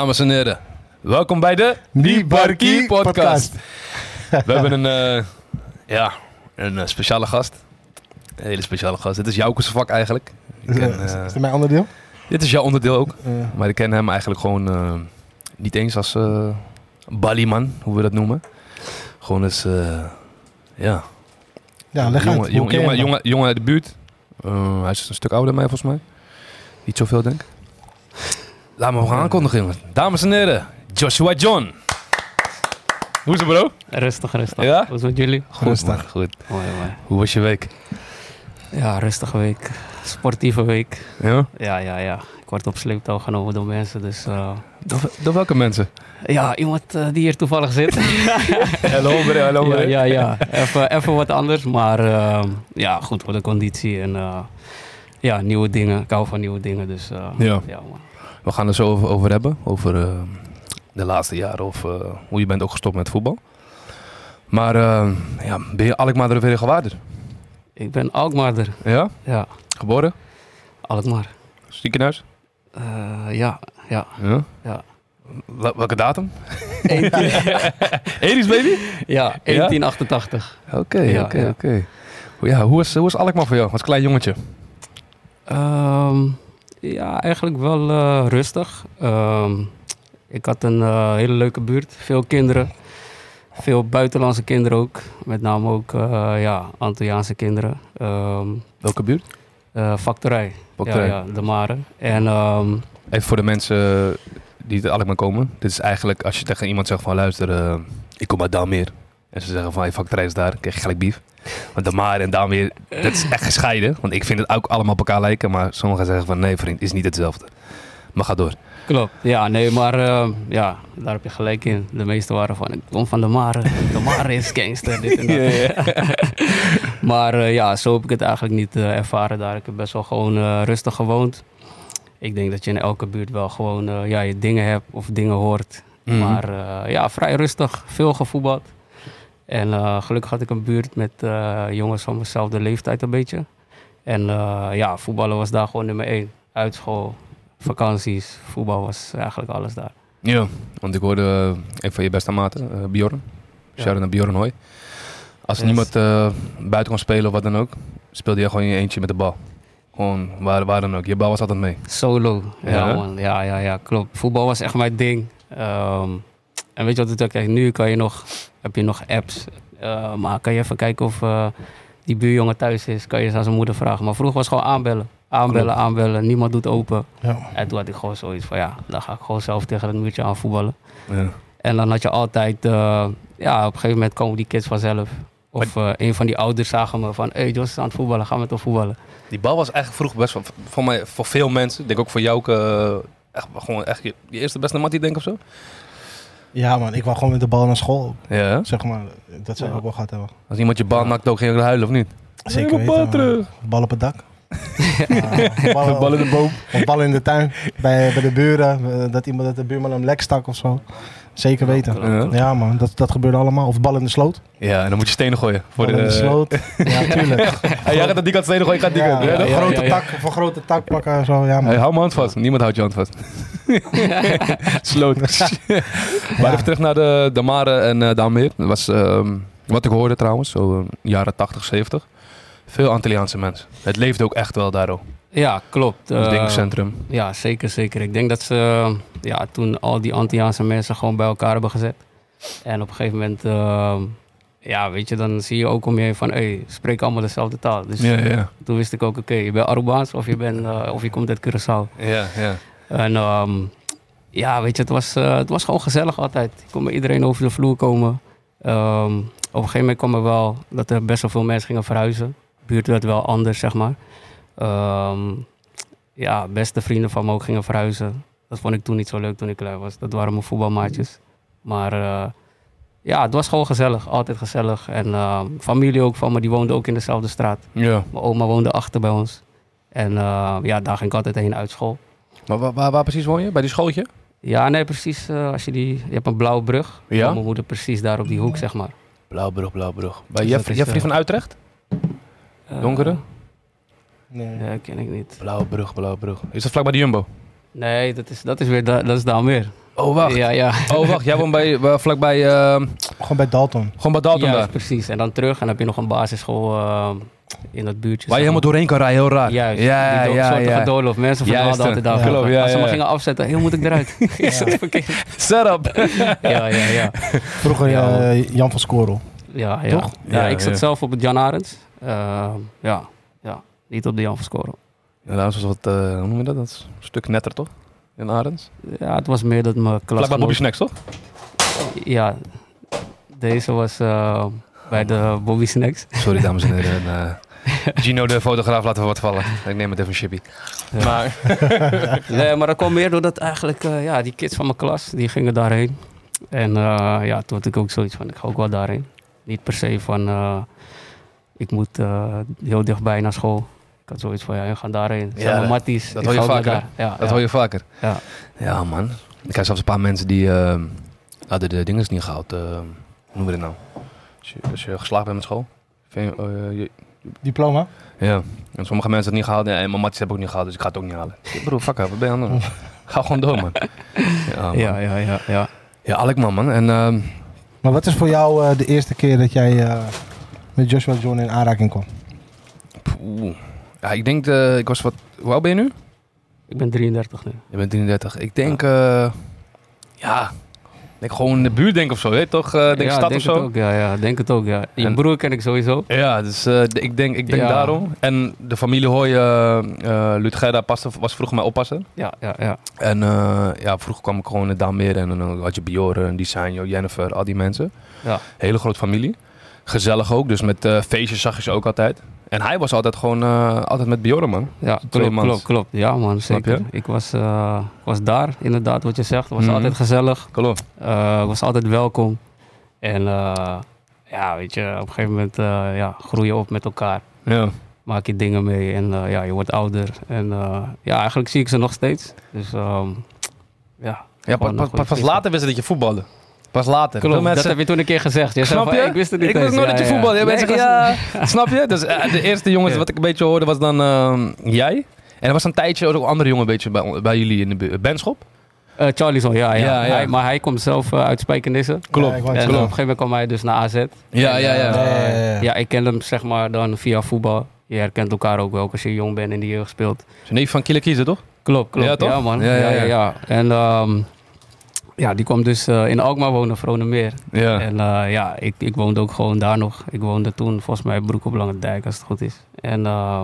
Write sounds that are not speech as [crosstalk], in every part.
Dames en heren, welkom bij de Die Barkie podcast. [laughs] We hebben een, eh, ja, een eh, speciale gast. Een hele speciale gast. Dit is jouw vak eigenlijk. Ik ken, [laughs] is, eh, is dit mijn onderdeel? dit is jouw onderdeel ook. Maar ik ken hem eigenlijk gewoon niet eens als Ballyman, hoe we dat noemen. Gewoon eh, ja, ja, leg uit. jongen, Hoe jongen, jongen, jongen, jongen uit de buurt. Hij is een stuk ouder dan mij volgens mij. Niet zoveel denk ik. Laat me gaan aankondigen jongens. Dames en heren, Joshua John. Hoe is het bro? Rustig, rustig. Ja? Hoe is het met jullie? Goed Rustig. man, goed. Mooi, mooi. Hoe was je week? Ja, rustige week. Sportieve week. Ja? Ja, ja, ja. Ik word op sleeptouw genomen door mensen, dus... eh, Door, door welke mensen? ja, iemand eh, die hier toevallig zit. [laughs] Hallo bro, hallo ja, ja, ja. Even, even wat anders, maar eh, ja, goed voor de conditie en eh, ja, nieuwe dingen. Ik hou van nieuwe dingen, dus eh, Ja. ja man. We gaan er zo over, over hebben. Over eh, de laatste jaren of eh, hoe je bent ook gestopt met voetbal. Maar eh, ja, ben je Alkmaar er weer gewaarder? Ik ben Alkmaarder. Ja? Ja, Geboren? Alkmaar. Ziekenhuis? Ja, ja. Ja. Ja. Wel- welke datum? [laughs] 18, 80's [laughs] baby? ja, 1888. Oké, oké, oké. Ja, hoe is, hoe is Alkmaar voor jou als klein jongetje? Ehm, ja, eigenlijk wel eh, rustig. Ehm, ik had een eh, hele leuke buurt, veel kinderen. Veel buitenlandse kinderen ook. Met name ook uh, ja, Antilliaanse kinderen. Ehm Welke buurt? factorij. Factorij. Ja, ja, de Mare. En ehm, Even voor de mensen die uit Alkmaar komen. Dit is eigenlijk als je tegen iemand zegt van luister, ik kom uit Daalmeer. En ze zeggen van je factorij is daar, krijg je gelijk bief. Want de Maar en Daalmeer, dat is echt gescheiden. Want ik vind het ook allemaal op elkaar lijken. Maar sommigen zeggen van nee vriend, is niet hetzelfde. Maar ga door. klopt. Ja, nee, maar ehm, ja, daar heb je gelijk in. De meeste waren van, ik kom van de Mare. De Mare is gangster, dit en [laughs] dat. [laughs] Maar eh, ja, zo heb ik het eigenlijk niet eh, ervaren daar. Ik heb best wel gewoon eh, rustig gewoond. Ik denk dat je in elke buurt wel gewoon eh, ja, je dingen hebt of dingen hoort. Mhm. Maar eh, ja, vrij rustig. Veel gevoetbald. En eh, gelukkig had ik een buurt met eh, jongens van dezelfde leeftijd een beetje. En eh, ja, voetballen was daar gewoon nummer één. Uitschool, vakanties, voetbal was eigenlijk alles daar. Ja, want ik hoorde een van je beste maten, Bjorn. Ja. Shout-out naar Bjorn Hoy. Als Yes. niemand buiten kon spelen of wat dan ook, speelde je gewoon in je eentje met de bal. Gewoon waar, waar dan ook. Je bal was altijd mee. Solo. Ja, Ja, hè? man. Ja, ja, ja, klopt. Voetbal was echt mijn ding. Ehm, en weet je wat het ook? Nu kan je nog, heb je nog apps. Eh, maar kan je even kijken of eh, die buurjongen thuis is? Kan je eens aan zijn moeder vragen. Maar vroeger was het gewoon aanbellen. Aanbellen, aanbellen. Niemand doet open. Ja. En toen had ik gewoon zoiets van, ja, dan ga ik gewoon zelf tegen het muurtje aan voetballen. Ja. En dan had je altijd, eh, ja, op een gegeven moment komen die kids vanzelf. Of een van die ouders zagen me van, hé, hey, Jos is aan het voetballen, gaan we toch voetballen? Die bal was eigenlijk vroeger best wel, voor mij, voor veel mensen, ik denk ook voor jou echt, gewoon echt je, je eerste beste mattie denk ik of zo. Ja, man. Ik wou gewoon met de bal naar school. Ja? Zeg maar. Dat zou ik Ja. ook wel gehad hebben. Als iemand je bal Ja. nakt ook, ging je huilen of niet? Zeker Mijn bal terug. Bal op het dak. Ja, [laughs] bal, Bal in de boom. Of bal in de tuin. Bij, bij de buren. eh, Dat iemand dat de buurman hem lek stak of zo. Zeker weten. Ja. Ja, man. Dat, dat gebeurde allemaal. Of bal in de sloot. Ja, en dan moet je stenen gooien. Voor Bal de, in de sloot. Ja, [laughs] tuurlijk. Hey, jij gaat aan die kant stenen gooien, ik ga die Ja, kant. Ja, ja, ja, grote ja. tak. Of een grote tak pakken en zo. Ja, man. Hey, hou mijn hand vast. Niemand houdt je hand vast. [laughs] Sloot. Maar even terug naar de, de Mare en Daalmeer. Dat was ehm, wat ik hoorde trouwens, zo eh, jaren 80, 70. Veel Antilliaanse mensen. Het leefde ook echt wel daar ook. Ja, klopt. Het Eh, dingencentrum. Ja, zeker, zeker. Ik denk dat ze ja, toen al die Antilliaanse mensen gewoon bij elkaar hebben gezet. En op een gegeven moment, eh, ja, weet je, dan zie je ook om je heen van, hé, hey, spreek allemaal dezelfde taal. Dus Ja, ja. toen wist ik ook, oké, je bent Arubaans of je, bent, eh, of je komt uit Curaçao. Ja, ja. En ehm, ja, weet je, het was, eh, het was gewoon gezellig altijd. Ik kon met iedereen over de vloer komen. Ehm, op een gegeven moment kwam er wel dat er best wel veel mensen gingen verhuizen. De buurt werd wel anders, zeg maar. Ehm, ja, beste vrienden van me ook gingen verhuizen. Dat vond ik toen niet zo leuk toen ik klein was. Dat waren mijn voetbalmaatjes. Maar eh, ja, het was gewoon gezellig. Altijd gezellig. En ehm, familie ook van me, die woonde ook in dezelfde straat. ja. Mijn oma woonde achter bij ons. En eh, ja, daar ging ik altijd heen uit school. Maar waar, waar, waar precies woon je? Bij die schooltje? Ja, nee, precies. eh, als je, die, je hebt een blauwe brug. Ja? Mijn moeder precies daar op die hoek, zeg maar. Blauwbrug, Blauwbrug. Bij Dus Jeffrey eh, van Utrecht? Donkere? Nee. Nee, ken ik niet. Blauwbrug, Blauwbrug. Is dat vlak bij de Jumbo? Nee, dat is, dat is weer da- dat is daar meer. Oh, wacht. Ja, ja. Oh, wacht. Jij woont bij, bij- vlakbij... eh, Gewoon bij Dalton. gewoon bij Dalton daar. precies. En dan terug en dan heb je nog een basisschool eh, in dat buurtje. Waar je helemaal doorheen kan rijden, heel raar. Juist, Ja, die ja, soortige ja. doolhof. Mensen Juist, verdwaalden altijd daar. ja. Geloof, ja, Als ze ja. maar gingen afzetten, heel moet ik eruit. [laughs] Is dat verkeerd? Setup. Ja, ja, ja. [laughs] Vroeger Ja. eh, Jan van Skorrel. Ja, ja. Toch? ja, Ja, ik zat ja. zelf op het Jan Arends. Eh, ja, ja, niet op de Jan van Scoren. Ja, dat was wat, eh, hoe noem je dat? dat is een stuk netter, toch? In Arends. Ja, het was meer dat mijn klas. Vlakbij Bobby Snacks, toch? Ja, deze was eh, bij de Bobby Snacks. Sorry, dames en heren. En, [laughs] eh, Gino, de fotograaf, laten we wat vallen. Ik neem het even een chippy. Ja. Maar, [laughs] Nee, maar dat kwam meer doordat eigenlijk ja, die kids van mijn klas, die gingen daarheen. En ja, toen had ik ook zoiets van, ik ga ook wel daarheen. Niet per se van, ik moet heel dichtbij naar school. Ik had zoiets van, ja, we gaan daarheen. Ja, matties. dat ik hoor je vaker. Ja, dat ja. hoor je vaker. Ja. Ja, man. Ik heb zelfs een paar mensen die eh, hadden de dingen niet gehaald. eh, hoe noemen we dit nou? Als je, als je geslaagd bent met school. Vind je, eh, je- Diploma? ja. En sommige mensen hebben het niet gehaald. Ja, en mijn matjes hebben ook niet gehaald, dus ik ga het ook niet halen. Ik zeg, Bro, fuck up, wat ben je aan het doen? [laughs] Ga gewoon door, man. Ja, man. Ja, ja, ja, ja. Ja, Alekman, man. En ehm, Maar wat is voor jou eh, de eerste keer dat jij eh, met Joshua John in aanraking kwam? poeh. Ja, ik denk, eh, ik was wat... Hoe oud ben je nu? Ik ben 33 nu. Je bent 33. Ik denk, ja, ik denk gewoon in de buurt denk of zo, hè? toch? Eh denk ja, stad denk of zo. Het ook, ja, ja, denk het ook, ja. Je En- broer ken ik sowieso. Ja, dus ik denk, ik denk Ja. daarom. En de familie Hoy, uh, Lutgerda paste, was vroeger mijn oppassen. Ja, ja, ja. En ja, vroeger kwam ik gewoon in Daalmeer en dan had je Bjorn, Design, Jennifer, al die mensen. Ja. Hele grote familie. Gezellig ook, dus met feestjes zag je ze ook altijd. En hij was altijd gewoon, eh, altijd met Bjorn, man. Ja, klopt, klopt, klopt. Ja man, zeker. Ik was, eh, was daar, inderdaad, wat je zegt. Het was Mhm. altijd gezellig. Klopt. Eh, was altijd welkom. En ja, weet je, op een gegeven moment ja, groei je op met elkaar. Ja. Maak je dingen mee en ja, je wordt ouder. En ja, eigenlijk zie ik ze nog steeds. Dus ehm, ja. Ja, pas, pas, pas later wist je dat je voetbalde. Pas later. Klopt, Veel mensen, dat heb je toen een keer gezegd. Je Snap je? "Hey, ik wist het niet Ik wist eens." nooit Ja, dat je ja. voetbalde. Ja, Nee, [laughs] snap je? Dus eh, de eerste jongens wat ik een beetje hoorde was dan ehm, jij. En er was een tijdje ook een andere jongen een beetje bij, bij jullie in de. Benschop? Eh, Charlison, ja, ja. Ja, ja. Hij, maar hij komt zelf eh, uit Spijkenisse. Klopt. En op een gegeven moment kwam hij dus naar AZ. Ja, ja, ja. Ja, ja, ja, ja. ja, ik ken hem zeg maar dan via voetbal. Je herkent elkaar ook wel als je jong bent en in de jeugd speelt. Zijn neef van Kille Kiezer, toch? Klopt, klopt. Ja, Ja, toch? man. Ja, Ja, ja, ja, ja. ja. En ehm, ja, die kwam dus eh, in Alkmaar wonen, Vronemeer. Ja. En eh, ja, ik, ik woonde ook gewoon daar nog. Ik woonde toen volgens mij Broek op Lange Dijk, als het goed is. En eh,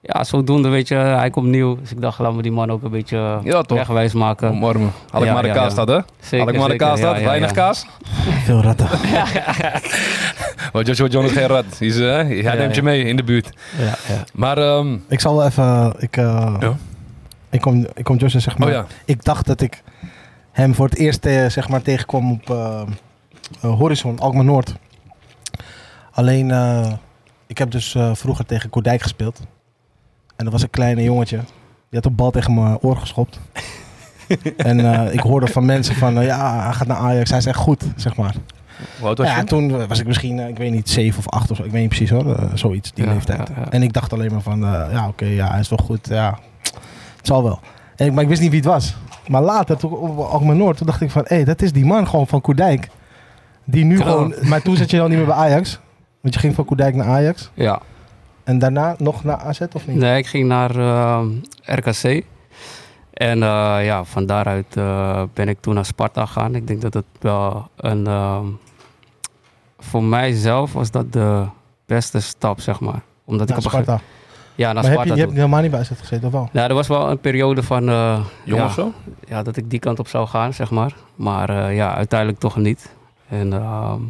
ja, zodoende weet je, hij komt nieuw. Dus ik dacht, laat me die man ook een beetje Ja, toch? wegwijs maken. Omarmen. Had ik Ja, maar de ja, kaas ja. had, hè? Zeker, Had ik maar de kaas ja, weinig ja. kaas. [laughs] Veel ratten. [laughs] Maar Joshua John is geen rat. Hij, is, hij neemt je mee in de buurt. Ja, ja. Maar, ehm, Ik zal wel even... Ik, eh, Ja. ik, kom, ik kom Joshua zeg maar... oh ja. Ik dacht dat ik hem voor het eerst eh, zeg maar, tegenkwam op eh, eh, Horizon, Alkmaar Noord. Alleen, ik heb dus vroeger tegen Koerdijk gespeeld. En dat was een kleine jongetje. Die had een bal tegen mijn oor geschopt. [laughs] en ik hoorde van mensen van, ja, hij gaat naar Ajax. Hij is echt goed, zeg maar. Was Ja, je? toen was ik misschien, ik weet niet, zeven of acht of zo. Ik weet niet precies hoor, zoiets, die Ja, leeftijd. ja, ja. En ik dacht alleen maar van, ja oké, ja, hij is wel goed. Ja, het zal wel. En, ik- maar ik wist niet wie het was. Maar later, toen op Alkmaar Noord, toen dacht ik van, hé, dat is die man gewoon van Koerdijk. Die nu gewoon, maar toen zat je dan niet meer bij Ajax. Want je ging van Koerdijk naar Ajax. ja. En daarna nog naar AZ of niet? Nee, ik ging naar eh, RKC. En eh, ja, van daaruit eh, ben ik toen naar Sparta gegaan. Ik denk dat het wel een... voor mijzelf was dat de beste stap, zeg maar. Omdat naar ik op Sparta. Ja, naar maar heb Sparta je, je hebt helemaal niet bij AZ gezeten, of wel? Ja, er was wel een periode van... eh, Jong ja, of zo? ja, dat ik die kant op zou gaan, zeg maar. Maar eh, ja, uiteindelijk toch niet. En ehm,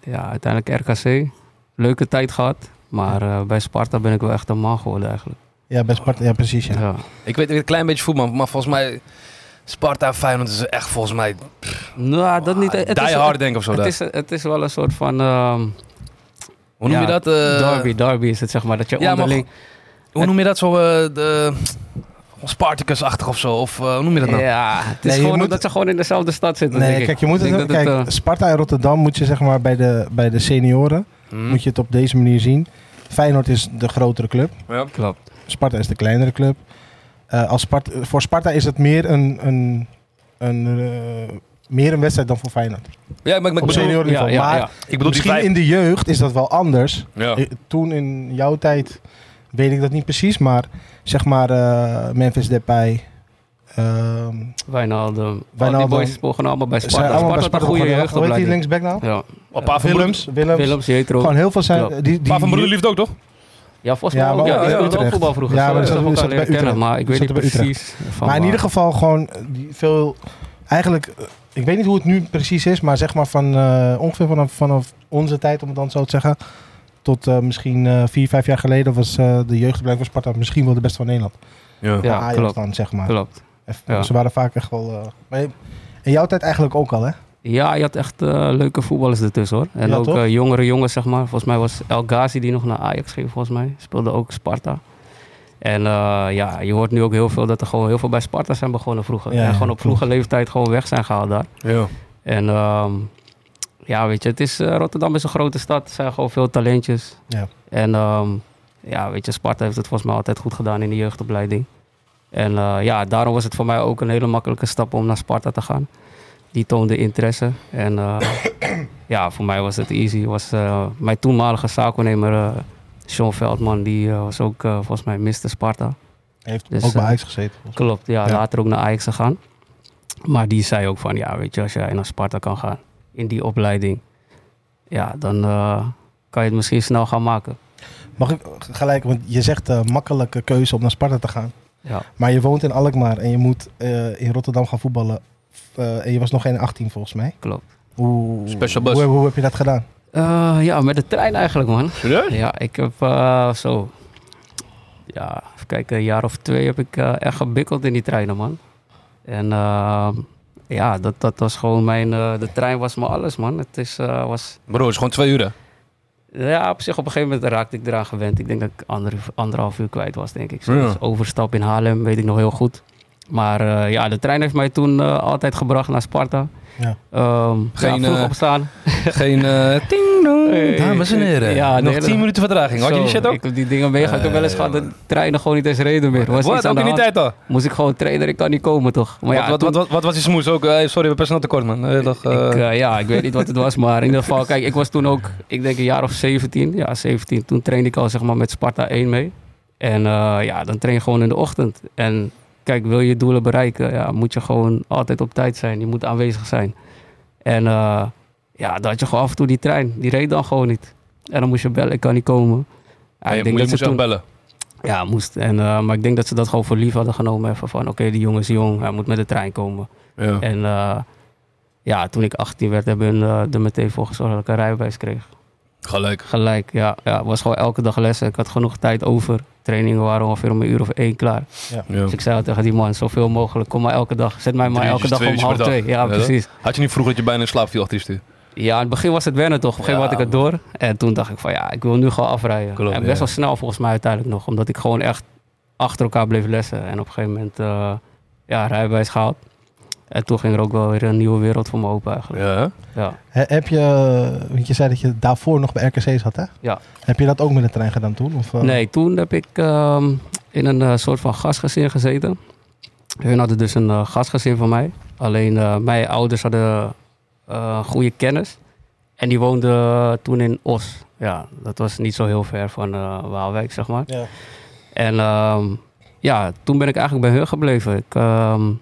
ja, uiteindelijk RKC. Leuke tijd gehad. Maar eh, bij Sparta ben ik wel echt een man geworden eigenlijk. Ja, bij Sparta, ja precies. Ja. Ja. Ik weet een klein beetje voetbal, maar volgens mij... Sparta Feyenoord is echt volgens mij Nou, dat niet. Het die is, hard denk ik of zo. het, is, het is wel een soort van... ehm, Hoe noem je dat? derby, derby is het zeg maar. Dat je Ja, maar onderling... Hoe noem je dat zo? eh, de Spartacus-achtig of zo? Of eh, hoe noem je dat nou? Ja, het is Nee, gewoon moet- omdat ze gewoon in dezelfde stad zitten. denk Nee, kijk, je moet Ik het, denk dat kijk, het, eh, Sparta en Rotterdam moet je zeg maar bij de, bij de senioren, Hmm. moet je het op deze manier zien. Feyenoord is de grotere club. Ja. Klopt. Sparta is de kleinere club. Eh, als Sparta, voor Sparta is het meer een, een een, meer een wedstrijd dan voor Feyenoord. Ja, maar ik, ik Op bedoel, seniorenniveau. ja, ja, maar ja. ik bedoel die misschien vijf. in de jeugd is dat wel anders. Ja. Toen in jouw tijd weet ik dat niet precies, maar zeg maar eh, Memphis Depay. ehm Wijnaldum. Al die Wijnaldum. boys begonnen allemaal bij zijn Sparta. allemaal bij Sparta een goede. Hoe heet die linksback nou? Ja. Op paar van Willems, Willems. Willems, Jetro. Gewoon heel veel zijn. Klopt. Die, die, van Broeder liefde ook, toch? Ja, volgens mij Ja, ook. maar Ja, ook- die ja, speelde ook Utrecht. voetbal vroeger. Ja, maar ik dat zat leren bij Utrecht. maar ik weet niet precies. van maar in ieder geval gewoon eh, die veel. Eigenlijk, eh, ik weet niet hoe het nu precies is, maar zeg maar van eh, ongeveer vanaf, vanaf onze tijd, om het dan zo te zeggen, tot eh, misschien eh, vier, vijf jaar geleden was eh, de jeugdopleiding van Sparta misschien wel de beste van Nederland. Ja. Ja, Ajax klopt. dan, zeg maar. Klopt. Even- Ja. Ze waren vaak echt wel... eh, maar in jouw tijd eigenlijk ook al, hè? Ja, je had echt eh, leuke voetballers ertussen hoor. En Ja, ook jongere jongens, zeg maar. Volgens mij was El Ghazi die nog naar Ajax ging, volgens mij. Speelde ook Sparta. En eh, ja, je hoort nu ook heel veel dat er gewoon heel veel bij Sparta zijn begonnen vroeger. Ja, en gewoon op vroege leeftijd gewoon weg zijn gehaald daar. Ja. En ehm, ja, weet je, het is, eh, Rotterdam is een grote stad. Er zijn gewoon veel talentjes. Ja. En ehm, ja, weet je, Sparta heeft het volgens mij altijd goed gedaan in de jeugdopleiding. En eh, ja, daarom was het voor mij ook een hele makkelijke stap om naar Sparta te gaan. Die toonde interesse. En eh, [coughs] ja, voor mij was het easy. Was, mijn toenmalige zaakwaarnemer, Sean Veldman, die was ook volgens mij Mr. Sparta. Hij heeft Dus, ook bij Ajax gezeten. Klopt, ja, Ja. later ook naar Ajax gegaan. Maar die zei ook van, ja, weet je, als jij naar Sparta kan gaan in die opleiding, ja, dan eh, kan je het misschien snel gaan maken. Mag ik gelijk, want je zegt eh, makkelijke keuze om naar Sparta te gaan. Ja, Maar je woont in Alkmaar en je moet eh, in Rotterdam gaan voetballen. Eh, en je was nog geen 18 volgens mij. klopt. Hoe, Special bus. Hoe, hoe heb je dat gedaan? Eh, ja, met de trein eigenlijk, man. Serieus? Ja, ik heb eh, zo, ja, even kijken, een jaar of twee heb ik eh, echt gebikkeld in die treinen, man. En ja, dat, dat was gewoon mijn, eh, de trein was me alles, man. Het is, eh, was, Bro, het is gewoon twee uur? Ja, op zich op een gegeven moment raakte ik eraan gewend. Ik denk dat ik ander, anderhalf uur kwijt was, denk ik. Zo. Ja. Dus overstap in Haarlem weet ik nog heel goed. Maar eh, ja, de trein heeft mij toen eh, altijd gebracht naar Sparta. Ja. Ehm Geen, ja, vroeg opstaan. Geen [laughs] eh ting. Hey, Dames en heren. ja, Nog nee, 10 dat- minuten vertraging. Had je die shit ook? Ik heb die dingen meegemaakt. Ik heb wel eens Eh, gehad dat treinen gewoon niet eens reden meer. Was Wat? Ook in die tijd al? Moest ik gewoon trainen, ik kan niet komen toch. Maar ja, wat, wat, toen- wat, wat, was die smoes ook? Eh, sorry, we hebben personeel tekort, man. Eh, toch, eh, ik, eh, ja, ik weet niet wat het was, maar in ieder geval, [laughs] kijk, ik was toen ook, ik denk een jaar of 17, ja 17, toen trainde ik al zeg maar met Sparta 1 mee. En eh, ja, dan train je gewoon in de ochtend. En kijk, wil je je doelen bereiken, ja, moet je gewoon altijd op tijd zijn. Je moet aanwezig zijn. En eh, ja, dan had je gewoon af en toe die trein, die reed dan gewoon niet. En dan moest je bellen, ik kan niet komen. Ja, je, ik denk je dat moest ze toen, bellen. ja, moest. En, eh, maar ik denk dat ze dat gewoon voor lief hadden genomen. Even van, oké, die jongen is jong, hij moet met de trein komen. Ja. En eh, ja, toen ik 18 werd, hebben hun eh, er meteen voor gezorgd dat ik een rijbewijs kreeg. Gelijk. Gelijk, ja. ja. Het was gewoon elke dag lessen. Ik had genoeg tijd over. Trainingen waren ongeveer om een uur of één klaar. Ja. Dus ik zei tegen die man, zoveel mogelijk. Kom maar elke dag. Zet mij maar Drie elke dag om half twee. Ja, precies. Had je niet vroeger dat je bijna in slaap viel achter je stuur? Ja, in het begin was het wennen toch. Op een gegeven moment had ik het door. En toen dacht ik van ja, ik wil nu gewoon afrijden. Klopt, en best ja. wel snel volgens mij uiteindelijk nog. Omdat ik gewoon echt achter elkaar bleef lessen. En op een gegeven moment uh, ja, rijbewijs gehaald. En toen ging er ook wel weer een nieuwe wereld voor me open eigenlijk. Ja. Ja. He- heb je, want je zei dat je daarvoor nog bij RKC zat, hè? Ja. Heb je dat ook met de trein gedaan toen? Of, eh? Nee, toen heb ik ehm, in een eh, soort van gastgezin gezeten. Hun hadden dus een uh, gastgezin van mij. Alleen uh, mijn ouders hadden uh, goede kennis. En die woonden toen in Os. Ja, dat was niet zo heel ver van uh, Waalwijk, zeg maar. Ja. En um, ja, toen ben ik eigenlijk bij hun gebleven. Ik um,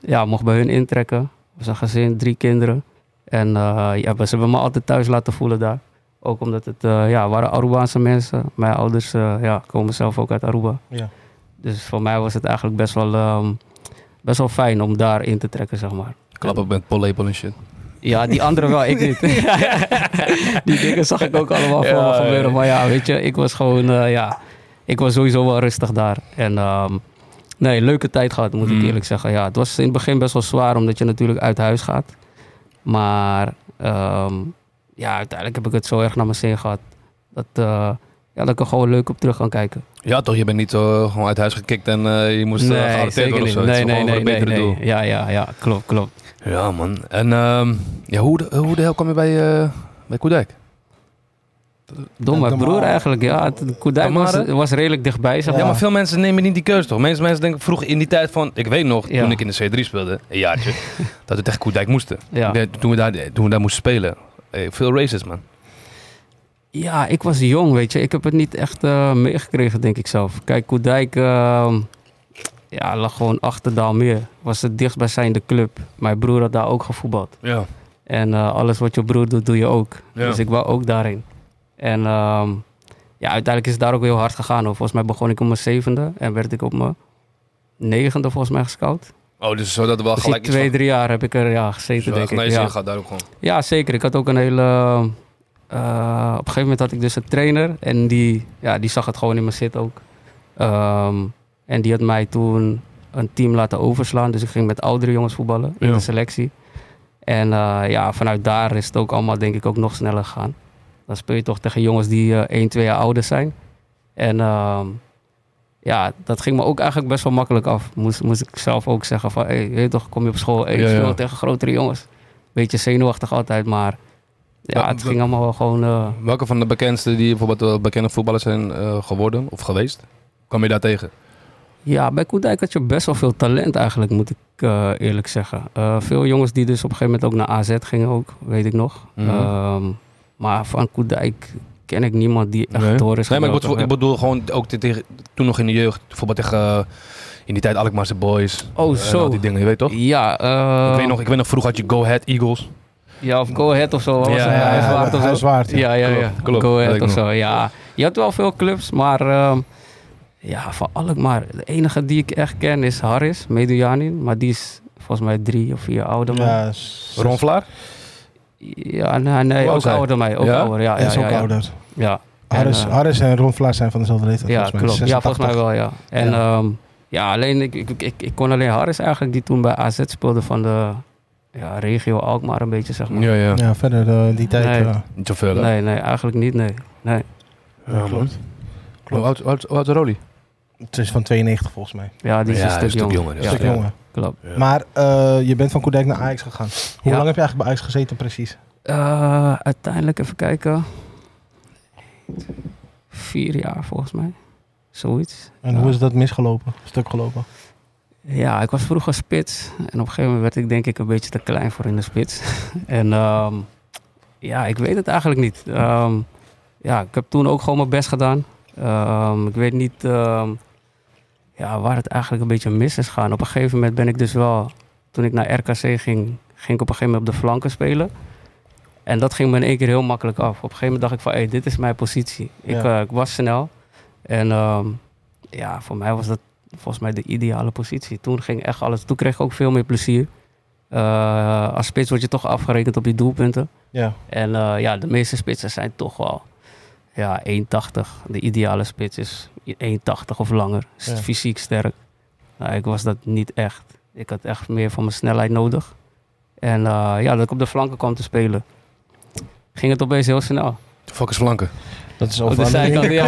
ja, mocht bij hun intrekken. Het was een gezin, drie kinderen. En uh, ja, ze hebben me altijd thuis laten voelen daar. Ook omdat het uh, ja, waren Arubaanse mensen. Mijn ouders uh, ja, komen zelf ook uit Aruba. Ja. Dus voor mij was het eigenlijk best wel, um, best wel fijn om daar in te trekken, zeg maar. Klappen met pollepel en shit. Ja, die anderen wel, ik niet. [laughs] die dingen zag ik ook allemaal voor Ja, me gebeuren. Maar ja, weet je, ik was gewoon, uh, ja, ik was sowieso wel rustig daar. En um, nee, leuke tijd gehad, moet ik eerlijk zeggen. Ja, het was in het begin best wel zwaar, omdat je natuurlijk uit huis gaat. Maar um, ja, uiteindelijk heb ik het zo erg naar mijn zin gehad. Dat, uh, ja, dat ik er gewoon leuk op terug kan kijken. Ja, toch? Je bent niet zo gewoon uit huis gekikt en uh, je moest uh, nee, worden niet. of zo. Het is Nee, nee, gewoon nee, nee, betere nee. doel. Ja, ja, ja, klopt, klopt. Ja, man. En um, ja, hoe, de, hoe de hel kwam je bij, uh, bij Koedijk? Door mijn broer eigenlijk, ja. Koedijk was, was redelijk dichtbij, zeg Ja, maar. veel mensen nemen niet die keuze toch? Mensen, mensen denken vroeger in die tijd van... Ik weet nog, Ja. toen ik in de C3 speelde, een jaartje... [laughs] dat we tegen Koedijk moesten. Ja. Toen, we daar, toen we daar moesten spelen. Hey, veel races, man. Ja, ik was jong, weet je. Ik heb het niet echt eh, meegekregen, denk ik zelf. Kijk, Koedijk ehm, ja, lag gewoon achter Daalmeer. Was het dichtstbijzijnde club. Mijn broer had daar ook gevoetbald. Ja. En eh, alles wat je broer doet, doe je ook. Ja. Dus ik wou ook daarheen. En ehm, ja, uiteindelijk is het daar ook heel hard gegaan. Hoor. Volgens mij begon ik op mijn zevende en werd ik op mijn negende volgens mij gescout. Oh, dus zodat er wel Dus gelijk twee, drie jaar heb ik er ja, gezeten, denk ik. Ja. je gaat daar ook gewoon. Ja, zeker. Ik had ook een hele. Eh, op een gegeven moment had ik dus een trainer en die, ja, die zag het gewoon in mijn zit ook. Ehm, en die had mij toen een team laten overslaan. Dus ik ging met oudere jongens voetballen in Ja. de selectie. En eh, ja, vanuit daar is het ook allemaal denk ik ook nog sneller gegaan. Dan speel je toch tegen jongens die eh 1, 2 jaar ouder zijn. En ehm, ja, dat ging me ook eigenlijk best wel makkelijk af. Moest, moest ik zelf ook zeggen van, hey, toch, kom je op school, hey, Ja, ja. tegen grotere jongens. Beetje zenuwachtig altijd, maar ja, het ging allemaal wel gewoon... eh, Welke van de bekendste die bijvoorbeeld wel bekende voetballers zijn eh, geworden of geweest? Kwam je daar tegen? Ja, bij Koedijk had je best wel veel talent eigenlijk, moet ik eh, eerlijk zeggen. Veel jongens die dus op een gegeven moment ook naar AZ gingen ook, weet ik nog. Mhm. Ehm, maar van Koedijk ken ik niemand die echt Nee. door is Nee, maar ik bedoel, ik bedoel gewoon ook tegen, toen nog in de jeugd. Bijvoorbeeld tegen, in die tijd Alkmaarse Boys. Oh, zo. al die dingen, je weet toch? Ja, ik, weet nog, ik weet nog, vroeger had je Go Ahead Eagles. Ja, of Go Ahead of zo. Was Ja, het? ja, Huiswaard of zo. Huiswaard, ja. Ja, ja, ja. Klopt, klopt. Go Ahead of zo, ja. Je had wel veel clubs, maar ehm, ja, van Alkmaar. De enige die ik echt ken is Harris, Medujanin. Maar die is volgens mij drie of vier ouder. man. Ja, Ron Vlaar? Ja, nee, nee ook ouder dan mij. Ook Ja? ouder, ja. hij ja, is ja, ook ja. ouder. Ja, En, Harris, eh, Harris en Ron Vlaar zijn van dezelfde leeftijd ja volgens mij. klopt. Ja, volgens mij 86. wel, ja. En Ja. ja, ja alleen, ik, ik, ik, ik kon alleen Harris eigenlijk, die toen bij AZ speelde van de ja, regio Alkmaar een beetje, zeg maar. Ja, ja. Ja, verder eh, die tijd. Nee. eh, Niet zoveel, hè? Nee, nee, eigenlijk niet, nee. nee. Ja, man. klopt. Hoe oud, hoe is Rolly? Het is van 92 volgens mij. Ja, die is Ja, een stuk, een stuk jonger. ja. Stuk ja, jonger. klopt. Ja. Maar eh, je bent van Koedijk naar Ajax gegaan. Hoe Ja. lang heb je eigenlijk bij Ajax gezeten precies? Eh, uiteindelijk even kijken. Vier jaar volgens mij. Zoiets. En Ja. hoe is dat misgelopen? Stuk gelopen? Ja, ik was vroeger spits. En op een gegeven moment werd ik denk ik een beetje te klein voor in de spits. [laughs] en ehm, ja, ik weet het eigenlijk niet. Ehm, ja, ik heb toen ook gewoon mijn best gedaan. Ehm, ik weet niet ja, waar het eigenlijk een beetje mis is gaan. Op een gegeven moment ben ik dus wel... Toen ik naar RKC ging, ging ik op een gegeven moment op de flanken spelen. En dat ging me in één keer heel makkelijk af. Op een gegeven moment dacht ik van, hey, dit is mijn positie. Ik, eh, ik was snel. En ja, voor mij was dat volgens mij de ideale positie. Toen ging echt alles. Toen kreeg ik ook veel meer plezier. Eh, als spits word je toch afgerekend op je doelpunten. Ja. En eh, ja, de meeste spitsen zijn toch wel ja, 1,80. De ideale spits is 1,80 of langer. Is Ja. fysiek sterk. Nou, ik was dat niet echt. Ik had echt meer van mijn snelheid nodig. En eh, ja, dat ik op de flanken kwam te spelen, ging het opeens heel snel. Is flanken? Dat is Op over de de zijkant, [laughs] ja.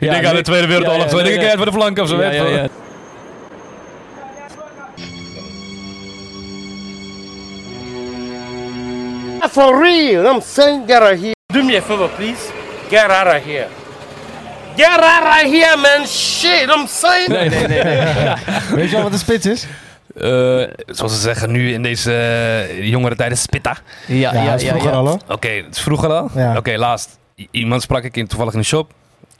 Ik denk aan de Tweede Wereldoorlog. zo. Ik voor de flanken of zo. Ja. For real, I'm saying get out of here. Do me a favor, please. Get out of here. Get out of here, man. Shit, I'm saying. Nee, nee, nee. nee. [laughs] Weet je wat een spits is? Eh, zoals ze zeggen nu in deze eh, jongere tijden, spitta. Ja, Ja, is ja, vroeger ja. al hoor. Oké, het is vroeger al. Ja. Oké, laatst. Iemand sprak ik in, toevallig in de shop.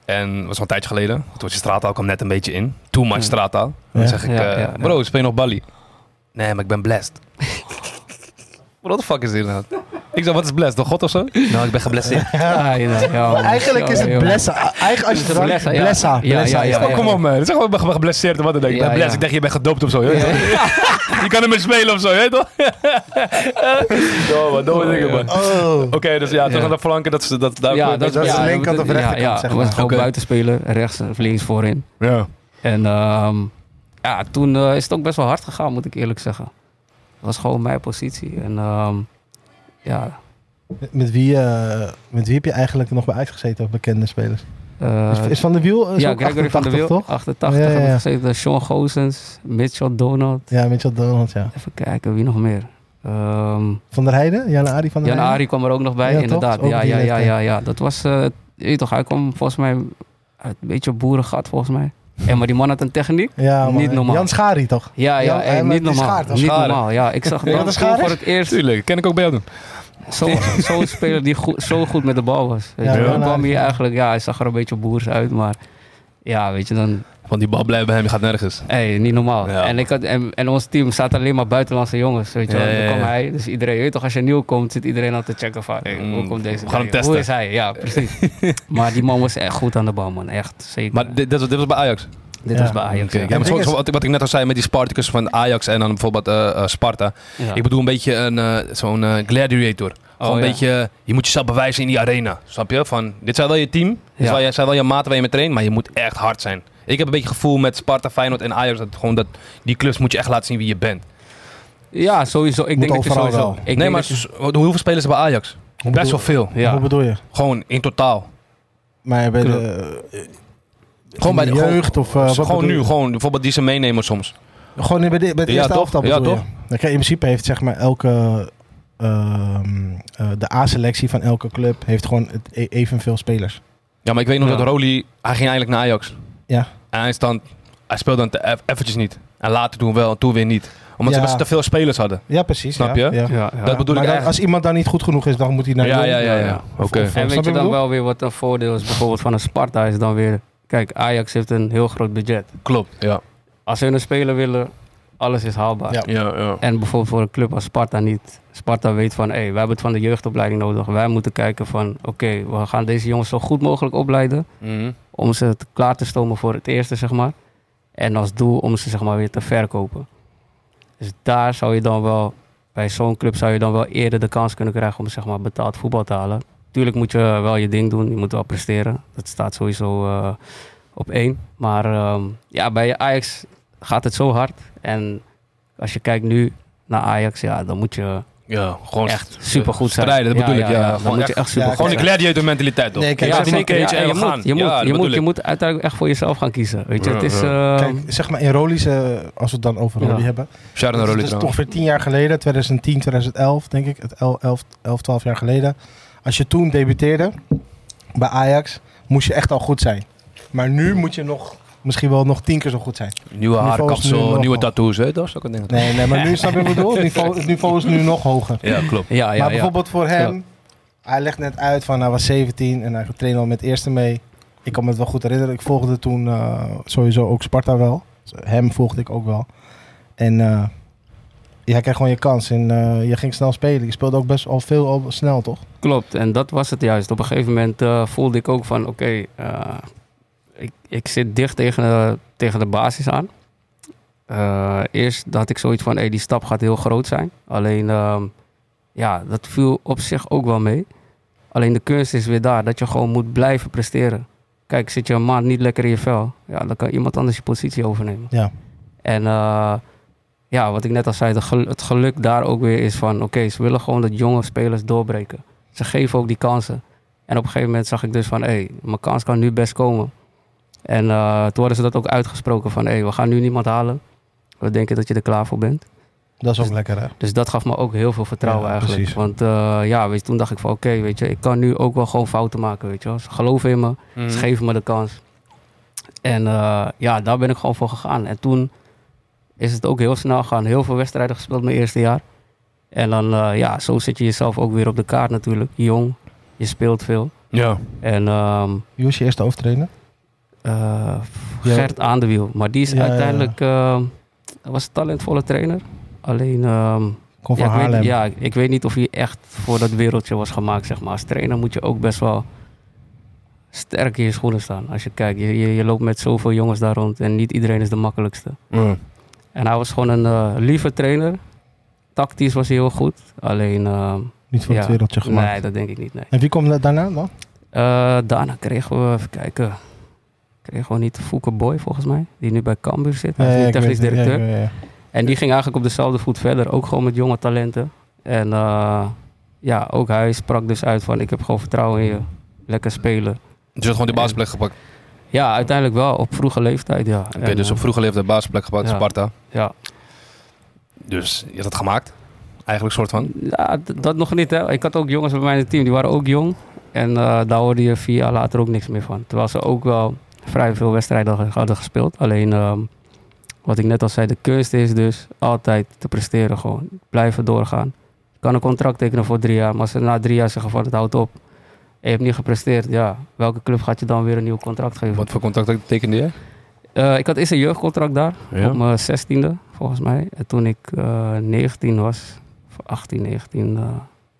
En dat was al een tijdje geleden. Toen was je straattaal kwam net een beetje in. Too much Ja. straattaal. Dan Ja. zeg ik, Ja, eh, ja, ja. bro, speel je nog Bali? Nee, maar ik ben blessed. [laughs] What the fuck is dit nou? Ik zei, wat is blessed? Door God of zo? Nou, ik ben geblesseerd. [laughs] Ja, ja, ja, man. Eigenlijk is het ja. blessa. Eigenlijk als je het Blessa, blessa. Ja, kom op man. Zeg gewoon, ik ben geblesseerd. Wat dan denk ik? Ik ben Ja, blessed. ja. Ik dacht, je bent gedoopt of zo. je weet Ja. toch? [laughs] Je kan hem eens spelen of zo, je weet toch? [laughs] Domme, domme dingen man. Oh. Oké, dus ja, toch Ja. aan de flanken. Dat is, dat, daar Ja, dat is de linkerkant of rechterkant, Ja, zeg ja was maar. gewoon rechts of links voorin. ja. En ehm, ja, toen eh, is het ook best wel hard gegaan, moet ik eerlijk zeggen. Dat was gewoon mijn positie. En ehm, ja, Met, met wie, eh, met wie heb je eigenlijk nog bij Ajax gezeten, of bekende spelers? eh, is, is Van de Wiel is ja, ook Gregory van der 88, Wiel, toch? 88 Ja, ja, heb ik ja. gezeten. Sean Gozens, Mitchell Donald. Ja, Mitchell Donald, ja. Even kijken, wie nog meer? Ehm Van der Heijden? Jan Arie van der Jan Heijden? Ari kwam er ook nog bij, Ja, inderdaad. Ja, ja, ja, ja, ja. Dat was, eh, weet toch, hij kwam volgens mij uit een beetje boerengat, volgens mij. En maar die man had een techniek. Ja, man. Niet normaal. Jan Schari toch? Ja, ja, Jan- hey, niet normaal. Niet normaal, ja. Ik zag [laughs] dat voor het eerst Tuurlijk, ken ik ook bij jou doen. Zo- [laughs] zo'n speler die goed, zo goed met de bal was. Weet Ja, je. Dan kwam hij eigenlijk, ja, hij zag er een beetje boers uit, maar ja, weet je, dan, Want die bal blijft bij hem, die gaat nergens. hey, niet normaal. Ja. En, ik had, en, en ons team staat alleen maar buitenlandse jongens, weet je wel. Ja, ja, Dan kwam ja. hij, dus iedereen, je weet toch, als je nieuw komt, zit iedereen al te checken van, hey, hoe Mm, komt deze we gaan hem testen. Hoe is hij? Ja, precies. [laughs] maar die man was echt goed aan de bal, man. Echt, zeker. Maar dit, dit, was, dit was bij Ajax. Dit Ja. was bij Ajax. Ja. maar zo- zo- wat, wat ik net al zei met die Spartacus van Ajax en dan bijvoorbeeld eh, eh, Sparta. Ja. Ik bedoel een beetje een, eh, zo'n gladiator. Gewoon Oh, een ja. beetje, je moet jezelf bewijzen in die arena. Snap je? Van, dit zijn wel je team, dit Ja. zijn wel, zijn wel je maten waar je mee traint, maar je moet echt hard zijn. Ik heb een beetje het gevoel met Sparta, Feyenoord en Ajax, dat, gewoon dat, die clubs moet je echt laten zien wie je bent. Ja, sowieso. Ik Moet denk dat sowieso... wel. Ik nee, denk maar dat je- s- hoeveel spelers hebben Ajax? Hoe Best wel veel. Ja. Hoe bedoel je? Gewoon in totaal. Maar bij de, Gewoon bij de jeugd gewoon- of... eh, wat gewoon bedoel nu, gewoon bijvoorbeeld die ze meenemen soms. Gewoon bij, de, bij het Ja, eerste toch? elftal Ja, toch? Dan in principe heeft zeg maar elke... ehm, eh, de A-selectie van elke club heeft gewoon het e- evenveel spelers. Ja, maar ik weet nog Ja. dat Roly, hij ging eigenlijk naar Ajax. Ja. En hij, stand, hij speelde dan eventjes niet. En later toen wel, en toen weer niet. Omdat Ja. ze best te veel spelers hadden. Ja, precies. Snap ja, je? Ja. Ja, ja. Dat bedoel Maar ik dan, eigenlijk. als iemand dan niet goed genoeg is, dan moet hij naar Ja, ja, ja, ja. ja. Oké. Of- En weet je dan wel weer wat een voordeel is bijvoorbeeld van een Sparta is dan weer... Kijk, Ajax heeft een heel groot budget. Klopt. Ja. Als hun een speler willen, alles is haalbaar. Ja. Ja, ja. En bijvoorbeeld voor een club als Sparta niet. Sparta weet van, hé, wij hebben het van de jeugdopleiding nodig. Wij moeten kijken van, oké, we gaan deze jongens zo goed mogelijk opleiden. Mhm. Om ze te- klaar te stomen voor het eerste, zeg maar. En als doel om ze, zeg maar, weer te verkopen. Dus daar zou je dan wel, bij zo'n club zou je dan wel eerder de kans kunnen krijgen om, zeg maar, betaald voetbal te halen. Tuurlijk moet je wel je ding doen, je moet wel presteren. Dat staat sowieso eh, op één. Maar ehm, ja, bij Ajax gaat het zo hard. En als je kijkt nu naar Ajax, ja, dan moet je Ja, gewoon echt supergoed zijn. strijden, dat bedoel ik. Ja, dan gewoon moet je echt- echt super ja, Gewoon die gladiator mentaliteit toch? Nee, kijk, ja. Ja, en je, moet, gaan. je, moet, Ja, dat je, moet, je moet uiteindelijk echt voor jezelf gaan kiezen. Weet je, Ja, het is... ja. ehm, Kijk, zeg maar in Rollies, eh, als we het dan over Ja. Rolly hebben. Dat Roly is trouwens. ongeveer tien jaar geleden, 2010, 2011 denk ik. Het 11, 11, 12 jaar geleden. Als je toen debuteerde bij Ajax, moest je echt al goed zijn. Maar nu moet je nog, misschien wel nog tien keer zo goed zijn. Nieuwe is haarkapsel, nieuwe tattoos, hè? Dat is ook een ding. Nee, nee, maar nu snap je wat ik bedoel? [laughs] Het niveau, het niveau is nu nog hoger. Ja, klopt. ja, ja, maar ja. bijvoorbeeld voor hem, hij legt net uit van hij was 17 en hij trainde al met eerste mee. Ik kan me het wel goed herinneren. Ik volgde toen eh, sowieso ook Sparta wel. Hem volgde ik ook wel. En eh jij kreeg gewoon je kans en eh, je ging snel spelen. Je speelde ook best al veel al snel, toch? Klopt, en dat was het juist. Op een gegeven moment eh, voelde ik ook van, oké, eh, ik, ik zit dicht tegen de, tegen de basis aan. Eerst had ik zoiets van, hey, die stap gaat heel groot zijn. Alleen, ehm, ja, dat viel op zich ook wel mee. Alleen de kunst is weer daar, dat je gewoon moet blijven presteren. Kijk, zit je een maand niet lekker in je vel, ja, dan kan iemand anders je positie overnemen. Ja. En ja, wat ik net al zei, het geluk daar ook weer is van... oké, ze willen gewoon dat jonge spelers doorbreken. Ze geven ook die kansen. En op een gegeven moment zag ik dus van... hé, hey, mijn kans kan nu best komen. En eh, toen hadden ze dat ook uitgesproken van... hé, hey, we gaan nu niemand halen. We denken dat je er klaar voor bent. Dat is ook lekker, hè? Dus dat gaf me ook heel veel vertrouwen Ja, eigenlijk. precies. Want eh, ja, weet je, toen dacht ik van... oké, weet je, ik kan nu ook wel gewoon fouten maken, weet je wel. Ze geloven in me. Mhm. Ze geven me de kans. En eh, ja, daar ben ik gewoon voor gegaan. En toen is het ook heel snel gegaan. Heel veel wedstrijden gespeeld mijn eerste jaar. En dan, eh, ja, zo zet je jezelf ook weer op de kaart natuurlijk. Jong, je speelt veel. Ja. En ehm, Wie was je eerste hoofdtrainer? eh, Ja. Gert aan de wiel. Maar die is Ja, ja, ja. uiteindelijk, eh, was een talentvolle trainer. Alleen, ehm, Kom van ja, ik weet, Haarlem. ja, ik weet niet of hij echt voor dat wereldje was gemaakt, zeg maar. Als trainer moet je ook best wel sterk in je schoenen staan. Als je kijkt, je, je, je loopt met zoveel jongens daar rond en niet iedereen is de makkelijkste. Ja. En hij was gewoon een eh, lieve trainer. Tactisch was hij heel goed. Alleen, ehm, Niet voor ja, het wereldje gemaakt. nee, dat denk ik niet, nee. En wie komt er daarna dan? Eh, daarna kregen we, even kijken, kregen we niet Fouke Boy volgens mij, die nu bij Cambuur zit. Hij is technisch weet het. Ja, directeur. ja, ja. En die ging eigenlijk op dezelfde voet verder, ook gewoon met jonge talenten. En eh, ja, ook hij sprak dus uit van, ik heb gewoon vertrouwen in je, lekker spelen. Dus je had gewoon die basisplek gepakt. Ja, uiteindelijk wel, op vroege leeftijd, ja. Oké, En, dus eh, op vroege leeftijd basisplek gepakt, ja. Sparta. Ja, Dus je had het gemaakt. eigenlijk soort van. Ja, dat nog niet. Hè. Ik had ook jongens bij mij in het team, die waren ook jong. En eh, daar hoorde je vier jaar later ook niks meer van. Terwijl ze ook wel vrij veel wedstrijden hadden- hadden gespeeld. Alleen, ehm, wat ik net al zei, de kunst is dus altijd te presteren gewoon. Blijven doorgaan. Je kan een contract tekenen voor drie jaar, maar als ze na drie jaar zeggen van het houdt op. Je hebt niet gepresteerd, ja. Welke club gaat je dan weer een nieuw contract geven? Wat voor contact tekende jij? Eh, ik had eerst een jeugdcontract daar, Ja. op mijn zestiende volgens mij. En toen ik eh 19 was, of 18, 19, eh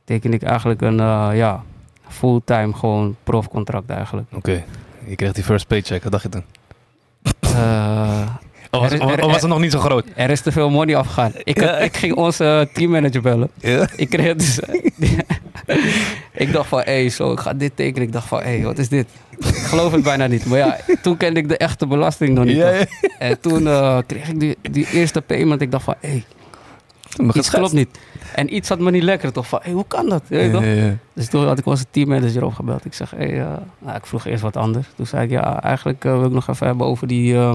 tekende ik eigenlijk een eh, ja, fulltime gewoon profcontract eigenlijk. Oké. Je kreeg die first paycheck, wat dacht je toen? Eh, Of was, Er- er- of was het nog niet zo groot? er is te veel money afgegaan. Ik, had- ik ging onze teammanager bellen. Ja? Ik kreeg dus... [laughs] ik dacht van, hé, hey, zo, ik ga dit tekenen. Ik dacht van, hé, hey, wat is dit? Ik geloof het bijna niet. Maar ja, toen kende ik de echte belasting nog niet. En toen eh, kreeg ik die, die eerste payment. Ik dacht van, hé, hey, iets klopt niet. En iets had me niet lekker. Toch van, hé, hoe kan dat? Ja, ja, ja. Dus toen had ik onze teammanager opgebeld. Ik zeg, hey, eh, nou, ik vroeg eerst wat anders. Toen zei ik, ja, eigenlijk eh, wil ik nog even hebben over, die, eh,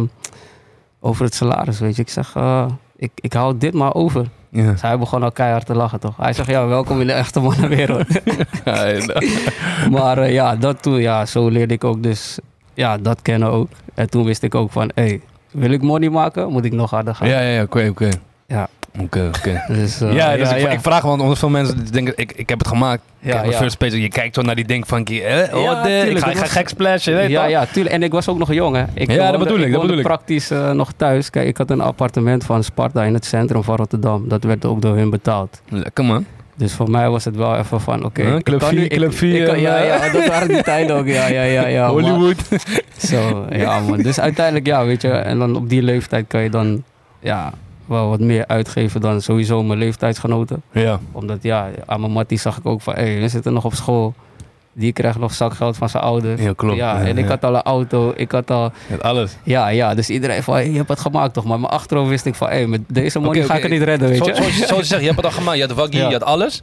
over het salaris, weet je. Ik zeg, eh, ik, ik hou dit maar over. Ja. Dus hij begon al keihard te lachen, toch? Hij zegt, ja, welkom in de echte mannenwereld. [laughs] [laughs] Maar eh, ja, dat toen, ja, zo leerde ik ook dus, ja, dat kennen ook. En toen wist ik ook van, hé, hey, wil ik money maken? Moet ik nog harder gaan. Ja, ja, ja, oké, oké. Ja. Oké, oké. [laughs] Dus, eh, Ja, dus ja, ik, ja. ik vraag want omdat veel mensen denken, ik, ik heb het gemaakt. Ja, ja. first page. Je kijkt zo naar die ding van, eh, oh, Ja, de- ik tuurlijk, ga, ik ga gek splashen, weet ja, toch? ja, tuurlijk. En ik was ook nog jong, hè. Ik Ja, dat bedoel ik, dat woonde bedoel ik. praktisch eh, nog thuis. Kijk, ik had een appartement van Sparta in het centrum van Rotterdam. Dat werd ook door hun betaald. Lekker man. Dus voor mij was het wel even van, oké. Ik Club kan vier, nu- ik- Club vier, ik kan- Ja, eh, ja, dat waren die tijden ook. Ja, ja, ja. ja maar- Hollywood. Zo, ja man. Dus uiteindelijk, ja, weet je. En dan op die leeftijd kan je dan, ja, wel wat meer uitgeven dan sowieso mijn leeftijdsgenoten. Ja. Omdat, ja, aan mijn mattie zag ik ook van, hé, we zitten nog op school. Die krijgt nog zakgeld van zijn ouders. Ja, klopt. Ja, en ik had al een auto, ik had al... Met alles. Ja, ja, dus iedereen van, hey, je hebt het gemaakt toch? Maar mijn achterhoofd wist ik van, hé, met deze money ga ik het niet redden, weet Zo- je? Zoals je, zoals je zegt, je hebt het al gemaakt. Je had waggy, Ja. je had alles.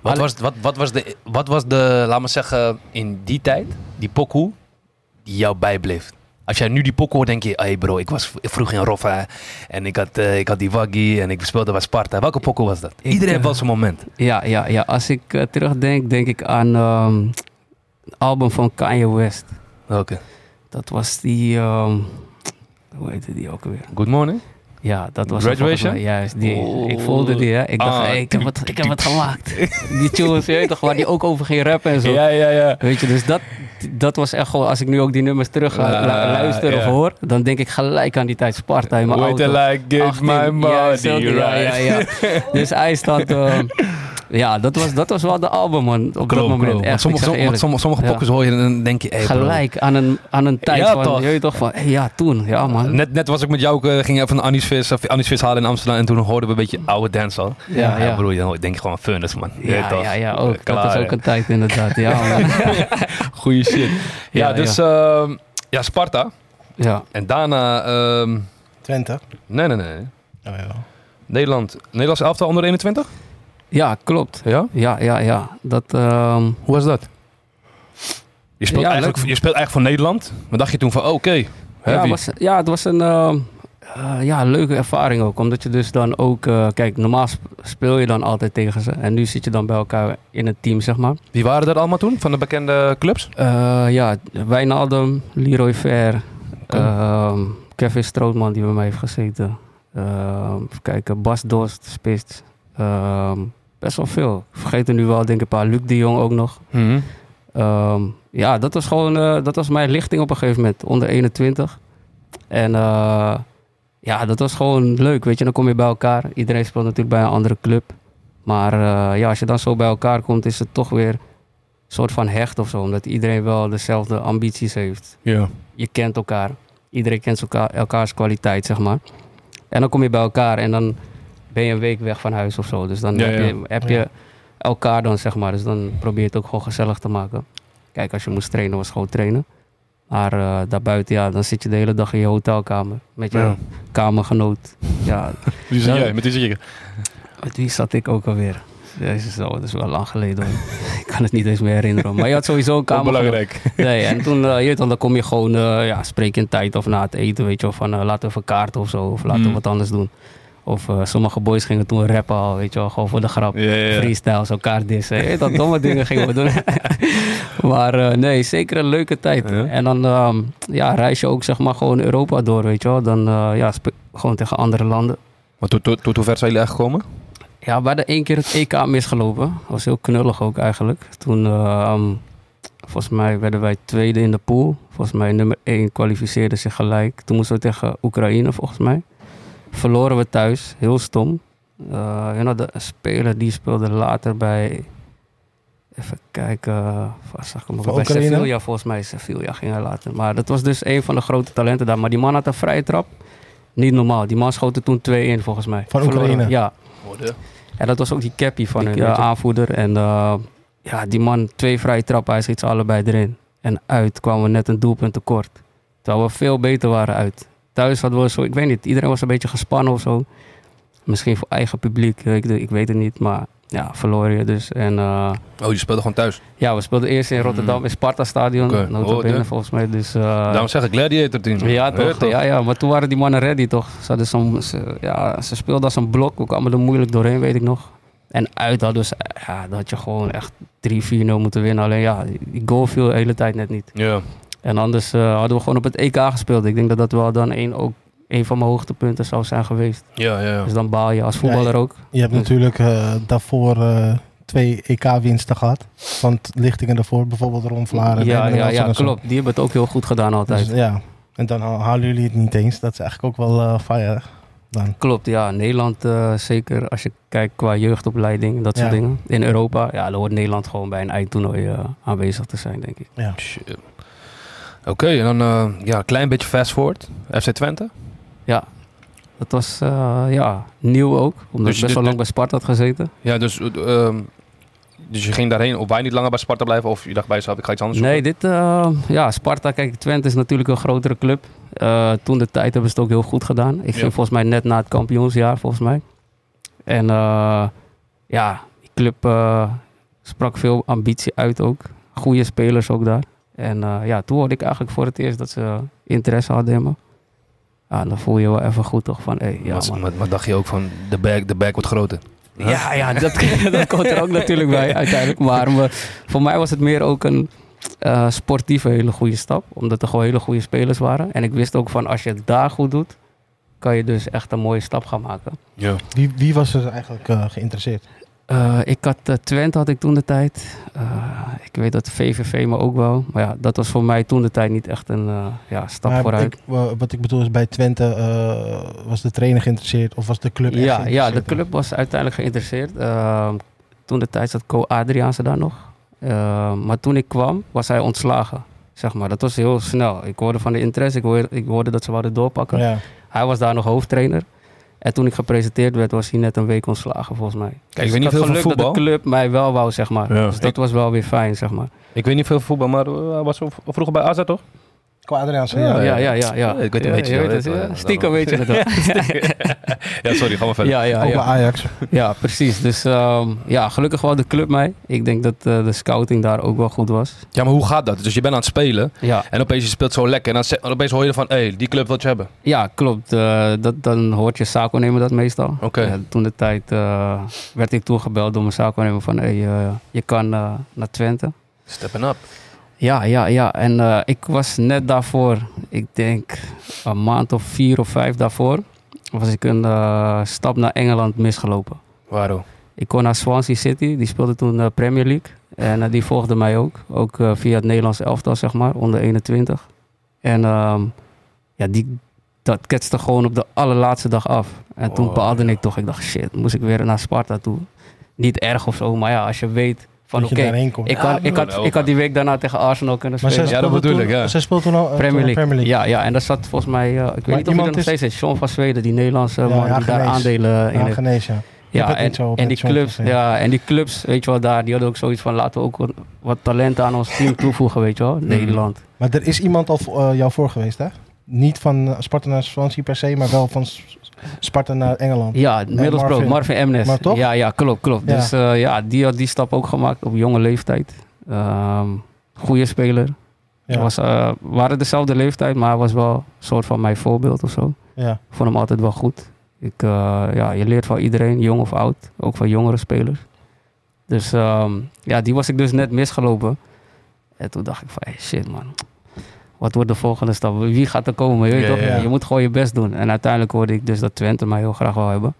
Wat was, wat, wat, was de, wat was de, laat maar zeggen, in die tijd, die pokoe, die jou bijbleef? Als jij nu die pokoe hoort, denk je, hey bro, ik was vroeg in Roffa en ik had, eh, ik had die waggy en ik speelde bij Sparta. Welke pokoe was dat? Ik, Iedereen heeft eh, wel zijn moment. Ja, ja, ja. Als ik eh, terugdenk, denk ik aan ehm, het album van Kanye West. Welke? Dat was die, ehm, hoe heette die ook alweer? Good morning. Ja, dat was Graduation? Juist, die. Oh. Ik voelde die, hè. Ik dacht, Ah, hey, ik, heb het, ik heb het gemaakt. [laughs] die tunes, je toch, waar die ook over ging rappen en zo. Ja, ja, ja. Weet je, dus dat, dat was echt gewoon, als ik nu ook die nummers terug ga Ah, lu- luisteren ja. of hoor, dan denk ik gelijk aan die tijd Sparta in mijn Wait auto. till I get 18, my ja, body ja, ja, right. ja. Dus hij staat, [laughs] eh, ja, dat was, dat was wel de album man, op dat Klopt, moment. Echt, sommige, sommige, eerlijk. sommige, sommige Ja. pokkers hoor je en dan denk je, hey, bro. Gelijk aan een, aan een tijd Ja, van, toch? je weet toch van, hey, ja toen, ja man. Net, net was ik met jou, eh, ging even een Annie's Vis, of Annie's Vis halen in Amsterdam en toen hoorden we een beetje oude dancehall. Ja, ja. broer, dan denk je gewoon furnace man. Je Ja, ja, ja, ook. Klaar, dat is ook een tijd inderdaad, ja man. [laughs] Goeie shit. Ja, Ja, dus ehm, ja, Sparta. ja. En daarna, ehm, Twente. nee, nee, nee. Oh, ja. Nederland, Nederlands elftal onder 21? Ja, klopt. Ja? Ja, ja, ja. Dat, ehm, Hoe was dat? Je speelt, Ja, eigenlijk, leuk. je speelt eigenlijk voor Nederland. Maar dacht je toen van, oh, oké, ja, was, ja, het was een ehm, eh, ja, leuke ervaring ook. Omdat je dus dan ook... eh, kijk, normaal sp- speel je dan altijd tegen ze. En nu zit je dan bij elkaar in het team, zeg maar. Wie waren er allemaal toen, van de bekende clubs? Eh, ja, Wijnaldum, Leroy Ver, ehm, Kevin Strootman die bij mij heeft gezeten. Even kijken, Bas Dost, Spits. Best wel veel. Ik vergeet er nu wel, denk ik, een paar. Luc de Jong ook nog. Mhm. Ehm, ja, dat was gewoon, eh, dat was mijn lichting op een gegeven moment, onder 21. En eh, ja, dat was gewoon leuk, weet je. Dan kom je bij elkaar. Iedereen speelt natuurlijk bij een andere club. Maar eh, ja, als je dan zo bij elkaar komt, is het toch weer een soort van hecht of zo. Omdat iedereen wel dezelfde ambities heeft. Ja. Je kent elkaar. Iedereen kent elkaar, elkaars kwaliteit, zeg maar. En dan kom je bij elkaar en dan ben je een week weg van huis of zo. Dus dan Ja, heb, ja. Je, heb je Ja. elkaar dan, zeg maar. Dus dan probeer je het ook gewoon gezellig te maken. Kijk, als je moest trainen, was gewoon trainen. Maar eh, daarbuiten, ja, dan zit je de hele dag in je hotelkamer. Met je Ja. kamergenoot. Ja, [laughs] Wie zit Ja. jij? Met wie zit je? met wie zat ik ook alweer? Jezus, oh, dat is wel lang geleden. hoor. [laughs] ik kan het niet eens meer herinneren. Maar je had sowieso een kamergenoot. Belangrijk. Nee, en toen, je wel, dan kom je gewoon, eh, ja, spreek je een tijd of na het eten, weet je wel, van laten we even kaarten of zo, of laten we Mm. wat anders doen. Of eh, sommige boys gingen toen rappen al, weet je wel, gewoon voor de grap. Ja, ja. Freestyles, elkaar dissen. Weet dat domme dingen gingen we doen. [laughs] maar eh, nee, zeker een leuke tijd. En dan ehm, ja, reis je ook zeg maar gewoon Europa door, weet je wel. Dan eh, ja, gewoon tegen andere landen. Maar tot, tot, tot hoe ver zijn jullie echt gekomen? Ja, we hadden één keer het EK misgelopen. Dat was heel knullig ook eigenlijk. Toen, ehm, volgens mij werden wij tweede in de pool. Volgens mij nummer één kwalificeerde zich gelijk. Toen moesten we tegen Oekraïne volgens mij. Verloren we thuis, heel stom. Eh en hadden een speler die speelde later bij... Even kijken, zag ik Bij? Sevilla volgens mij. Sevilla ging hij later. Maar dat was dus een van de grote talenten daar. Maar die man had een vrije trap. Niet normaal. Die man schoot er toen twee in volgens mij. Van Verloren. Oekraïne? Ja. En dat was ook die cappy van Die hun, de keertje. aanvoerder. En eh, ja, die man, twee vrije trappen, hij schiet ze allebei erin. En uit kwamen we net een doelpunt tekort. Terwijl we veel beter waren uit. Thuis hadden we zo, ik weet niet, iedereen was een beetje gespannen of zo. Misschien voor eigen publiek, ik, ik weet het niet. Maar ja, verloor je dus. En eh, Oh, je speelde gewoon thuis. ja, we speelden eerst in Rotterdam, in Sparta Stadion. Oké. Nota Oh, ja. volgens mij. Dus, eh, Daarom zeg ik Gladiator team. ja, toch? Ja, ja, maar toen waren die mannen ready, toch? Ze, hadden zo'n, ze, ja, ze speelden als een blok. We kwamen er moeilijk doorheen, weet ik nog. En uit hadden ze, ja, dat had je gewoon echt 3-4-0 moeten winnen. Alleen ja, die goal viel de hele tijd net niet. Ja. En anders eh, hadden we gewoon op het EK gespeeld. Ik denk dat dat wel dan een, ook een van mijn hoogtepunten zou zijn geweest. Ja, ja, ja. Dus dan baal je als voetballer Ja, ook. Je hebt Dus- natuurlijk eh, daarvoor eh, twee EK-winsten gehad. Van het lichtingen daarvoor, bijvoorbeeld Ron Vlaar. Ja, ja, ja, klopt. Die hebben het ook heel goed gedaan altijd. Dus, ja. En dan halen jullie het niet eens. Dat is eigenlijk ook wel eh fire dan. Klopt, ja. Nederland eh, zeker als je kijkt qua jeugdopleiding, dat soort Ja. dingen. In Europa, ja, dan hoort Nederland gewoon bij een eindtoernooi aanwezig te zijn, denk ik. Ja. Shit. Oké, en dan eh, ja, een klein beetje fast forward. FC Twente. Dat was eh, ja, nieuw ook, omdat Dus ik best wel lang bij Sparta had gezeten. Ja, dus, eh, ehm, dus je ging daarheen. Of wij niet langer bij Sparta blijven? Of je dacht bij jezelf, ik ga iets anders Nee, zoeken? dit, ja, Sparta, kijk, Twente is natuurlijk een grotere club. Toen de tijd hebben ze het ook heel goed gedaan. Ik ging Ja. volgens mij net na het kampioensjaar, volgens mij. En ja, die club sprak veel ambitie uit ook. Goede spelers ook daar. En eh, ja, toen hoorde ik eigenlijk voor het eerst dat ze interesse hadden in me. Ja, dan voel je wel even goed toch van, hé, ja maar, man. maar, maar dacht je ook van, de bag, de bag wordt groter? Ja, ja dat, [laughs] dat komt er ook natuurlijk bij uiteindelijk. Maar me- voor mij was het meer ook een eh sportieve hele goede stap. Omdat er gewoon hele goede spelers waren. En ik wist ook van als je het daar goed doet, kan je dus echt een mooie stap gaan maken. Ja. Wie, wie was er eigenlijk eh, geïnteresseerd? Eh, ik had eh, Twente had ik toen de tijd. Eh, ik weet dat VVV me ook wel. Maar ja, dat was voor mij toen de tijd niet echt een ja, stap Maar vooruit. ik- wa- wat ik bedoel is, bij Twente was de trainer geïnteresseerd of was de club echt Ja, ja, de club was uiteindelijk geïnteresseerd. Toen de tijd zat Co Adriaanse daar nog. Maar toen ik kwam, was hij ontslagen. Zeg maar. Dat was heel snel. Ik hoorde van de interesse, ik hoorde, ik hoorde dat ze wouden doorpakken. Ja. Hij was daar nog hoofdtrainer. En toen ik gepresenteerd werd, was hij net een week ontslagen volgens mij. Kijk, ik weet niet veel van voetbal. dat de club mij wel wou, zeg maar. Ja. Dus dat was wel weer fijn, zeg maar. Ik weet niet veel van voetbal, maar eh, hij was vroeger bij AZ toch? Qua Adriaanse, Ja, ja. Ja, ja, ja. Ik weet een Ja, beetje, je weet het, wel. Stiekem weet je het wel. [laughs] ja, sorry, ga maar verder. Ja, ja, Ook ja. bij Ajax. Ja, precies. Dus ehm, ja, gelukkig wel de club mij. Ik denk dat eh, de scouting daar ook wel goed was. Ja, maar hoe gaat dat? Dus je bent aan het spelen Ja, en opeens je speelt zo lekker. En dan opeens hoor je van, hé, hey, die club wil je hebben. ja klopt. Eh, dat, dan hoort je zaakwaarnemer dat meestal. Oké. Ja, toen de tijd eh, werd ik toegebeld door mijn zaakwaarnemer van... Hey, eh, je kan eh, naar Twente. Steppen up. Ja, ja, ja. En eh, ik was net daarvoor, ik denk een maand of vier of vijf daarvoor... was ik een eh, stap naar Engeland misgelopen. Waarom? Ik kon naar Swansea City, die speelde toen eh, Premier League. En die volgde mij ook. Ook via het Nederlands elftal, zeg maar, onder 21. En ehm, ja, die, dat ketste gewoon op de allerlaatste dag af. En toen Oh, baalde ja. ik toch. Ik dacht, shit, moest ik weer naar Sparta toe. Niet erg of zo, maar ja, als je weet van Dat oké, komt. ik, kan, ik, had, ik had die week daarna tegen Arsenal kunnen Maar spelen. zij Ja, dat bedoel toen, ik, ja. Zij speelt toen al Premier League. Premier League. Ja, ja, en daar zat volgens mij, eh, ik weet niet of hij iemand nog is- steeds is, Sean van Zweden, die Nederlandse Ja, man ja, die daar aandelen in Ja, heeft. Genees, ja. Ja, en, zo die clubs, ja, en die clubs, weet je wel, daar, die hadden ook zoiets van, laten we ook wat, talent aan ons team toevoegen, weet je wel, Nederland. Maar er is iemand al eh, jou voor geweest, hè? Niet van eh, Sparta naar Swansea per se, maar wel van Sparta naar Engeland. Ja, Middlesbrough, Marvin. Marvin, Emnes. Maar toch? Ja, ja, klopt, klopt. Ja. Dus eh, ja, die had die stap ook gemaakt op jonge leeftijd. Ehm goede speler. Ja. Was, eh, we waren dezelfde leeftijd, maar hij was wel een soort van mijn voorbeeld of zo. ja. Ik vond hem altijd wel goed. Ik, eh, ja, je leert van iedereen, jong of oud. Ook van jongere spelers. Dus ehm, ja, die was ik dus net misgelopen. En toen dacht ik van, hey, shit man. Wat wordt de volgende stap? Wie gaat er komen? Je, weet Ja, toch? ja. je moet gewoon je best doen. En uiteindelijk hoorde ik dus dat Twente mij heel graag wil hebben.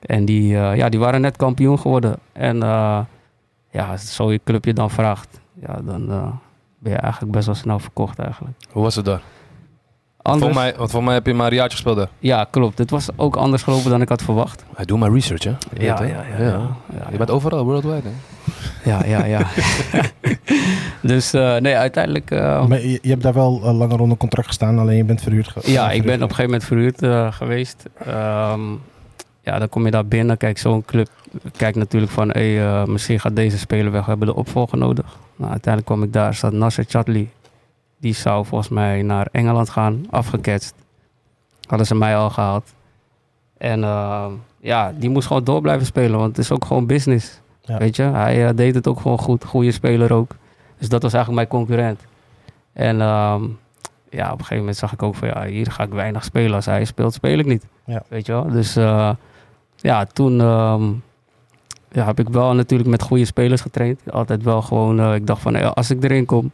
En die, eh, ja, die waren net kampioen geworden. En eh, ja, zo je club je dan vraagt, ja, dan eh, ben je eigenlijk best wel snel verkocht eigenlijk. Hoe was het daar? Anders, Voor mij, want voor mij heb je maar een jaartje gespeeld daar. Ja, klopt. Het was ook anders gelopen dan ik had verwacht. Hij doet maar research, hè? Ja, ja, ja, ja. Ja, Je bent overal, worldwide, hè? Ja, ja, ja. [laughs] dus eh, nee, uiteindelijk... eh, Maar je, je hebt daar wel eh, langer onder contract gestaan, alleen je bent verhuurd. ge- ja, ik ben op een gegeven moment verhuurd eh, geweest. Ehm, ja, dan kom je daar binnen. Kijk, zo'n club kijkt natuurlijk van... Hey, eh, misschien gaat deze speler weg. We hebben de opvolger nodig. Nou, uiteindelijk kwam ik daar. Zat Nasser Chatli. Die zou volgens mij naar Engeland gaan. Afgeketst. Hadden ze mij al gehaald. En ehm, ja, die moest gewoon door blijven spelen. Want het is ook gewoon business. Ja. Weet je, hij eh, deed het ook gewoon goed. Goede speler ook. Dus dat was eigenlijk mijn concurrent. En ehm, ja, op een gegeven moment zag ik ook van ja, hier ga ik weinig spelen. Als hij speelt, speel ik niet. Ja. Weet je wel? Dus eh, ja, toen ehm, ja, heb ik wel natuurlijk met goede spelers getraind. Altijd wel gewoon, eh, ik dacht van als ik erin kom,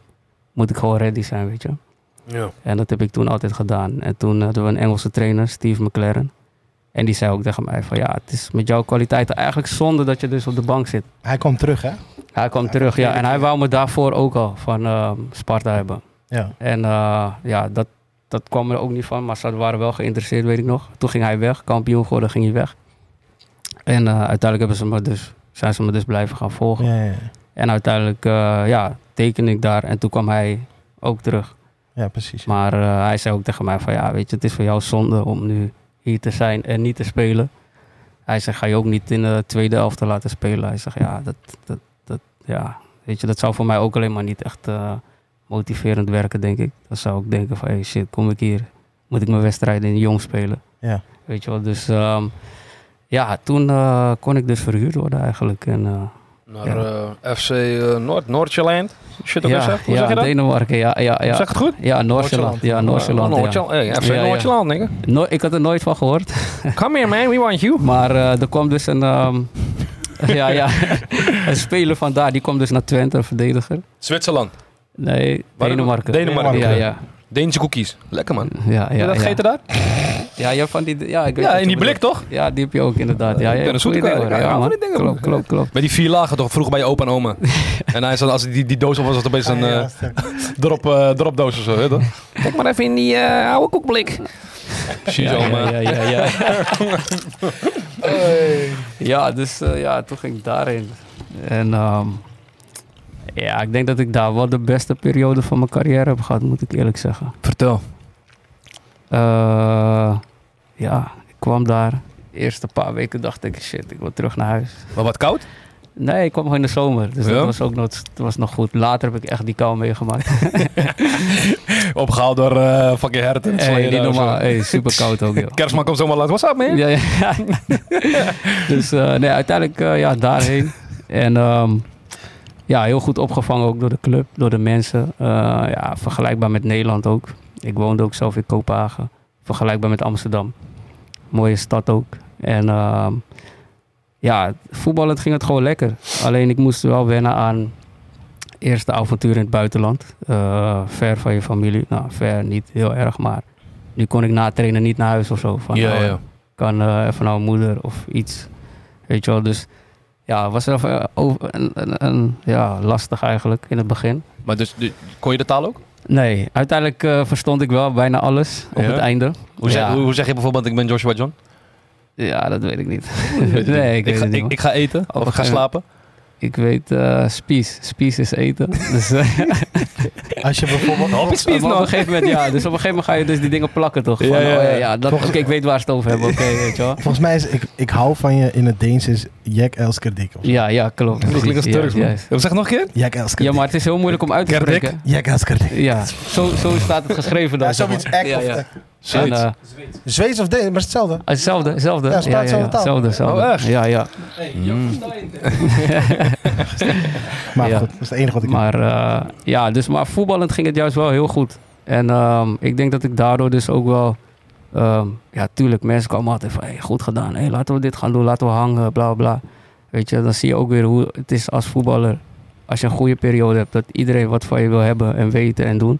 moet ik gewoon ready zijn, weet je. Ja. En dat heb ik toen altijd gedaan. En toen hadden we een Engelse trainer, Steve McLaren. En die zei ook tegen mij van ja, het is met jouw kwaliteiten eigenlijk zonde dat je dus op de bank zit. Hij kwam terug, hè? Hij kwam terug, ja. En hij wou me daarvoor ook al van ehm, Sparta hebben. Ja. En eh, ja, dat, dat kwam er ook niet van. Maar ze waren wel geïnteresseerd, weet ik nog. Toen ging hij weg, kampioen geworden, ging hij weg. En eh, uiteindelijk hebben ze me dus, zijn ze me dus blijven gaan volgen. Ja, ja, ja. En uiteindelijk eh, ja, tekende ik daar. En toen kwam hij ook terug. ja precies. Maar eh, hij zei ook tegen mij van ja, weet je, het is voor jou zonde om nu hier te zijn en niet te spelen. Hij zegt, ga je ook niet in de tweede helft te laten spelen. Hij zegt, ja, dat, dat, dat, ja, weet je, dat zou voor mij ook alleen maar niet echt eh, motiverend werken, denk ik. Dan zou ik denken van, hey shit, kom ik hier, moet ik mijn wedstrijden in jong spelen. Ja. Weet je wel, dus ehm, ja, toen kon ik dus verhuurd worden eigenlijk. En, Naar eh, FC eh, Noord, Noordjeland. Shit ja, gezegd. Hoe ja, zeg je dat? Denemarken, ja, ja, ja. Zeg het goed? Ja, Noordjeland. Ja, Noordjeland. Oh, ja. FC. Noordjeland, nigga. No- ik had er nooit van gehoord. [laughs] Come here, man. We want you. Maar eh, er kwam dus een, ehm, [laughs] ja, ja, [laughs] een speler van daar, die kwam dus naar Twente, een verdediger. Zwitserland. Nee, Waar- Denemarken. Denemarken. Ja, ja. Deense cookies. Lekker, man. Ja, Ja, dat ja. gegeten daar? [laughs] Ja, je hebt van die, ja, ik weet Ja, in die blik, toch? Ja, die heb je ook inderdaad. Ja, Ik ja, ben een zoete. Ja, Ja, man. goeie dingen, Klopt, klopt, klopt. Met die vier lagen toch vroeger bij je opa en oma. [laughs] en hij zei, als die, die doos op was, was het opeens een Ah, ja, eh [laughs] drop, eh, dropdoos of zo. Toch? Kijk maar even in die eh, oude koekblik. Precies, Ja, oma. ja, ja, ja, ja. Ja, dus ja, toen ging ik daarin. En ehm, ja, ik denk dat ik daar wel de beste periode van mijn carrière heb gehad, moet ik eerlijk zeggen. Vertel. Eh, ja, ik kwam daar. De eerste paar weken dacht ik, shit, ik wil terug naar huis. Maar wat koud? Nee, ik kwam gewoon in de zomer. Dus Ja? dat was ook nog, dat was nog goed. Later heb ik echt die kou meegemaakt. [laughs] Opgehaald door eh fucking herten. hey, niet normaal. Hey, super koud ook, joh. [laughs] Kerstman komt zomaar langs. What's up, man? Ja, ja. [laughs] dus eh, nee, uiteindelijk ja, daarheen. En ehm, ja, heel goed opgevangen ook door de club, door de mensen. Eh, ja, vergelijkbaar met Nederland ook. Ik woonde ook zelf in Kopenhagen. Vergelijkbaar met Amsterdam. Mooie stad ook. En ehm, ja, voetballend ging het gewoon lekker. Alleen ik moest wel wennen aan eerste avontuur in het buitenland. Eh, ver van je familie. Nou, ver niet heel erg, maar nu kon ik na trainen niet naar huis of zo. Van, Ja, oh, ja. kan eh, even naar mijn moeder of iets. Weet je wel, dus ja, was wel eh, over, een, een, een- ja, lastig eigenlijk in het begin. Maar dus, de- kon je de taal ook? Nee, uiteindelijk eh, verstond ik wel bijna alles op Ja? het einde. Hoe, zeg, ja. hoe, hoe zeg je bijvoorbeeld, ik ben Joshua John? ja, dat weet ik niet. [laughs] nee, ik, [laughs] ga, het niet. ik, man. ik ga eten of Of ik ga- slapen. Ik weet eh spies. Spies is eten. [laughs] Dus, eh, [laughs] Als je bijvoorbeeld... Hop, maar op een gegeven moment, ja. Dus op een gegeven moment ga je dus die dingen plakken, toch? Ja, Van, ja, oh, ja. ja, dat, Volgens- ik weet waar ze het over hebben. Oké, weet je wel. Volgens mij is ik, ik hou van je in het Deens is Jack Elskerdik. of zo. Ja, ja, klopt. Dat klinkt als. Turks, Ja, man. juist. Zeg het nog een keer? Jack Elskerdik. Ja, maar het is heel moeilijk om uit te spreken. Jack Elskerdik. Ja, zo, zo staat het geschreven dan. Ja, zoiets echt Ja, of echt. En, Zweeds. eh, Zweeds of Deens, maar het is hetzelfde. ah, hetzelfde, hetzelfde. Ja, Ja, ja, hetzelfde, hetzelfde. Oh, echt? Ja, ja. [laughs] Maar Ja. goed, dat is het enige wat ik Maar eh, ja, dus maar voetballend ging het juist wel heel goed. En ehm, ik denk dat ik daardoor dus ook wel Ehm, ja, tuurlijk, mensen komen altijd van, hey, goed gedaan. Hey, laten we dit gaan doen, laten we hangen, bla bla. Weet je, dan zie je ook weer hoe het is als voetballer. Als je een goede periode hebt, dat iedereen wat van je wil hebben en weten en doen.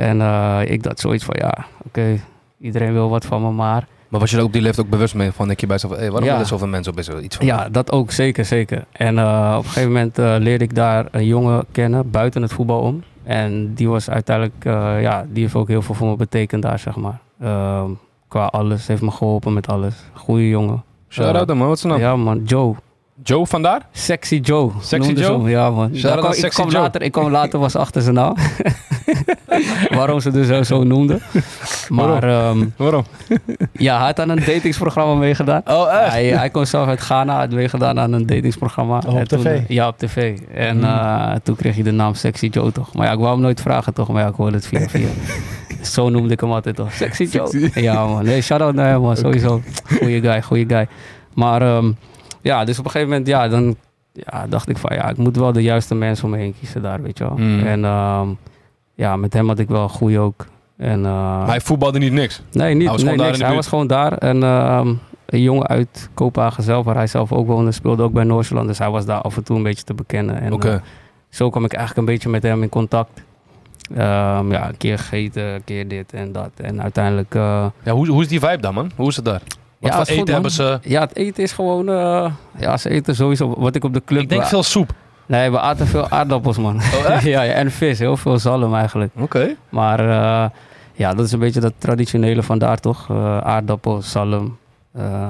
En eh, ik dacht zoiets van, ja, oké, iedereen wil wat van me, maar... Maar was je er op die leeftijd ook bewust mee van, denk je bij jezelf, hey, waarom Ja. willen zoveel mensen op is er iets van? Ja, dat ook, zeker, zeker. En eh, op een gegeven moment eh, leerde ik daar een jongen kennen, buiten het voetbal om. En die was uiteindelijk, ja, die heeft ook heel veel voor me betekend daar, zeg maar. Ehm, qua alles, heeft me geholpen met alles. Goeie jongen. Shout-out man, wat is? Ja man, Joe. Joe vandaar? Sexy Joe. Sexy Joe? Ja man. Kwam- aan ik, kwam later, ik kwam later was achter zijn naam. [laughs] [laughs] Waarom ze dus zo, zo noemden. [laughs] Maar ehm, Waarom? [laughs] ja, hij had aan een datingsprogramma meegedaan. Oh, echt? Hij, hij kwam zelf uit Ghana, had meegedaan aan een datingsprogramma. Oh, op toen, tv? eh, ja, op tv. En eh, toen kreeg hij de naam Sexy Joe toch. Maar ja, ik wou hem nooit vragen toch, maar ja, ik hoorde het via via. Zo noemde ik hem altijd toch. Sexy Joe. Ja man, nee, shout-out naar hem man, sowieso. Goeie guy, goeie guy. Maar ehm, ja, dus op een gegeven moment, ja, dan ja, dacht ik van ja, ik moet wel de juiste mensen om me heen kiezen daar, weet je wel. Mm. En ehm, ja, met hem had ik wel een goeie ook. En, eh, Maar hij voetbalde niet niks. Nee, niet. Hij was nee, gewoon daar niks. Hij was gewoon daar. En ehm, een jongen uit Kopenhagen zelf, waar hij zelf ook woonde, speelde ook bij Noordsland. Dus hij was daar af en toe een beetje te bekennen. En eh, zo kwam ik eigenlijk een beetje met hem in contact. Ehm, ja, een keer gegeten, een keer dit en dat. En uiteindelijk... eh, Ja, hoe, hoe is die vibe dan, man? Hoe is het daar? Wat ja, voor is goed, eten hebben ze? Ja, het eten is gewoon... ja, ze eten sowieso... Wat ik op de club... Ik denk veel soep. Nee, we aten veel aardappels, man. Oh, [laughs] ja, ja, en vis. Heel veel zalm eigenlijk. Oké. Maar eh, ja, dat is een beetje dat traditionele van daar, toch? Eh aardappel, zalm. eh,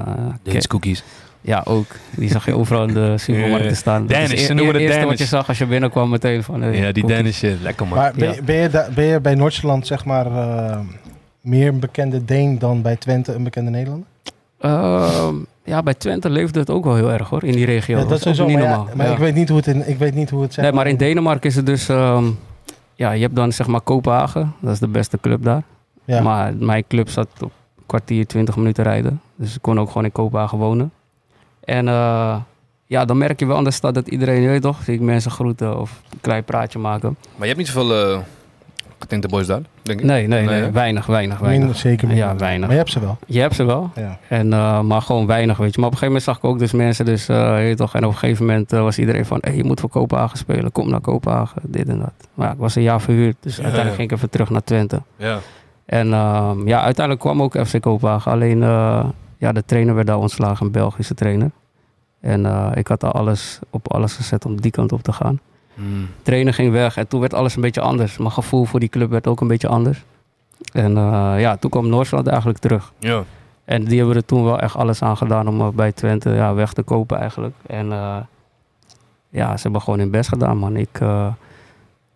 cookies. Ja, ook. Die zag je overal in de [laughs] supermarkten staan. Dat is Danish, e- ze noemen het eerste wat je zag als je binnenkwam meteen van... Ja, die cookies. Danish shit. Lekker, man. Maar ben, Ja. je- ben, je da- ben je bij Noordsland zeg maar eh, meer een bekende Deen dan bij Twente een bekende Nederlander? Ehm, ja, bij Twente leefde het ook wel heel erg hoor, in die regio. Ja, dat is ook niet Maar, ja, normaal. maar Ja. ik weet niet hoe het in, ik weet niet hoe het zeg Nee, maar in Denemarken is het dus... ehm, ja, je hebt dan zeg maar Kopenhagen. Dat is de beste club daar. Ja. Maar mijn club zat op een kwartier, 20 minuten rijden. Dus ik kon ook gewoon in Kopenhagen wonen. En eh, ja, dan merk je wel aan de stad dat iedereen, je weet toch, zie ik mensen groeten of een klein praatje maken. Maar je hebt niet zoveel uh, getinte boys daar, denk ik. Nee, nee, nee, Nee, hè? weinig, weinig, Minder, weinig. zeker minder. Ja, weinig. Maar je hebt ze wel. Je hebt ze wel, Ja. en, eh, maar gewoon weinig, weet je. Maar op een gegeven moment zag ik ook dus mensen, dus, eh, toch, en op een gegeven moment eh, was iedereen van, hey, je moet voor Kopenhagen spelen, kom naar Kopenhagen, dit en dat. Maar ja, ik was een jaar verhuurd, dus uiteindelijk ging ik even terug naar Twente. Ja. En ehm, ja, uiteindelijk kwam ook FC Kopenhagen. Alleen eh, ja, de trainer werd daar ontslagen, een Belgische trainer. En eh, ik had al alles op alles gezet om die kant op te gaan. Mm. trainer ging weg en toen werd alles een beetje anders. Mijn gevoel voor die club werd ook een beetje anders. En eh, ja, toen kwam Noordsland eigenlijk terug. Ja. En die hebben er toen wel echt alles aan gedaan om eh, bij Twente ja, weg te kopen eigenlijk. En eh, ja, ze hebben gewoon hun best gedaan, man. Ik, eh,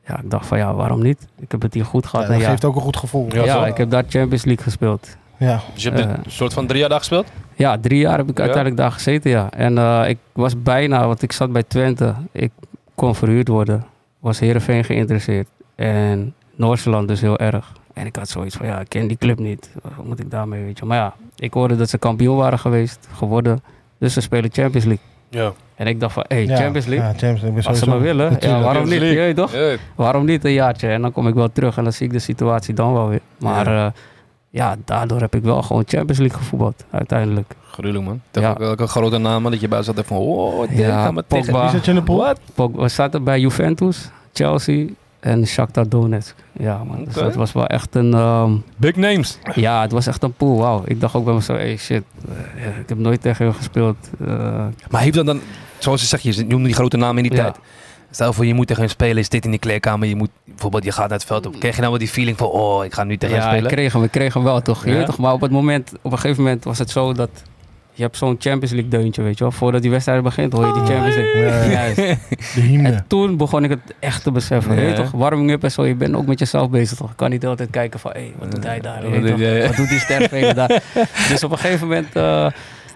ja, ik dacht van ja, waarom niet? Ik heb het hier goed Ja, gehad. dat en ja, geeft ook een goed gevoel. Ja, ik heb daar Champions League gespeeld. Ja. Dus je hebt een soort van drie jaar daar gespeeld? Ja, drie jaar heb ik Ja? uiteindelijk daar gezeten, ja. En eh, ik was bijna, want ik zat bij Twente. Ik kon verhuurd worden. Was Heerenveen geïnteresseerd. En Noordsland dus heel erg. En ik had zoiets van, ja, ik ken die club niet. Wat moet ik daarmee, weet je. Maar ja, ik hoorde dat ze kampioen waren geweest, geworden. Dus ze spelen Champions League. Ja. En ik dacht van, hé, Ja, Champions League? Ja, Champions League. Als ze maar willen, ja, waarom niet? Je weet toch? Ja. Waarom niet een jaartje? En dan kom ik wel terug en dan zie ik de situatie dan wel weer. Maar ja, ja daardoor heb ik wel gewoon Champions League gevoetbald, uiteindelijk. Gruwelijk, man. Ja. Ja. Welke grote namen dat je bij zat en van, oh, dit Ja, gaan we tegen. Pogba. Wie zat je in de pool? Wat? Pog- We zaten bij Juventus, Chelsea en Shakhtar Donetsk. Ja, man. Dus dat was wel echt een... ehm, Big names. ja, het was echt een pool. Wauw. Ik dacht ook bij mezelf, hey shit, eh, ik heb nooit tegen hem gespeeld. Eh, Maar heeft dat dan, zoals je zegt, je noemde die grote namen in die Ja. tijd. Stel voor, je moet tegen hem spelen, je zit in die kleedkamer, je moet, bijvoorbeeld je gaat naar het veld op. Kreeg je dan wel die feeling van, oh, ik ga nu tegen ja, spelen? hem, ik kreeg hem wel toch. Je Ja? weet toch. Maar op het moment, op een gegeven moment was het zo dat... Je hebt zo'n Champions League deuntje, weet je wel. Voordat die wedstrijd begint, hoor je die Champions League. Ja. [laughs] Juist. De hymne. En toen begon ik het echt te beseffen. Ja. Weet je toch? Warming up en zo. Je bent ook met jezelf bezig toch? Ik kan niet altijd kijken van, hé, wat doet hij daar? Wat Weet je doet toch? hij, ja. Wat doet die sterveler daar? [laughs] Dus op een gegeven moment, eh,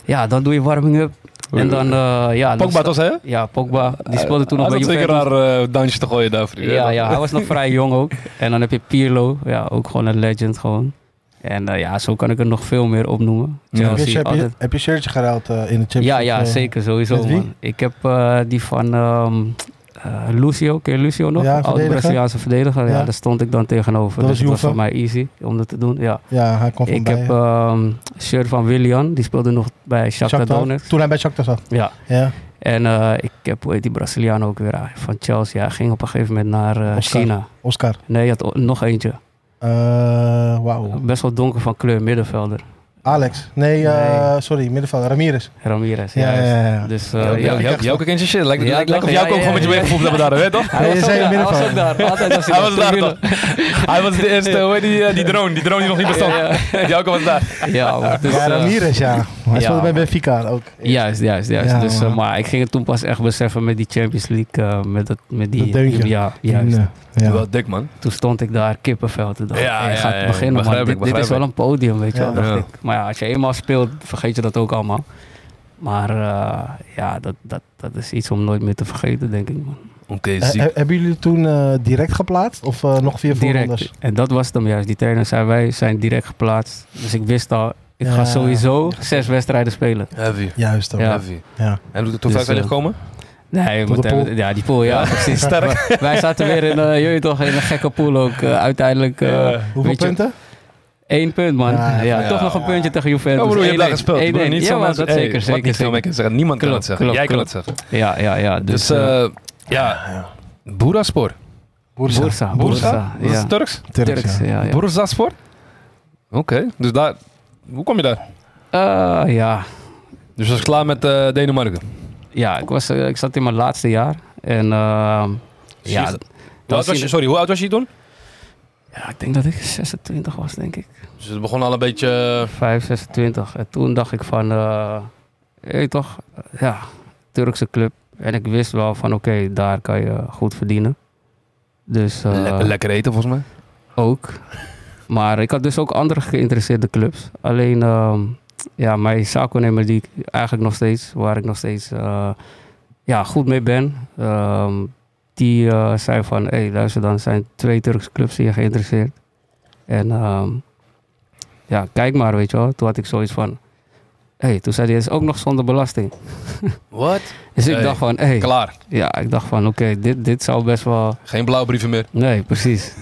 ja, dan doe je warming up. En dan, eh ja. dan Pogba, was hij? hè? Ja, Pogba. Die speelde toen nog Hij bij zat zeker Juventus. naar uh, dansjes te gooien daarvoor. Ja, ja, hij was nog vrij jong ook. [laughs] En dan heb je Pirlo. Ja, ook gewoon een legend gewoon. En eh, ja, zo kan ik er nog veel meer opnoemen. Ja. Heb je, Chelsea, heb, je, heb je shirtje geruild eh, in de Champions ja, League? ja, eh? zeker, sowieso man. Ik heb eh, die van, ehm, eh, Lucio, ken je Lucio nog? Ja, Oude verdediger. Braziliaanse verdediger. Ja. Ja. daar stond ik dan tegenover. Dat dus was het was voor mij easy om dat te doen. Ja. Ja, hij van Ik bij. heb een shirt van Willian, die speelde nog bij Shakhtar Shakhtar. Donetsk. Toen hij bij Shakhtar zat. Ja. Ja. En eh, ik heb, hoe heet die Braziliaan ook weer, ah, van Chelsea. Hij ging op een gegeven moment naar eh, Oscar. China. Oscar. Nee, je had nog eentje. Eh, Wauw. Best wel donker van kleur, middenvelder. Alex. Nee, eh, Nee. sorry, middenveld. Ramirez. Ramirez, Ja, juist. ja, ja. Dus, uh, ja, jou ook in zijn shit. Lijkt Ja, lijkt- lijkt of jou ook gewoon met je meegevoeld hebben daar, weet toch? Hij was ook daar, hij was middenvelder. ook daar. Altijd was hij Hij was daar toch? Hij was de [laughs] eerste, hoe heet die, eh, die drone, die drone die nog niet bestond. Jouke [laughs] was daar. Ja, maar dus, Ja, Ramirez, ja. Hij speelde bij. Benfica ook. Juist, juist, juist. Dus, maar ik ging het toen pas echt beseffen met die Champions League. eh, met, dat, met die, Dat deuntje. Ja, juist. Ja. Wel dik, man. Toen stond ik daar, kippenvel te dacht, Ja, hey, ja, gaat ja, beginnen, begrijp man. ik, Dit, is wel een podium, weet je wel, Ja. dacht Ja. ik. Maar ja, als je eenmaal speelt, vergeet je dat ook allemaal. Maar eh, ja, dat, dat, dat is iets om nooit meer te vergeten, denk ik, man. Oké, he- hebben jullie toen eh, direct geplaatst? Of eh, nog via voorrondes? Direct. En dat was het hem juist. Die trainer zei, wij zijn direct geplaatst. Dus ik wist al, ik ga sowieso zes wedstrijden spelen. Heavy. Juist ook. Ja. Heavy. Ja. En Dus, ver zijn eh, gekomen? Nee, Tot moet de pool. hebben- ja, die pool, ja, precies. [laughs] Sterk. Wij- Wij zaten weer in, eh, jullie toch, in een gekke pool ook. eh, uiteindelijk eh, Ja. Hoeveel punten? één punt, man. Ja, Ja, ja. toch nog een puntje tegen Juventus. Ja, broer, je hebt daar 1-1. gespeeld. broer. 1-1. Niet Ja, zo man, dat hey, zeker, zeker. niet veel zeggen. Niemand kan het zeggen. Jij kan klopt. het zeggen. Ja, ja, ja. Dus, Dus, ja, Boeraspor. Bursa. Bursa. Bursa? Dat is ja. Turks? Turks, Turks, ja. ja. ja. Bursaspor? Oké, dus daar... Hoe kom je daar? Eh, ja. Dus je was klaar met eh, Denemarken? Ja ik, was, eh, ik zat in mijn laatste jaar. En ehm, ja, Hoe oud was je, sorry, hoe oud was je toen? ja, ik denk dat ik 26 was, denk ik. Dus het begon al een beetje... 5, 26. En toen dacht ik van, eh je weet toch, eh, ja, Turkse club. En ik wist wel van, oké, daar kan je goed verdienen. Dus eh, le- lekker eten volgens mij. ook. Maar ik had dus ook andere geïnteresseerde clubs. Alleen, ehm, ja, mijn zaakwaarnemer die ik eigenlijk nog steeds, waar ik nog steeds eh, ja, goed mee ben, ehm, die eh, zei van, hé, hey, luister dan, zijn twee Turkse clubs hier geïnteresseerd. En ehm, ja, kijk maar, weet je wel. Toen had ik zoiets van, hé, hey, toen zei hij, het is ook nog zonder belasting. [laughs] Wat? Dus ik dacht van, hé, hey, Klaar. ja, ik dacht van, oké, dit, dit zou best wel Geen blauwbrieven meer. Nee, precies.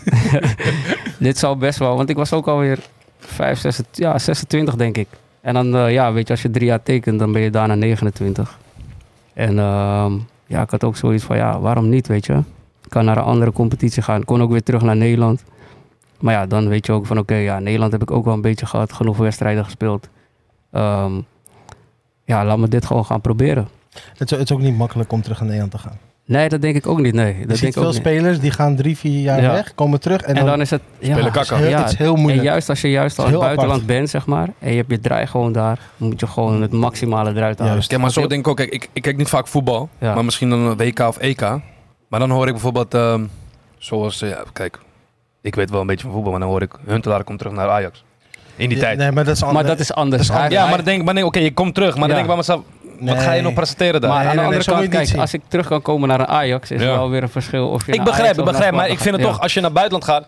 [laughs] Dit zou best wel, want ik was ook alweer 5, 26, ja, 26 denk ik. En dan, eh, ja, weet je, als je drie jaar tekent, dan ben je daarna 29. En ehm, ja, ik had ook zoiets van, ja, waarom niet, weet je? Ik kan naar een andere competitie gaan. Ik kon ook weer terug naar Nederland. Maar ja, dan weet je ook van, oké, ja, Nederland heb ik ook wel een beetje gehad. Genoeg wedstrijden gespeeld. Ehm, ja, laat me dit gewoon gaan proberen. Het, is, het is ook niet makkelijk om terug naar Nederland te gaan. Nee, dat denk ik ook niet, nee. Je Dat ziet denk ik veel ook niet. spelers die gaan drie, vier jaar Ja. weg, komen terug en, En dan, dan is het... Ja, Spelen het, is kakka. heel, Ja, het is heel En moeilijk. juist als je juist al Het in het buitenland bent, zeg maar, en je hebt je draai gewoon daar, moet je gewoon het maximale eruit halen. Juist. Kijk, maar zo denk ik ook. Kijk, ik, ik kijk niet vaak voetbal. Ja. Maar misschien dan een WK of EK. Maar dan hoor ik bijvoorbeeld... ehm, zoals... eh, ja, kijk. Ik weet wel een beetje van voetbal. Maar dan hoor ik... Huntelaar komt terug naar Ajax. In die Ja, tijd. Nee, maar dat is Maar ander- dat is anders. Dat is Hij- Ja, maar dan denk ik... Maar nee, oké, je komt terug. Maar dan Ja. denk ik bij mezelf... Wat ga je nog presenteren daar? maar Nee, aan de nee, nee, andere zo kant, kijk, als ik terug kan komen naar een Ajax, is Ja. wel weer een verschil. Of je ik begrijp, Ajax ik begrijp. Maar ik vind het Ja. toch... Als je naar buitenland gaat...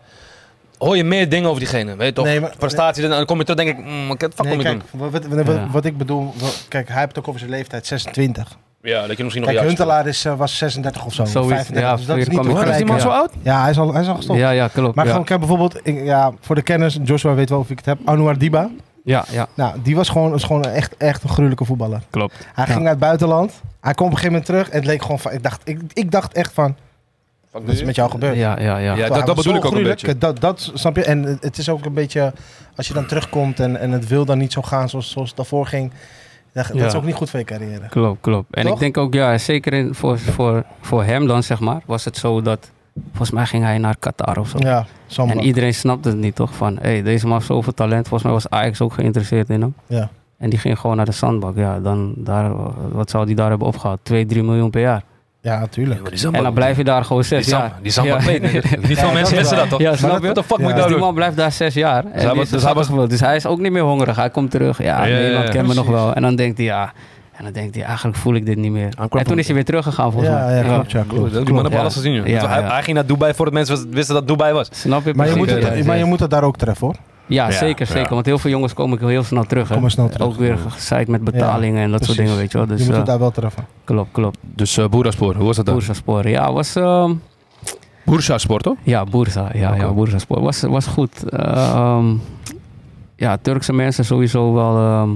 Hoor je meer dingen over diegene. Weet je toch? Nee, maar- Prestaties. En dan kom je terug denk ik... Mm, wat fuck Nee, kom je kijk, doen? wat, wat, wat, Ja. wat ik bedoel, wat- kijk, hij heeft het ook over zijn leeftijd, 26. Ja, dat je misschien nog Kijk, juist... Huntelaar is, eh, was 36 of zo, Zoiets, 35, ja, dus dat is niet ik is die man zo oud? Ja, hij is al, hij is al gestopt. Ja, ja, klopt. Maar ja. gewoon, kijk bijvoorbeeld, ik- ja, voor de kennis, Joshua weet wel of ik het heb, Anouar Diba. Ja, ja, Nou, die was gewoon, is gewoon echt, echt een gruwelijke voetballer. klopt. Hij Ja. ging naar het buitenland, hij kwam op een gegeven moment terug en het leek gewoon van, ik dacht, ik, ik dacht echt van, Wat is met jou gebeurd? Ja, ja, ja. Ja, dat, dat was bedoel ik ook een beetje. Dat, dat snap je. En het is ook een beetje, als je dan terugkomt en, en het wil dan niet zo gaan zoals, zoals het daarvoor ging. Dat, dat Ja. is ook niet goed voor je carrière. Klopt, klopt. En Toch? ik denk ook, ja, zeker in, voor, voor, voor hem dan, zeg maar, was het zo dat, volgens mij ging hij naar Qatar of zo. Ja, En iedereen snapte het niet, toch? Van, hé, hey, deze man heeft zoveel talent. Volgens mij was Ajax ook geïnteresseerd in hem. Ja. En die ging gewoon naar de zandbak. Ja, dan, daar, wat zou die daar hebben opgehaald? 2, 3 miljoen per jaar. Ja, natuurlijk. Ja, En dan blijf je daar gewoon zes Die jaar. Die Samba Ja. [laughs] Niet veel Ja, mensen dat wisten dat toch? Ja, snap dat- je? What the fuck Ja. moet ik Dus daar die doen? man blijft daar zes jaar. En hij was- dus dus, hij was- gevoeld. dus hij is ook niet meer hongerig. Hij komt terug. Ja, Ja, ja, ja. Nederland kent me nog wel. En dan denkt hij, ja... En dan denkt hij, eigenlijk voel ik dit niet meer. En toen is hij weer teruggegaan, volgens Ja, mij. ja, klopt. Ja, Klopt, klopt. die man heeft Ja. alles gezien. joh. Ja, hij, ja. hij ging naar Dubai voordat mensen wisten dat Dubai was. Snap je? Maar, je moet het, ja, maar je moet het daar ook treffen hoor. Ja, Ja, zeker, ja. zeker. Want heel veel jongens komen heel snel terug. hè. Komen snel terug. Ook weer gezeik met betalingen en dat soort dingen, weet je wel. Dus je moet eh, het daar wel treffen. klopt, klopt. Dus uh, Boeraspoor, hoe was dat dan? Boersa-spoor. Ja, was... ehm, Boersa-sport, toch? Ja, Bursa. Ja, ja. Was, was goed. Ehm, ja, Turkse mensen sowieso wel ehm,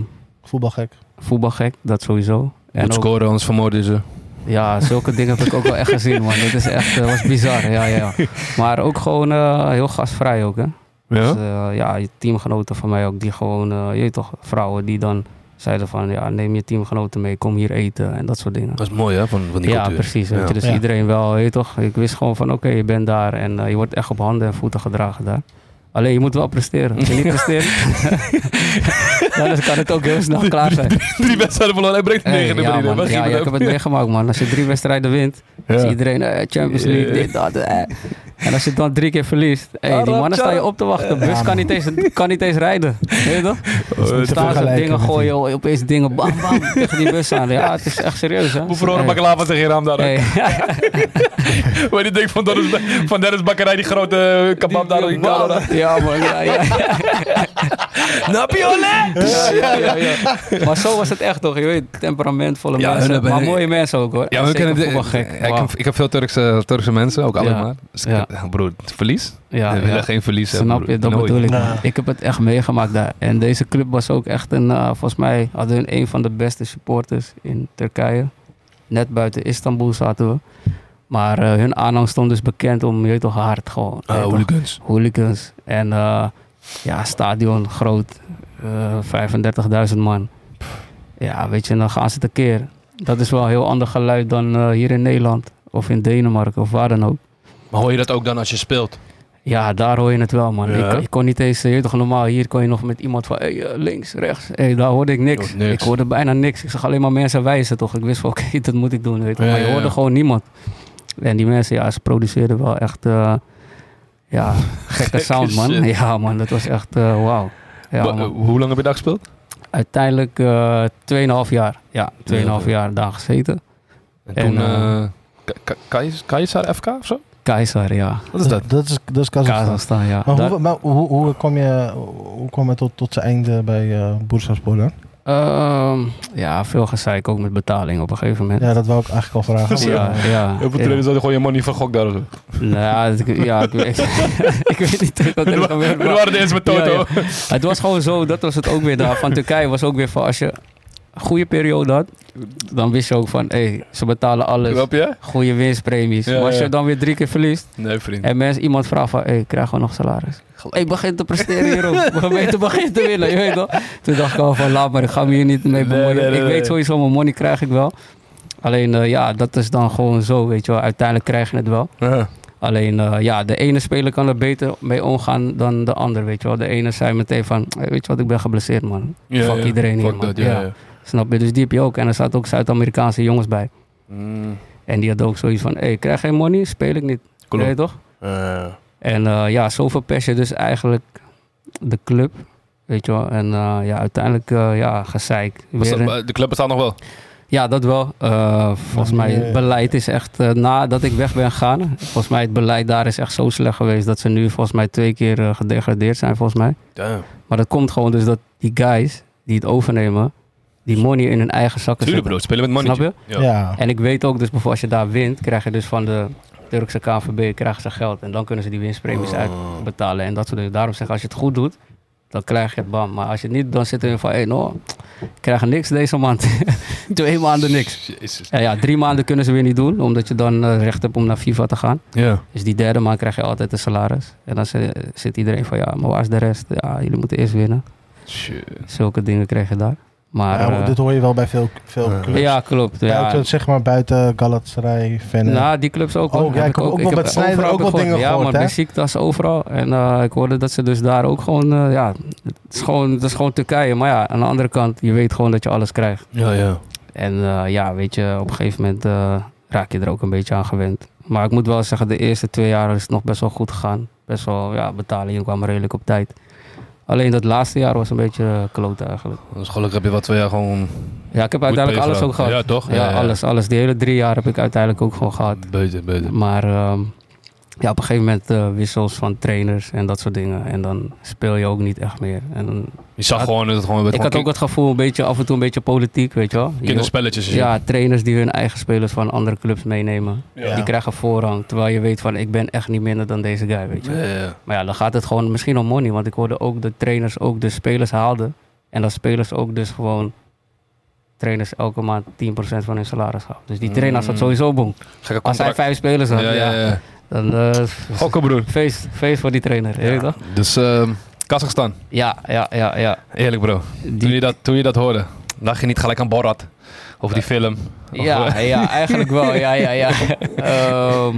Voetbalgek. Voetbalgek. Dat sowieso. En ook, scoren, anders vermoorden ze. ja, zulke [laughs] dingen heb ik ook wel echt gezien, man. Dat is echt, eh, was bizar. Ja, ja, ja. Maar ook gewoon eh, heel gastvrij ook, hè. Dus, Ja? eh, ja, je teamgenoten van mij ook, die gewoon, eh, je weet toch, vrouwen die dan zeiden van, ja, neem je teamgenoten mee, kom hier eten en dat soort dingen. Dat is mooi, hè, van, van die Ja, cultuur. precies. Ja. je, dus Ja. iedereen wel, weet toch? Ik wist gewoon van, oké, je bent daar en eh, je wordt echt op handen en voeten gedragen daar. Alleen je moet wel presteren. Als je niet [laughs] presteert, [laughs] [laughs] dan kan het ook heel snel klaar zijn. Drie wedstrijden verloren, hij brengt Hey, negen ja, binnen. man. Ja, ja, ik heb het meegemaakt, man. Als je drie wedstrijden wint, Ja. is iedereen eh, Champions League, Ja. dit, dat. eh. En als je dan drie keer verliest, hey, die mannen staan je op te wachten. De bus Ja, kan niet, eens, kan niet eens rijden. Weet je toch? Oh, het- staan ze dingen gooien, opeens dingen bam bam tegen die bus aan. Ja, het is echt serieus, hè? Hoe verloren Hey. baklava tegen Iram daar? Hey. [laughs] Waar je denkt van Dennis, van Dennis Bakkerij, die grote eh, kebab daar. Ja, man. Ja, ja, [laughs] ja. Ja, ja, ja, ja. Maar zo was het echt toch? Je weet, temperamentvolle mensen. hebben- Maar mooie mensen ook hoor. Ja, we kunnen voetbalgek. Ja, ik, heb, ik heb veel Turkse, Turkse mensen, ook maar. Dus broer, verlies? Ja, we willen ja. geen verlies hebben, Snap je, dat Nooit. bedoel ik. Ik heb het echt meegemaakt daar. En deze club was ook echt een, eh, volgens mij hadden hun een van de beste supporters in Turkije. Net buiten Istanbul zaten we. Maar eh, hun aanhang stond dus bekend om, je weet toch, hard gewoon. Ah, hooligans. hooligans. En eh, ja, stadion groot, eh 35.000 man. Ja, weet je, dan gaan ze tekeer. Dat is wel een heel ander geluid dan eh, hier in Nederland of in Denemarken of waar dan ook. Maar hoor je dat ook dan als je speelt? Ja, daar hoor je het wel, man. Ja. Ik, ik kon niet eens, je toch normaal, hier kon je nog met iemand van hey, eh, links, rechts. Hey, daar hoorde ik niks. Ik hoorde bijna niks. Ik zag alleen maar mensen wijzen, toch? Ik wist van, [laughs] oké, dat moet ik doen, weet je. Ja, maar je hoorde ja. gewoon niemand. En die mensen, ja, ze produceerden wel echt, eh, ja, [laughs] gekke sound, man. shit. [laughs] Ja, man, dat was echt, eh wauw. Ja, man. hoe lang heb je daar gespeeld? Uiteindelijk eh 2,5 jaar. Ja, 2,5 Ja. jaar daar gezeten. En En, toen, eh, eh Ka- Ka- Kais- Kaisar FK of zo? Keizer, ja. Wat is dat? Dat is, dat is Kazachstan. Kazachstan, ja. Maar, Daar- hoe, maar hoe, hoe kwam je, hoe kwam je tot, tot zijn einde bij eh Bursaspor dan? Ehm, ja, veel gezeik ook met betaling op een gegeven moment. Ja, dat wou ik eigenlijk al vragen. Ja, ja. Heel veel trainers hadden gewoon je money vergokt daar. of zo. Nou ja, ik, ja, ik, weet, [laughs] ik weet niet wat er We gebeurt. we waren eerste met Toto. Ja, ja. Het was gewoon zo, dat was het ook weer daar. Van Turkije was ook weer van, als je een goede periode had, dan wist je ook van, hé, hey, ze betalen alles. Snap je? Goede winstpremies. Ja, maar als ja. je dan weer drie keer verliest Nee, vriend. en mensen, iemand vraagt van, hé, hey, krijg gewoon nog salaris. Ik begin te presteren hierop. We gemeente begint te winnen, je weet toch? Toen dacht ik al van, laat maar, ik ga me hier niet mee bemoeien. nee, nee, ik weet sowieso, mijn money krijg ik wel. Alleen, eh, ja, dat is dan gewoon zo, weet je wel. Uiteindelijk krijg je het wel. Ja. Alleen, eh, ja, de ene speler kan er beter mee omgaan dan de ander, weet je wel. De ene zei meteen van, hey, weet je wat, ik ben geblesseerd, man. Ja, Fuck ja. iedereen hier, Fuck man. dat, Ja. ja. Snap je? Dus die heb je ook. En er zaten ook Zuid-Amerikaanse jongens bij. Mm, En die hadden ook zoiets van, hey, krijg geen money, speel ik niet. klopt. Weet je toch? Eh, En eh, ja, zo verpest je dus eigenlijk de club, weet je wel. En eh, ja, uiteindelijk, eh, ja, gezeik. was Weer dat- de club bestaat nog wel. Ja, dat wel. Eh, volgens mij, het beleid is echt, nadat ik weg ben gegaan, volgens mij het beleid daar is echt zo slecht geweest dat ze nu volgens mij twee keer gedegradeerd zijn, volgens mij. Damn. Maar dat komt gewoon dus dat die guys die het overnemen, die money in hun eigen zakken Tuurlijk zetten. bro, spelen met money. Snap je? Ja. Ja. En ik weet ook dus bijvoorbeeld als je daar wint, krijg je dus van de Turkse KNVB krijgen ze geld. En dan kunnen ze die winstpremies Oh. uitbetalen. En dat soort dingen. Daarom zeg ik, als je het goed doet, dan krijg je het bam. Maar als je het niet, dan zit er van, hé, hey, no, ik krijg niks deze maand. [laughs] Twee maanden niks. Ja, ja, drie maanden kunnen ze weer niet doen, omdat je dan eh, recht hebt om naar FIFA te gaan. Ja. Dus die derde maand krijg je altijd een salaris. En dan zi- zit iedereen van, ja, maar waar is de rest? Ja, jullie moeten eerst winnen. Shit. Zulke dingen krijg je daar. Maar, Ja, eh, dit hoor je wel bij veel, veel Ja. clubs. ja, klopt. Ja. Buiten, zeg maar buiten Galatasaray, Venlo. Nou, die clubs ook. Ook, ja, ik heb ook wel met Sneijder overal ook wat gehoord. dingen Ja, gehoord, maar hè? Besiktas overal. En eh, ik hoorde dat ze dus daar ook gewoon, eh, ja, het is gewoon, het is gewoon Turkije. Maar ja, aan de andere kant, je weet gewoon dat je alles krijgt. Ja, ja. En eh, ja, weet je, op een gegeven moment eh, raak je er ook een beetje aan gewend. Maar ik moet wel zeggen, de eerste twee jaar is het nog best wel goed gegaan. Best wel, ja, betalingen kwamen redelijk op tijd. Alleen dat laatste jaar was een beetje uh, kloot eigenlijk. Dus gelukkig heb je wat twee jaar gewoon... Ja, ik heb uiteindelijk alles ook gehad. Ja, toch? Ja, alles, alles. Die hele drie jaar heb ik uiteindelijk ook gewoon gehad. Beter, beter. Maar ehm, ja, op een gegeven moment eh, wissels van trainers en dat soort dingen. En dan speel je ook niet echt meer. En dan, Je zag gewoon dat het gewoon... ik had ook het gevoel, een beetje, af en toe een beetje politiek, weet je wel. Je- kinderspelletjes. ja, trainers die hun eigen spelers van andere clubs meenemen. Ja. Die krijgen voorrang. Terwijl je weet van, ik ben echt niet minder dan deze guy, weet je. Maar ja, dan gaat het gewoon misschien om money. Want ik hoorde ook dat trainers ook de spelers haalden. En dat spelers ook dus gewoon trainers elke maand 10% van hun salaris halen. Dus die trainer zat Mm. sowieso boem. Als hij vijf spelers had, ja, ja, ja. Dan eh, Gokken, broer. feest, feest voor die trainer. weet toch? Dus ehm Kazachstan. Ja, ja, ja, ja. Eerlijk, bro. Toen je, dat, toen je dat hoorde, dacht je niet gelijk aan Borat? Over die film? Of, ja, eh, ja, eigenlijk wel. Ja, ja, ja. [laughs] Ehm,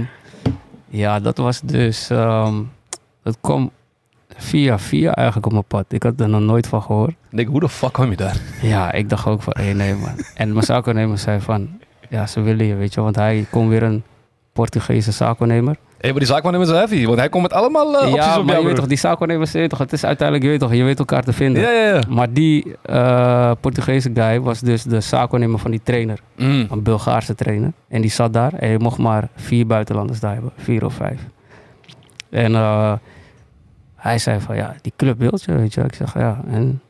ja, dat was dus... ehm, dat kwam via via eigenlijk op mijn pad. Ik had er nog nooit van gehoord. Ik denk, hoe de fuck kwam je daar? Ja, ik dacht ook van, hé, nee man. En mijn zaakwaarnemer zei van, ja, ze willen je, weet je. Want hij kon weer een Portugese zaakwaarnemer. Hé, maar die zaak is heavy, want hij komt met allemaal eh, opties ja, op maar je weet toch, die zaakwaarnemers, je weet toch, het is uiteindelijk, je weet toch, je weet elkaar te vinden. Ja, ja, ja. Maar die eh, Portugese guy was dus de zaakwaarnemer van die trainer. Mm. Een Bulgaarse trainer. En die zat daar en je mocht maar vier buitenlanders daar hebben. Vier of vijf. En eh, hij zei van, ja, die club wil je, weet je. Ik zeg, ja, en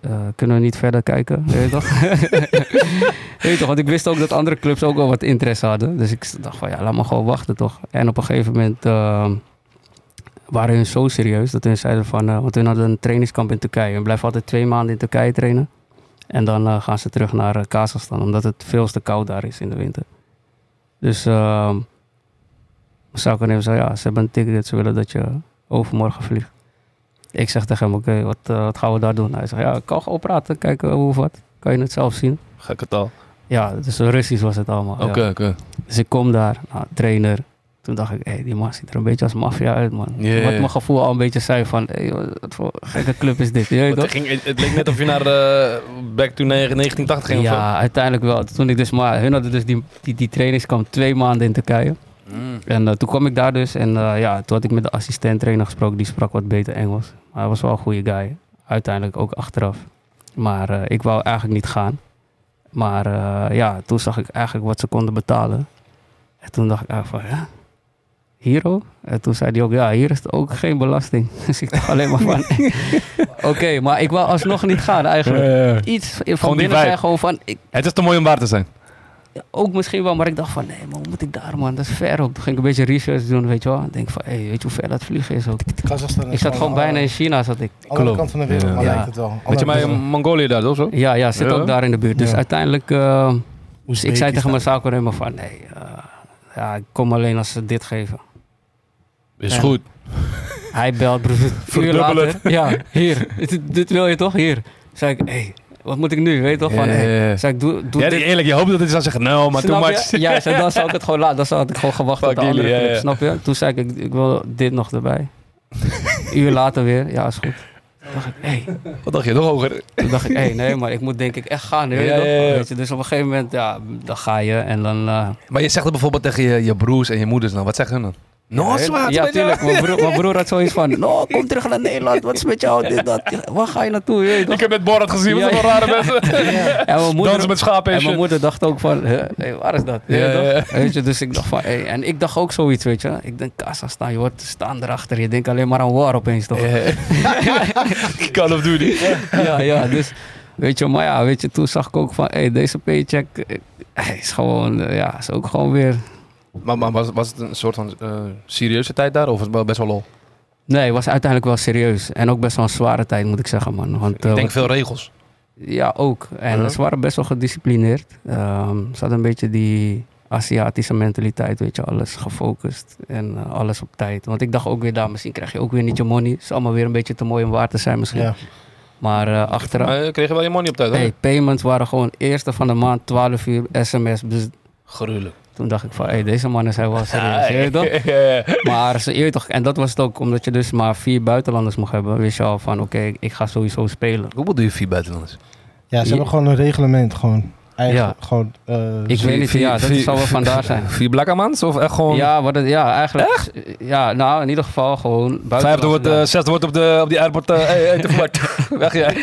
eh, kunnen we niet verder kijken, weet je toch? [laughs] weet je toch, want ik wist ook dat andere clubs ook wel wat interesse hadden. Dus ik dacht van, ja, laat maar gewoon wachten, toch? En op een gegeven moment eh, waren hun zo serieus dat hun zeiden van... eh, want hun hadden een trainingskamp in Turkije. Hun blijven altijd twee maanden in Turkije trainen. En dan gaan ze terug naar uh, Kazachstan, omdat het veel te koud daar is in de winter. Dus uh, zou ik even zeggen, ja, ze hebben een ticket, ze willen dat je overmorgen vliegt. Ik zeg tegen hem, oké, wat, uh, wat gaan we daar doen? Hij zegt, ja, ik kan gewoon praten, kijken hoe of wat. Kan je het zelf zien? Gekke taal. Ja, dus Russisch was het allemaal. Oké, ja. oké. Dus ik kom daar, nou, trainer. Toen dacht ik, hé, hey, die man ziet er een beetje als maffia uit, man. Yeah. Wat mijn gevoel al een beetje zei van, hé, hey, wat voor gekke club is dit? Je [laughs] het, ging, het, het leek net of je naar uh, back to 1980 ging. Ja, uiteindelijk wel. Toen ik dus maar, hun hadden dus die, die, die trainingskamp twee maanden in Turkije. Mm. En uh, toen kwam ik daar dus en uh, ja, toen had ik met de assistent trainer gesproken. Die sprak wat beter Engels. Maar hij was wel een goede guy. Uiteindelijk ook achteraf. Maar uh, ik wou eigenlijk niet gaan. Maar ja, toen zag ik eigenlijk wat ze konden betalen. En toen dacht ik eigenlijk van, ja, hier ook? En toen zei hij ook, ja, hier is het ook [laughs] geen belasting. [laughs] Dus ik dacht alleen maar van, [laughs] oké, okay, maar ik wou alsnog niet gaan eigenlijk. Iets van binnen zei gewoon van... Ik, het is te mooi om waar te zijn. Ook misschien wel, maar ik dacht van nee, man, hoe moet ik daar man? Dat is ver ook. Toen ging ik een beetje research doen, weet je wel. Ik denk van, hé, hey, weet je hoe ver dat vliegen is ook? Kazachstan ik zat gewoon bijna in China, zat ik. Andere kant van de wereld, ja. maar ja. lijkt het wel. Weet je mij Mongolië daar, toch zo? Ja, ja, zit ja. ook daar in de buurt. Dus Ja. uiteindelijk, uh, dus ik zei tegen mijn zaakwaarnemer van, nee, uh, ja, ik kom alleen als ze dit geven. Is en goed. Hij belt, broer, [laughs] uur later. Ja, hier, dit, [laughs] dit, wil je toch? Hier. Zei ik, hé, hey, wat moet ik nu? Weet je toch? Van, hey. Zei ik, doe, doe Ja, dit. eerlijk, je hoopt dat hij zou zeggen, no, maar too much. je? Ja, zei, dan zou ik het gewoon laten. Dan zou ik gewoon [laughs] gewacht op de andere club, snap je? Toen zei ik, ik, ik wil dit nog erbij. Een uur later weer, ja, is goed. Toen dacht ik, hé. Hey. Wat dacht je, nog hoger? Toen dacht ik, hé, hey, nee, maar ik moet denk ik echt gaan. Weet je Ja, toch? ja, ja. Weet je, dus op een gegeven moment, ja, dan ga je en dan... uh, Maar je zegt het bijvoorbeeld tegen je, je broers en je moeders dan. Wat zeggen hun dan? No, zwaar. ja, tuurlijk. Mijn broer, mijn broer had zoiets van, no, kom terug naar Nederland. Wat is met jou? Dit, dat. Waar ga je naartoe? Je? Ik heb met Borat gezien, wat Ja, zijn wel rare mensen. [laughs] En mijn moeder, Dansen met schapen en En mijn moeder dacht ook van, hey, waar is dat? Weet je Ja, toch? Weet je, dus ik dacht van, hey, en ik dacht ook zoiets, weet je. Ik denk, Kazachstan, je wordt staan erachter. Je denkt alleen maar aan war opeens, toch? [laughs] Call of Duty. ja, ja, dus, weet je, maar ja, weet je, toen zag ik ook van, hey, deze paycheck eh, is gewoon, eh, ja, is ook gewoon weer... Maar, maar was, was het een soort van uh, serieuze tijd daar? Of was het wel best wel lol? Nee, het was uiteindelijk wel serieus. En ook best wel een zware tijd, moet ik zeggen, man. Want, Ik denk wat, veel regels. Ja, ook. En Ja. ze waren best wel gedisciplineerd. Um, ze hadden een beetje die Aziatische mentaliteit, weet je, alles gefocust en uh, alles op tijd. Want ik dacht ook weer daar, misschien krijg je ook weer niet je money. Het is allemaal weer een beetje te mooi om waar te zijn misschien. Ja. Maar uh, achteraf, Maar, kreeg je wel je money op tijd, hè? hey, payments waren gewoon eerste van de maand, 12 uur, sms. Dus Gruwelijk. Toen dacht ik van, hey, deze mannen zijn wel serieus, je toch? [laughs] Maar ze, je toch, en dat was het ook, omdat je dus maar vier buitenlanders mocht hebben, wist je al van, oké, ik ga sowieso spelen. Hoe bedoel je vier buitenlanders? Ja, ze hebben gewoon een reglement. Gewoon. Eigenlijk gewoon... uh, Ik weet niet, ja, dat zal wel vandaar [laughs] zijn. Vier blakkamans? Of echt gewoon... Ja, wat het, ja, eigenlijk. Ja, nou, in ieder geval gewoon Vijfde wordt, uh, zesde wordt op, de, op die airport. Uh, hey, hey, Weg jij.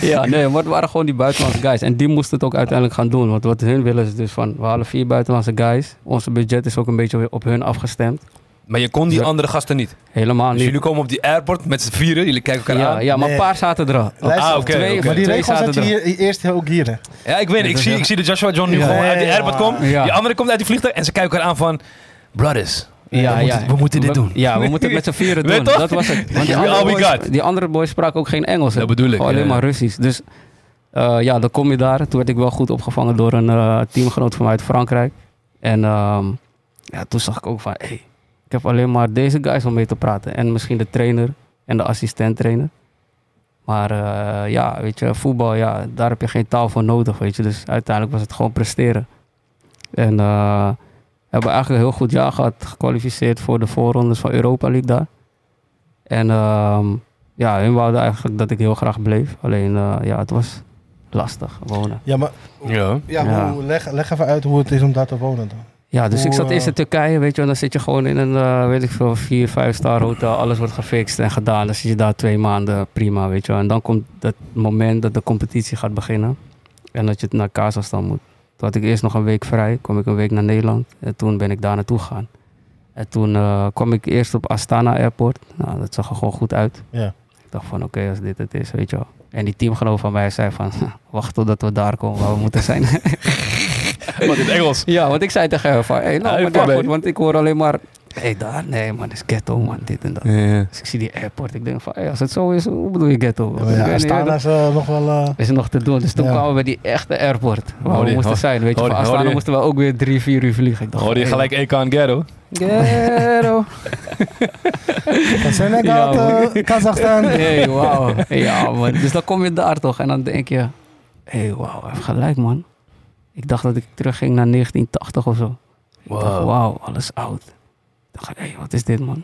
ja, nee, maar het waren gewoon die buitenlandse guys. En die moesten het ook uiteindelijk gaan doen. Want wat hun willen is dus van, we halen vier buitenlandse guys. Onze budget is ook een beetje op hun afgestemd. Maar je kon die andere gasten niet. Helemaal Dus niet. jullie komen op die airport met z'n vieren. Jullie kijken elkaar Ja, aan. ja, maar een paar zaten er al. Ah, oké. Maar die twee regels zaten je er hier, eerst ook hier. hè? Ja, ik weet het. Ik zie, ik zie de Joshua John nu Ja, gewoon uit die airport. Ja. Die andere komt uit die vliegtuig en ze kijken elkaar aan van... Brothers, Ja, we, ja. Moeten, we moeten dit doen. Ja, we moeten het met z'n vieren [laughs] doen. toch? Dat was het. Want [laughs] die, We andere boys, got. die andere boys spraken ook geen Engels. Dat bedoel ik, alleen ja. maar Russisch. Dus eh, ja, dan kom je daar. Toen werd ik wel goed opgevangen door een eh, teamgenoot van mij uit Frankrijk. En ehm, ja, toen zag ik ook van... Hey, ik heb alleen maar deze guys om mee te praten. En misschien de trainer en de assistent trainer. Maar eh, ja, weet je, voetbal, ja, daar heb je geen taal voor nodig, weet je. Dus uiteindelijk was het gewoon presteren. En eh, we hebben eigenlijk een heel goed jaar gehad. Gekwalificeerd voor de voorrondes van Europa League daar. En ehm, ja, hun wouden eigenlijk dat ik heel graag bleef. Alleen, eh, ja, het was lastig wonen. Ja, maar Ja. ja, Ja. Hoe, leg, leg even uit hoe het is om daar te wonen dan. Ja, dus ik zat eerst in Turkije, weet je, en dan zit je gewoon in een, eh, weet ik veel, vier, vijf star hotel. Alles wordt gefixt en gedaan. Dan zit je daar twee maanden, prima, weet je. wel. En dan komt het moment dat de competitie gaat beginnen. En dat je naar Kazachstan moet. Toen had ik eerst nog een week vrij, kwam ik een week naar Nederland. En toen ben ik daar naartoe gegaan. En toen eh, kwam ik eerst op Astana Airport. Nou, dat zag er gewoon goed uit. Ja. Ik dacht van, oké, als dit het is, weet je wel. En die teamgenoot van mij zei van, [laughs] wacht totdat we daar komen waar we moeten zijn. [laughs] In het Engels. [laughs] Ja, want ik zei tegen hem van, hey, nou, maar airport, want ik hoor alleen maar, hé, hey, daar, nee man, dat is ghetto man, dit en dat. Ja. Dus ik zie die airport, ik denk van, hey, als het zo is, hoe bedoel je ghetto? Ja, Ik ja, Astana is nog wel... eh, is er nog te doen. Dus toen Ja. kwamen we bij die echte airport, waar Hoor we moesten hoor- zijn. Weet je, hoor- van hoor Astana moesten we ook weer drie, vier uur vliegen. Ik dacht, Hoorde je gelijk Ekan Gero? hey, Ghetto. Van Senegal, Ja, eh, Kazachstan. [laughs] hey, wauw. Ja, man. Dus dan kom je daar toch en dan denk je, hé, hey, wauw, hij heeft gelijk man. Ik dacht dat ik terugging naar 1980 of zo. Ik dacht, Wow. wauw, alles oud. Ik dacht, hé, hey, wat is dit man?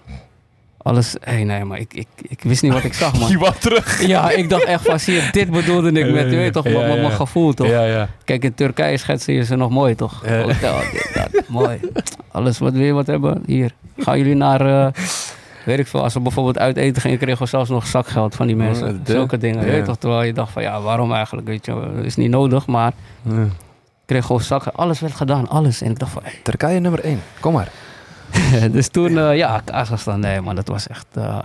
Alles, hé, nee, maar ik, ik, ik wist niet wat ik zag man. [laughs] Je was terug. Ja, ik dacht echt van, zie dit bedoelde ik met, je weet toch, Ja, met ja. mijn gevoel toch. Ja, ja. Kijk, in Turkije schetsen je ze nog mooi toch? Ja. Hotel, dit, dat, mooi. Alles wat je wat hebben? Hier. Gaan jullie naar, eh, weet ik veel, als we bijvoorbeeld uit eten gingen, kregen we zelfs nog zakgeld van die mensen. Oh, de- Zulke dingen, je ja. weet toch? Terwijl je dacht van, ja, waarom eigenlijk, weet je, is niet nodig, maar kreeg gewoon zakgeld. Alles werd gedaan, alles. En ik dacht van, hey. Turkije nummer 1. Kom maar. [laughs] dus toen, eh, ja, Kazachstan, nee man, dat was echt, eh,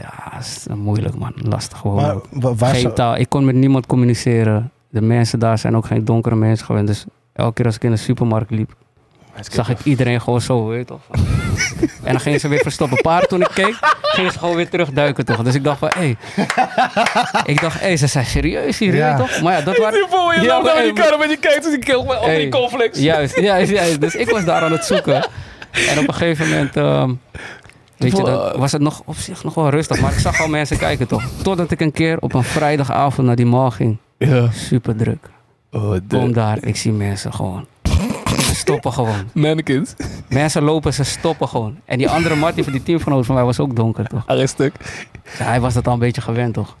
ja, is moeilijk man, lastig gewoon. Maar geen zo- taal. Ik kon met niemand communiceren. De mensen daar zijn ook geen donkere mensen gewend. Dus elke keer als ik in de supermarkt liep, zag ik iedereen gewoon zo, weet je toch. [laughs] en dan gingen ze weer verstoppen. Paar toen ik keek, gingen ze gewoon weer terugduiken toch. Dus ik dacht van, hé. ik dacht, hé, ze zijn serieus hier, Ja. weet je toch. Maar ja, dat waren... Je voel je Ja, loopt die kar met die kijkt dus keel onder Hey. die conflicts. Juist, juist, juist. Dus ik was daar aan het zoeken. En op een gegeven moment... ehm, Weet je, dan was het nog op zich nog wel rustig. Maar ik zag al mensen kijken toch. Totdat ik een keer op een vrijdagavond naar die mall ging. Ja. Super druk. Oh, Kom daar, ik zie mensen gewoon. Ze stoppen gewoon. [laughs] mannequins. Mensen lopen, ze stoppen gewoon. En die andere Marty van die teamgenoot van mij was ook donker, toch? Hij is stuk. Dus hij was dat al een beetje gewend, toch?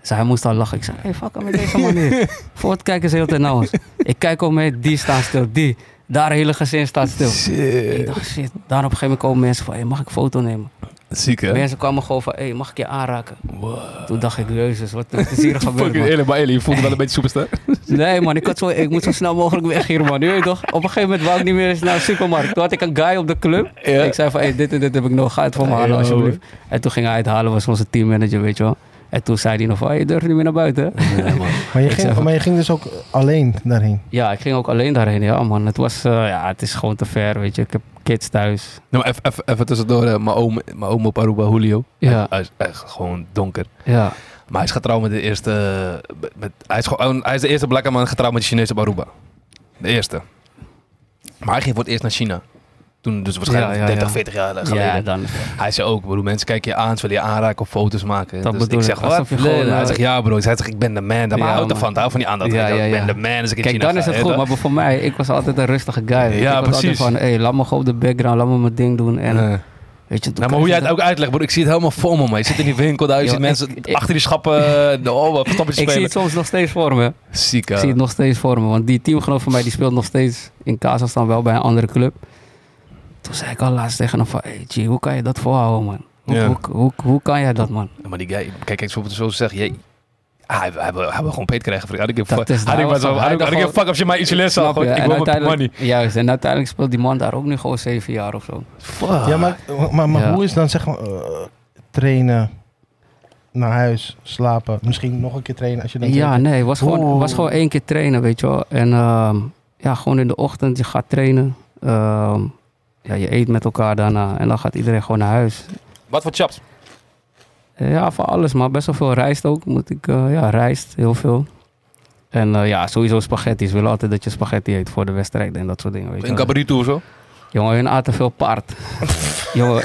Dus hij moest al lachen. Ik zei, hey, fuck hem met deze manier. [laughs] Voort kijken ze heel tijd naar ons. Ik kijk om me, die staat stil, die. Daar hele gezin staat stil. Ik Shit. dacht, shit. Daar op een gegeven moment komen mensen van, hey, mag ik foto nemen? Ziek hè? Mensen kwamen gewoon van, hey, mag ik je aanraken? Wow. Toen dacht ik, jezus, wat is hier [laughs] gebeurd, man? eerlijk, maar Eli, je voelde wel een [laughs] beetje superster. Nee man, ik, had zo, ik moet zo snel mogelijk weg hier man. Je toch? Op een gegeven moment wou ik niet meer eens naar de supermarkt. Toen had ik een guy op de club. Ja. Ik zei van, hey, dit en dit heb ik nog. Ga het voor me halen alsjeblieft. En toen ging hij het halen, was onze teammanager, weet je wel. En toen zei hij nog van, hey, je durft niet meer naar buiten. hè? Nee, man. [laughs] Maar je, ging, zeg- maar je ging dus ook alleen daarheen. Ja, ik ging ook alleen daarheen. Ja man, het was, eh, ja, het is gewoon te ver, weet je. Ik heb kids thuis. Nou, maar even, even, even tussendoor, eh, mijn oom, mijn oom op Aruba, Julio. Ja. Hij, hij is echt gewoon donker. Ja, Maar hij is getrouwd met de eerste... Met, met- hij, is gewoon, hij is de eerste blakke man getrouwd met de Chinees op Aruba. De eerste. Maar hij ging voor het eerst naar China. Toen dus waarschijnlijk Ja, ja, 30, ja. 40 jaar geleden. ja dan. Hij zei ook, bro, mensen kijken je aan, ze willen je aanraken of foto's maken. Dat dus ik zeg, wat? Nee, nee. Hij eh, zegt, ja bro. Hij zegt, ik ben de man. Maar hij houdt ervan, houdt van die aandacht. Ik ben de man als ik Kijk, dan is het goed. Maar voor mij, ik was altijd een rustige guy. Ja, ik was precies. van, hey, laat me gewoon op de background, laat me mijn ding doen. En, weet je, Nou, maar hoe jij het ook uitlegt, bro. Ik zie het helemaal voor me, man. Je zit in die winkel, daar je [laughs] Yo, ziet mensen ik- ik- achter die schappen... [laughs] De, oh, wat stapjes Ik zie spelen. het soms nog steeds voor me. Ziek, Ik zie het nog steeds voor me. Want die teamgenoot van mij die speelt nog steeds in Kazachstan wel bij een andere club. Toen zei ik al laatst tegen hem van... Hey G, hoe kan je dat volhouden man? Hoe, Ja. hoe, hoe, hoe kan jij dat man? Maar die guy, kijk, kijk, zo, zo zeg je, Ah, hij, hij, wil- hij wil gewoon peet krijgen. vriend. I don't give a Dat fuck. is- I don't hij give a- was- I hij don't- I don't dacht give a fuck of je mij iets. Snap je? Ik En wil mijn uiteindelijk- money. Juist, en uiteindelijk speelt die man daar ook nu gewoon zeven jaar of zo. Fuck. Ja, maar, maar, maar Ja. hoe is dan zeg maar eh, trainen, naar huis, slapen, misschien nog een keer trainen als je dan Ja, nee, het was gewoon, was gewoon één keer trainen, weet je wel. En ehm, ja, gewoon in de ochtend, je gaat trainen. Ehm, ja, je eet met elkaar daarna en dan gaat iedereen gewoon naar huis. Wat voor chaps? Eh, Ja, van alles, maar best wel veel rijst ook. Moet ik, eh, ja, rijst, heel veel. En eh, ja, sowieso spaghetti. Ze willen altijd dat je spaghetti eet voor de wedstrijd en dat soort dingen. Weet wel. cabarito of zo? Jongen, hun aten veel paard. [laughs] Jongen,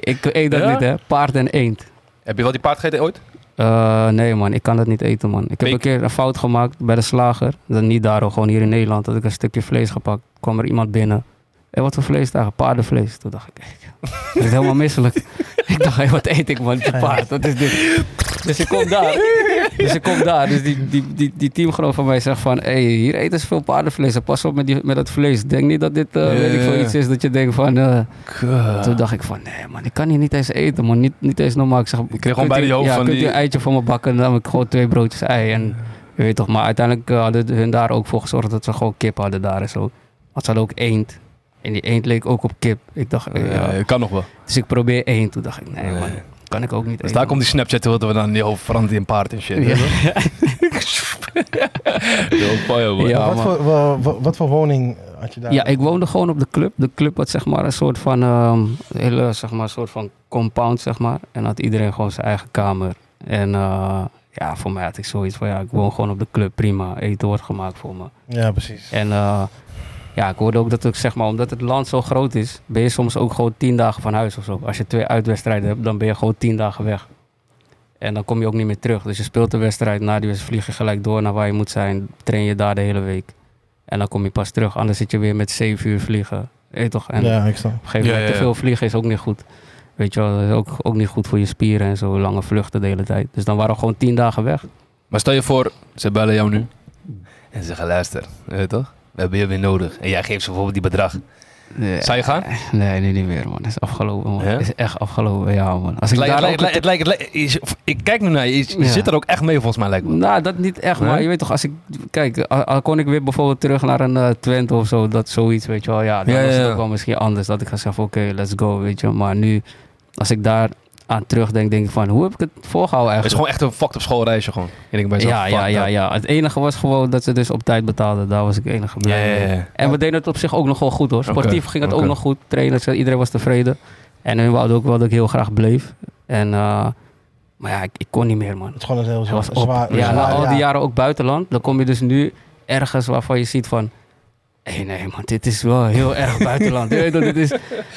ik eet dat Ja? niet, hè. Paard en eend. Heb je wel die paard gegeten ooit? Nee man, ik kan dat niet eten man. Ik heb een keer een fout gemaakt bij de slager. Dat niet daar, hoor, gewoon hier in Nederland. Dat ik een stukje vlees gepakt. kwam er iemand binnen. Hé, wat voor vlees daar? Paardenvlees. Toen dacht ik, ik ben helemaal misselijk. [laughs] ik dacht, hé, wat eet ik man? Die paard, wat is dit? Dus ik kom daar. Dus ik kom daar. Dus die, die, die, die teamgenoot van mij zegt van... Hé, hier eten ze veel paardenvlees. En Pas op met, die, met dat vlees. Denk niet dat dit eh, weet ik veel iets is dat je denkt van... eh, toen dacht ik van, nee man, ik kan hier niet eens eten man. Niet, niet eens normaal. Ik zeg, Je kreeg gewoon bij je hoofd ja, van kunt die- een eitje voor me bakken? En dan heb ik gewoon twee broodjes ei. En je weet toch, maar uiteindelijk eh, hadden hun daar ook voor gezorgd dat ze gewoon kip hadden daar en zo. Want ze hadden ook eend. En die eend leek ook op kip. Ik dacht, ja. Ja, kan nog wel. Dus ik probeer eend. Toen dacht ik, nee man, kan ik ook niet Dus daar komt die Snapchat, wilden we dan die hoofd veranderen in paard en shit. Ja. [laughs] Fire, man. Ja, wat, man. voor, wa- wa- wat voor woning had je daar? Ja, ik woonde gewoon op de club. De club had zeg maar een soort van, ehm, hele, zeg maar, een soort van compound, zeg maar. En had iedereen gewoon zijn eigen kamer. En eh, ja, voor mij had ik zoiets van, ja, ik woon gewoon op de club, prima. Eten wordt gemaakt voor me. Ja, precies. En eh, ja, ik hoorde ook dat ik zeg maar, omdat het land zo groot is, ben je soms ook gewoon tien dagen van huis of zo. Als je twee uitwedstrijden hebt, dan ben je gewoon tien dagen weg. En dan kom je ook niet meer terug. Dus je speelt de wedstrijd, na die wedstrijd vlieg je gelijk door naar waar je moet zijn. Train je daar de hele week. En dan kom je pas terug. Anders zit je weer met zeven uur vliegen. Weet je toch? En ja, ik snap. op een gegeven moment Ja, ja, te veel vliegen is ook niet goed. Weet je wel, dat is ook, ook niet goed voor je spieren en zo lange vluchten de hele tijd. Dus dan waren we gewoon tien dagen weg. Maar stel je voor, ze bellen jou nu. En ze zeggen, luister, weet je toch? We hebben je weer nodig. En jij geeft ze bijvoorbeeld die bedrag. Zou je gaan? Nee, nee, niet meer man. Het is afgelopen man. Ja? Het is echt afgelopen, ja man. Als ik Het lijkt- daar het lijkt- het lijkt- het lijkt- je- Ik kijk nu naar je, je Ja. zit er ook echt mee volgens mij lijkt me. Nou, dat niet echt, Nee? maar je weet toch, als ik... Kijk, al, al kon ik weer bijvoorbeeld terug naar een eh, Twente of zo, dat zoiets, weet je wel. Ja, dan Ja, was het ook wel misschien anders. Dat ik ga zeggen, oké, let's go, weet je. Maar nu, als ik daar aan terugdenk, denk ik van, hoe heb ik het volgehouden Het is eigenlijk? gewoon echt een fucked up schoolreisje gewoon. En ik ben zo ja, ja, ja, ja. Het enige was gewoon dat ze dus op tijd betaalden. Daar was ik enige Ja, blij ja, mee. ja. En we deden het op zich ook nog wel goed hoor. Sportief ging het ook nog goed. Trainers, iedereen was tevreden. En hun wouden ook wel dat ik heel graag bleef. En, eh, maar ja, ik, ik kon niet meer man. Het is gewoon heel zwaar, was op. zwaar, ja, na al die jaren ook buitenland. Dan kom je dus nu ergens waarvan je ziet van... Hé nee man, dit is wel heel erg [laughs] buitenland. Je weet toch, dit is...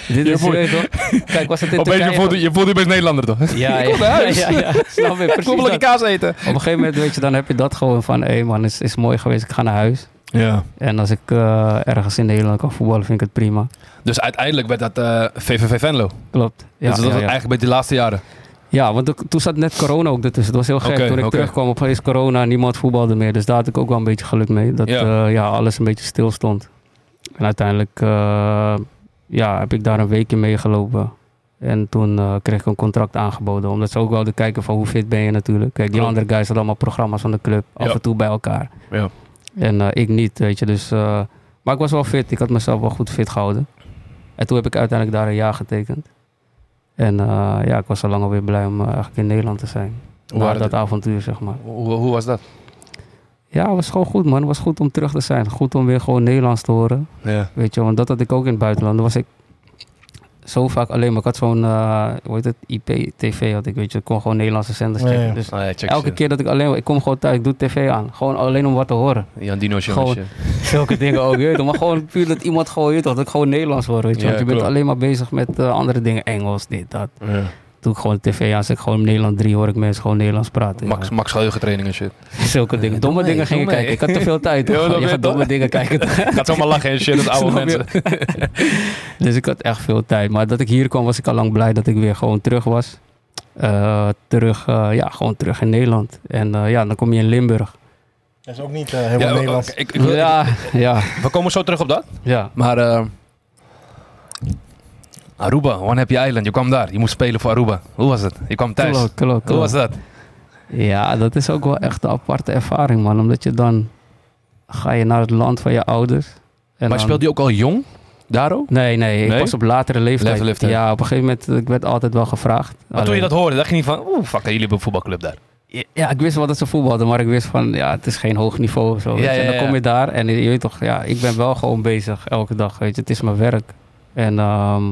Dit is je toch? Kijk, was het in je voelt, je voelt je best Nederlander toch? Ja, [laughs] kom ja, huis. [laughs] ja, ja, snap Ik dat. lekker kaas eten. Op een gegeven moment, weet je, dan heb je dat gewoon van... Hé man, het is, is mooi geweest, ik ga naar huis. Ja. En als ik eh, ergens in Nederland kan voetballen, vind ik het prima. Dus uiteindelijk werd dat eh, VVV Venlo. Klopt. Ja, dus dat ja, was ja. eigenlijk bij die laatste jaren. Ja want ook- toen zat net corona ook ertussen. Het was heel gek. Toen ik oké. terugkwam, opeens corona, niemand voetbalde meer. Dus daar had ik ook wel een beetje geluk mee. Dat Ja. ja. ja, alles een beetje stil stond. En uiteindelijk eh, ja, heb ik daar een weekje meegelopen. En toen eh, kreeg ik een contract aangeboden. Omdat ze ook wilden kijken van hoe fit ben je natuurlijk. Kijk, die andere guys hadden allemaal programma's van de club. Af en toe bij elkaar. Ja. En eh, ik niet, weet je. Dus, eh, maar ik was wel fit. Ik had mezelf wel goed fit gehouden. En toen heb ik uiteindelijk daar een jaar getekend. En eh, ja, ik was al lang alweer blij om eh, eigenlijk in Nederland te zijn. Hoe, Na dat het? avontuur, zeg maar. hoe, hoe was dat? Ja, het was gewoon goed, man. Het was goed om terug te zijn. Goed om weer gewoon Nederlands te horen. Ja. Weet je, want dat had ik ook in het buitenland. Dan was ik zo vaak alleen maar. Ik had zo'n, eh hoe heet het, IP-TV had ik, weet je. Ik kon gewoon Nederlandse zenders checken. ja. Dus Ah, ja, check elke keer dat ik alleen, ik kom gewoon thuis, ik doe tv aan. Gewoon alleen om wat te horen. Jan Dino show. Gewoon-. [laughs] Zulke dingen ook, je weet toch. Maar gewoon puur dat iemand gewoon, je weet toch, dat ik gewoon Nederlands hoor, weet je. Ja, Want je bent alleen maar bezig met eh, andere dingen. Engels, dit, dat. Ja. Doe ik gewoon tv aan, zet ik gewoon Nederland 3, hoor ik mensen gewoon Nederlands praten. Max, ja. Max geheugentraining en shit. [laughs] Zulke dingen. Domme dingen ging ik doe kijken. Ik had te veel tijd. [laughs] Dat je gaat domme dingen kijken. [laughs] Gaat zomaar lachen en shit, dat oude mensen. Dus ik had echt veel tijd. Maar dat ik hier kwam, was ik al lang blij dat ik weer gewoon terug was. Eh, terug, eh, ja, gewoon terug in Nederland. En eh, ja, dan kom je in Limburg. Dat is ook niet helemaal Ja, Nederlands. ik, ik, wil- Ja, ja, we komen zo terug op dat. ja. Maar eh, Aruba, One Happy Island, je kwam daar. Je moest spelen voor Aruba. Hoe was het? Je kwam thuis. Klopt, klopt, Hoe was dat? Ja, dat is ook wel echt een aparte ervaring, man. Omdat je dan ga je naar het land van je ouders. En maar speelde je ook al jong? Daar ook? Nee, nee, ik Nee? was op latere leeftijd. Ja, op een gegeven moment, ik werd altijd wel gevraagd. Maar toen je dat hoorde, dacht je niet van, oeh, fuck, jullie hebben een voetbalclub daar. Ja, ik wist wel dat ze voetbalden, maar ik wist van, ja, het is geen hoog niveau of zo. Ja. En dan kom je daar en je weet toch, ja, ik ben wel gewoon bezig elke dag, weet je. Het is mijn werk. En ehm,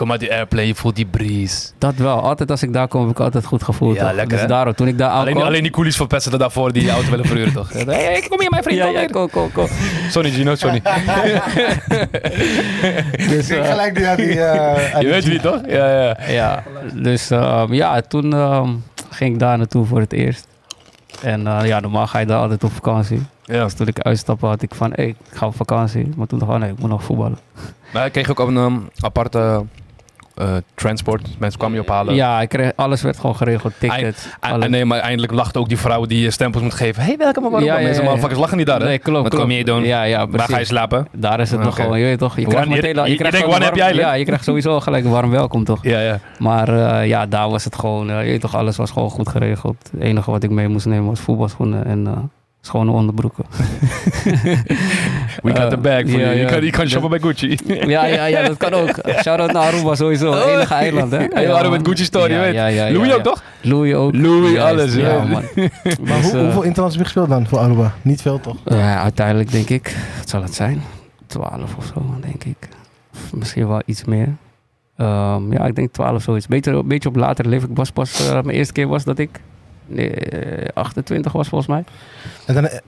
Kom uit die airplay, je voelt die breeze. dat wel. Altijd als ik daar kom, heb ik altijd goed gevoeld. Ja, toch? lekker, Dus daarom, toen ik daar Alleen, aankwam... alleen die coolies van zitten daarvoor die je auto willen verhuren, toch? [laughs] Hé, hey, kom hier mijn vriend, ja, kom ja, kom, kom, kom. Sorry Gino, sorry. [laughs] [laughs] Ik Dus, eh, gelijk die eh, je weet wie, toch? Ja, ja. Ja, dus ehm, ja, toen ehm, ging ik daar naartoe voor het eerst. En eh, ja, normaal ga je daar altijd op vakantie. ja. Dus toen ik uitstapte had ik van, hé, ik ga op vakantie. Maar toen dacht ik, oh nee, ik moet nog voetballen. Maar ik kreeg ook een um, aparte eh, transport. Mensen kwamen je ophalen. Ja, ik kreeg, alles werd gewoon geregeld, tickets. En, nee, maar eindelijk lachte ook die vrouw die je stempels moet geven. hey, welkom waarom? Ja, ja, Mensen, ja, motherfuckers lachen niet daar, hè? Nee, klopt, Wat kom je doen? Ja, ja, Waar ga je slapen? Daar is het nog gewoon, je weet toch, je krijgt meteen... je- je krijgt denkt, gewoon wanneer heb warm- jij Ja, je krijgt sowieso gelijk een warm welkom, toch? Ja, ja. Maar eh, ja, daar was het gewoon, eh, je weet toch, alles was gewoon goed geregeld. Het enige wat ik mee moest nemen was voetbalschoenen en eh, schone onderbroeken. We got the bag you. Je ja. kan, je kan shoppen bij Gucci. Ja, ja, ja, dat kan ook. Shout-out naar Aruba sowieso. Oh. Enige eiland, hè? [laughs] Ja, Aruba met Gucci store, je Ja, weet. Ja, ja, Louis ja. ook, toch? Louis ook. Louis, alles, Ja, man. [laughs] Maar Dus, hoe- eh, hoeveel interlands heb je gespeeld dan voor Aruba? Niet veel, toch? Ja, uiteindelijk denk ik, wat zal het zijn? 12 of zo, denk ik. Misschien wel iets meer. Ehm, ja, ik denk 12 zoiets. Beetje, beetje op later leven. Ik was pas, eh, mijn eerste keer was dat ik 28 was volgens mij. En dan, eh,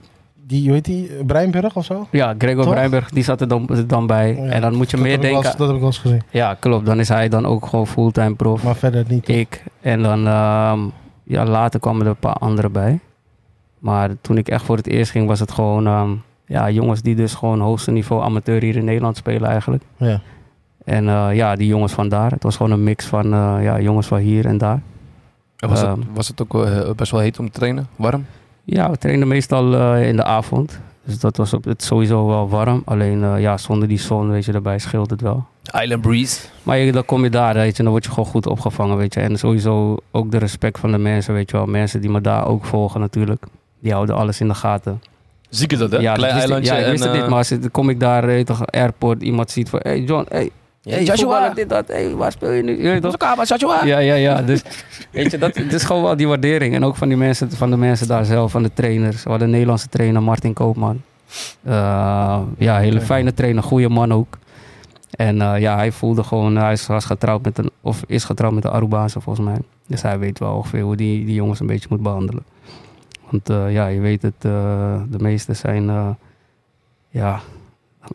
die, hoe heet die? Breinburg of zo? Ja, Gregor Toch? Breinberg, die zat er dan, dan bij. Ja, en dan moet je meer denken. eens- dat heb ik wel eens gezien. Ja, klopt. Dan is hij dan ook gewoon fulltime prof. Maar verder niet. Ik. En dan, ehm, ja, later kwamen er een paar anderen bij. Maar toen ik echt voor het eerst ging, was het gewoon, ehm, ja, jongens die dus gewoon hoogste niveau amateur hier in Nederland spelen eigenlijk. Ja. En eh, ja, die jongens van daar. Het was gewoon een mix van eh, ja, jongens van hier en daar. Was, het, Ehm. was het ook eh, best wel heet om te trainen? Warm? Ja, we trainden meestal eh, in de avond. Dus dat was op het sowieso wel warm. Alleen eh, ja, zonder die zon, weet je, daarbij scheelt het wel. Island Breeze. Maar je, dan kom je daar, weet je, dan word je gewoon goed opgevangen, weet je. En sowieso ook de respect van de mensen, weet je wel. Mensen die me daar ook volgen natuurlijk. Die houden alles in de gaten. Ziek is dat, hè? Ja, Klein eilandje. Ja, ik en, wist het niet, maar als, dan kom ik daar, je toch, airport, iemand ziet van... Hey John, hey, Hey, Joshua. dit, dat. Hey, waar speel je nu? Je weet toch? Joshua, Joshua. Ja, ja, ja. Dus [laughs] weet je, dat het is gewoon wel die waardering. En ook van, die mensen, van de mensen daar zelf, van de trainers. We hadden een Nederlandse trainer, Martin Koopman. Eh, ja, hele fijne trainer, goede man ook. En eh, ja, hij voelde gewoon, hij is- was getrouwd met een, of is getrouwd met een Arubaanse volgens mij. Dus hij weet wel ongeveer hoe die, die jongens een beetje moet behandelen. Want eh, ja, je weet het, eh, de meeste zijn, eh, ja,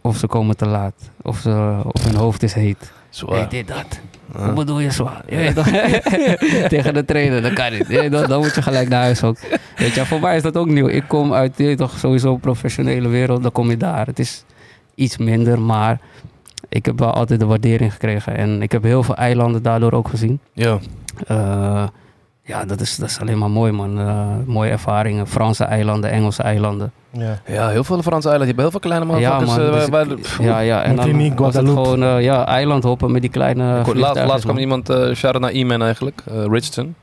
of ze komen te laat. Of, ze, of hun hoofd is heet. Zwaar. Hey, dit, dat. Ah. Hoe bedoel je zwaar? Je weet toch? [laughs] Tegen de trainer, dat kan niet. Je dan moet je gelijk naar huis ook. Weet je, voor mij is dat ook nieuw. Ik kom uit, je toch, sowieso een professionele wereld, dan kom je daar. Het is iets minder, maar ik heb wel altijd de waardering gekregen. En ik heb heel veel eilanden daardoor ook gezien. Ja. Eh, ja, dat is, dat is alleen maar mooi, man. Eh, mooie ervaringen. Franse eilanden, Engelse eilanden. Ja. ja, heel veel Franse eilanden. Je hebt heel veel kleine Ja, motherfuckers. man. eh, dus waar- ja, ja. En dan was het gewoon eh, ja, eilandhoppen met die kleine laatst, kwam man. iemand, eh shout-out naar E-Man eigenlijk, eh, Richardson,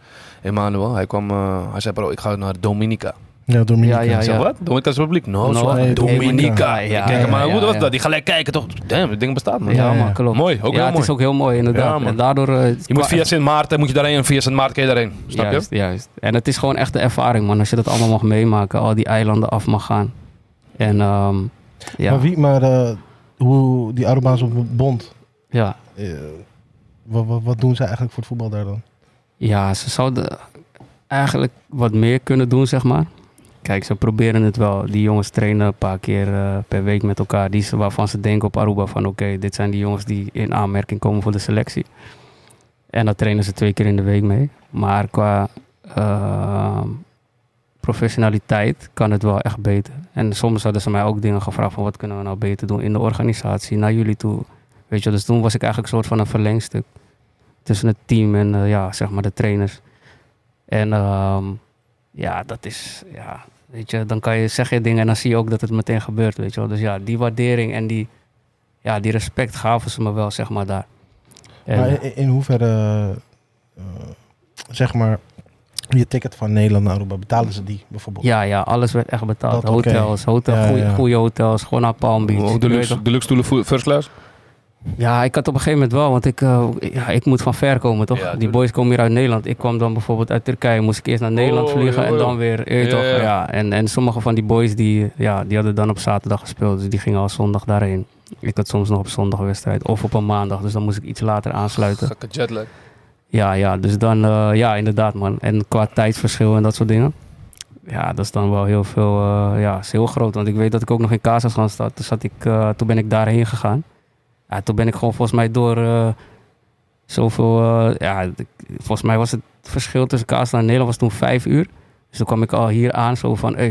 Emmanuel. Hij kwam, eh, hij zei bro, ik ga naar Dominica. Ja, Dominica. Ja, ja, wat? Dominica's Republiek? No, No, zo- nee, Dominica. Ja, kijk, ja, maar ja, hoe was dat? Die gelijk kijken toch? Damn, dit ding bestaat man. Ja, Ja, man, klopt. Mooi, ook ja, heel het mooi. is ook heel mooi inderdaad. En daardoor... eh, Je moet via Sint Maarten, moet je daarheen en via Sint Maarten kun je daarheen. Snap juist, je? juist. En het is gewoon echt de ervaring, man. Als je dat allemaal mag meemaken, al die eilanden af mag gaan. En ehm, ja, Maar, wie, maar eh, hoe die Arubaanse bond, ja, eh, wat, wat, wat doen zij eigenlijk voor het voetbal daar dan? ja, ze zouden eigenlijk wat meer kunnen doen, zeg maar. Kijk, ze proberen het wel. Die jongens trainen een paar keer eh, per week met elkaar. Die waarvan ze denken op Aruba van... oké, dit zijn die jongens die in aanmerking komen voor de selectie. En daar trainen ze twee keer in de week mee. Maar qua ehm, professionaliteit kan het wel echt beter. En soms hadden ze mij ook dingen gevraagd van... wat kunnen we nou beter doen in de organisatie, naar jullie toe. Weet je, dus toen was ik eigenlijk een soort van een verlengstuk... tussen het team en eh, ja, zeg maar de trainers. En ehm, ja, dat is... Ja, weet je, dan kan je, zeg je dingen en dan zie je ook dat het meteen gebeurt, weet je wel. Dus ja, die waardering en die, ja, die respect gaven ze me wel, zeg maar, daar. En, Maar in, in hoeverre, eh, zeg maar, je ticket van Nederland naar Aruba, betalen ze die bijvoorbeeld? Ja, ja, alles werd echt betaald. Dat hotels, hotel, Ja, goeie, ja. goede hotels, gewoon naar Palm Beach. Je weet deluxe, stoelen first class? Ja, ik had op een gegeven moment wel, want ik, eh, ja, ik moet van ver komen, toch? Ja, die boys komen hier uit Nederland. Ik kwam dan bijvoorbeeld uit Turkije, moest ik eerst naar Nederland Oh, vliegen en dan weer, je weet Ja, toch? ja. En, en sommige van die boys, die, ja, die hadden dan op zaterdag gespeeld, dus die gingen al zondag daarheen. Ik had soms nog op zondag wedstrijd, of op een maandag, dus dan moest ik iets later aansluiten. Gekke jetlag. Ja, ja, dus dan, eh, ja, inderdaad, man. En qua tijdsverschil en dat soort dingen. Ja, dat is dan wel heel veel, eh, ja, is heel groot. Want ik weet dat ik ook nog in Kazachstan zat. Toen, zat ik, eh, toen ben ik daarheen gegaan. Ja, toen ben ik gewoon volgens mij door eh, zoveel, eh, ja, volgens mij was het verschil tussen Kazachstan en Nederland was toen vijf uur. Dus toen kwam ik al hier aan zo van, hey,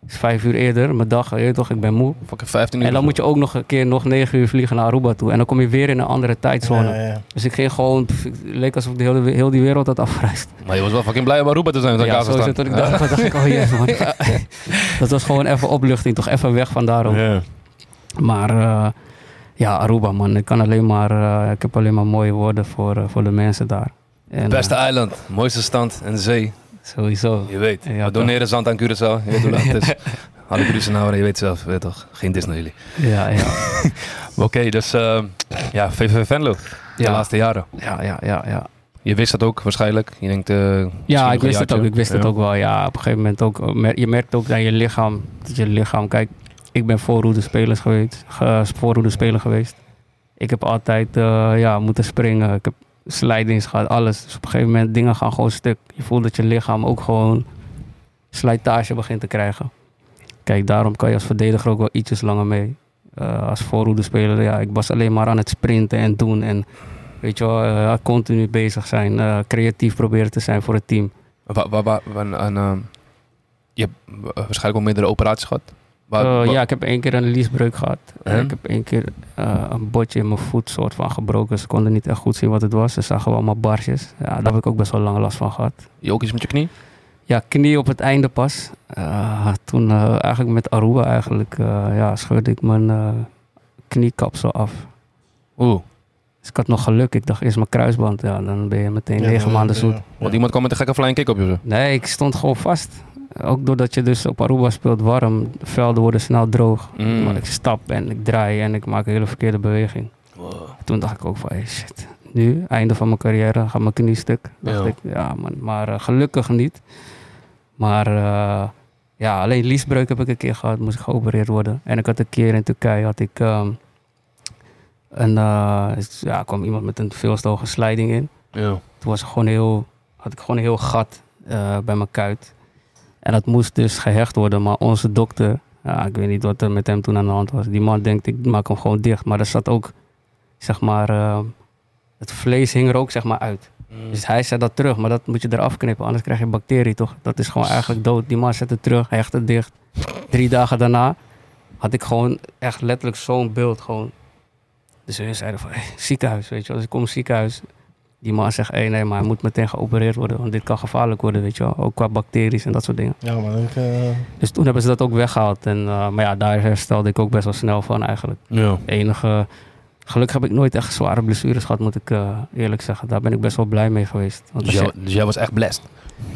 het is vijf uur eerder, mijn dag, je weet toch, ik ben moe. Fucking 15 uur. En dan moet je ook nog een keer nog negen uur vliegen naar Aruba toe. En dan kom je weer in een andere tijdzone. Ja, ja. Dus ik ging gewoon, pff, het leek alsof de hele, heel die wereld had afgereisd. Maar je was wel fucking blij om Aruba te zijn. met Ja, Kazachstan. sowieso toen ik dacht, dacht ik, oh yes man. [laughs] dat was gewoon even opluchting, toch even weg van daarom. Ja. Maar eh, ja, Aruba man, ik kan alleen maar, eh, ik heb alleen maar mooie woorden voor, eh, voor de mensen daar. En, Beste eh, eiland, mooiste stand en zee. sowieso. Je weet. Ja, we doneren zand aan Curaçao. Je weet hoe laat het is. [laughs] Alle Curaçao, je weet zelf, je weet toch. Geen Disney jullie. Ja, ja. [laughs] Oké, dus eh, ja, VVV Venlo. De Ja. laatste jaren. Ja, ja, ja, ja. Je wist dat ook waarschijnlijk. Je denkt, eh, misschien Ja, ik wist het ook. Ik wist het Ja. ook wel. Ja, op een gegeven moment ook. Je merkt ook aan je lichaam. Dat je lichaam. Kijk, ik ben voorroede spelers geweest. ge- voorroede speler geweest. Ik heb altijd eh, ja, moeten springen. Ik heb slijdings gehad, alles. Dus op een gegeven moment dingen gaan gewoon stuk. Je voelt dat je lichaam ook gewoon slijtage begint te krijgen. Kijk, daarom kan je als verdediger ook wel ietsjes langer mee. Eh, als voorhoede speler, ja, ik was alleen maar aan het sprinten en doen. En weet je wel, eh, continu bezig zijn. eh, creatief proberen te zijn voor het team. Wa- wa- wa- ehm, je hebt waarschijnlijk wel meerdere operaties gehad. Eh, ja, ik heb één keer een liesbreuk gehad. Eh, ik heb één keer eh, een botje in mijn voet soort van gebroken. Ze konden niet echt goed zien wat het was. Ze zagen wel allemaal barsjes. Ja, daar heb ik ook best wel lang last van gehad. Je ook iets met je knie? Ja, knie op het einde pas. Toen eigenlijk met Aruba eigenlijk, ja, scheurde ik mijn kniekapsel af. Oeh. Dus ik had nog geluk. Ik dacht eerst mijn kruisband. Ja, dan ben je meteen Ja, negen maanden zoet. ja. Want iemand kwam met een gekke flying kick op je zo. Nee, ik stond gewoon vast. Ook doordat je dus op Aruba speelt warm. De velden worden snel droog. Mm. Maar ik stap en ik draai en ik maak een hele verkeerde beweging. Toen dacht ik ook van, hey, shit. Nu, einde van mijn carrière, gaat mijn knie stuk. Dacht Ja. ik, ja man. Maar eh, gelukkig niet. Maar eh, ja, alleen liesbreuk heb ik een keer gehad. Moest ik geopereerd worden. En ik had een keer in Turkije, had ik ehm, een, eh, ja, kwam iemand met een veel te hoge slijding in. Ja. Toen was ik gewoon heel, had ik gewoon een heel gat bij mijn kuit. En dat moest dus gehecht worden. Maar onze dokter, ja, ik weet niet wat er met hem toen aan de hand was. Die man denkt, ik maak hem gewoon dicht. Maar er zat ook, zeg maar, eh, het vlees hing er ook zeg maar uit. Dus hij zei dat terug, maar dat moet je eraf knippen. Anders krijg je bacterie toch? Dat is gewoon eigenlijk dood. Die man zet het terug, hecht het dicht. Drie dagen daarna had ik gewoon echt letterlijk zo'n beeld gewoon. Dus hun zeiden van, hey, ziekenhuis, weet je wel. Dus ik kom ziekenhuis. Die man zegt, hey, nee, maar hij moet meteen geopereerd worden. Want dit kan gevaarlijk worden, weet je wel. Ook qua bacteriën en dat soort dingen. Ja, maar ik, eh, Dus toen hebben ze dat ook weggehaald. En, eh, maar ja, daar herstelde ik ook best wel snel van eigenlijk. Ja. Enige... Gelukkig heb ik nooit echt zware blessures gehad, moet ik eh, eerlijk zeggen. Daar ben ik best wel blij mee geweest. Want Dus, jij, dus jij was echt blessed.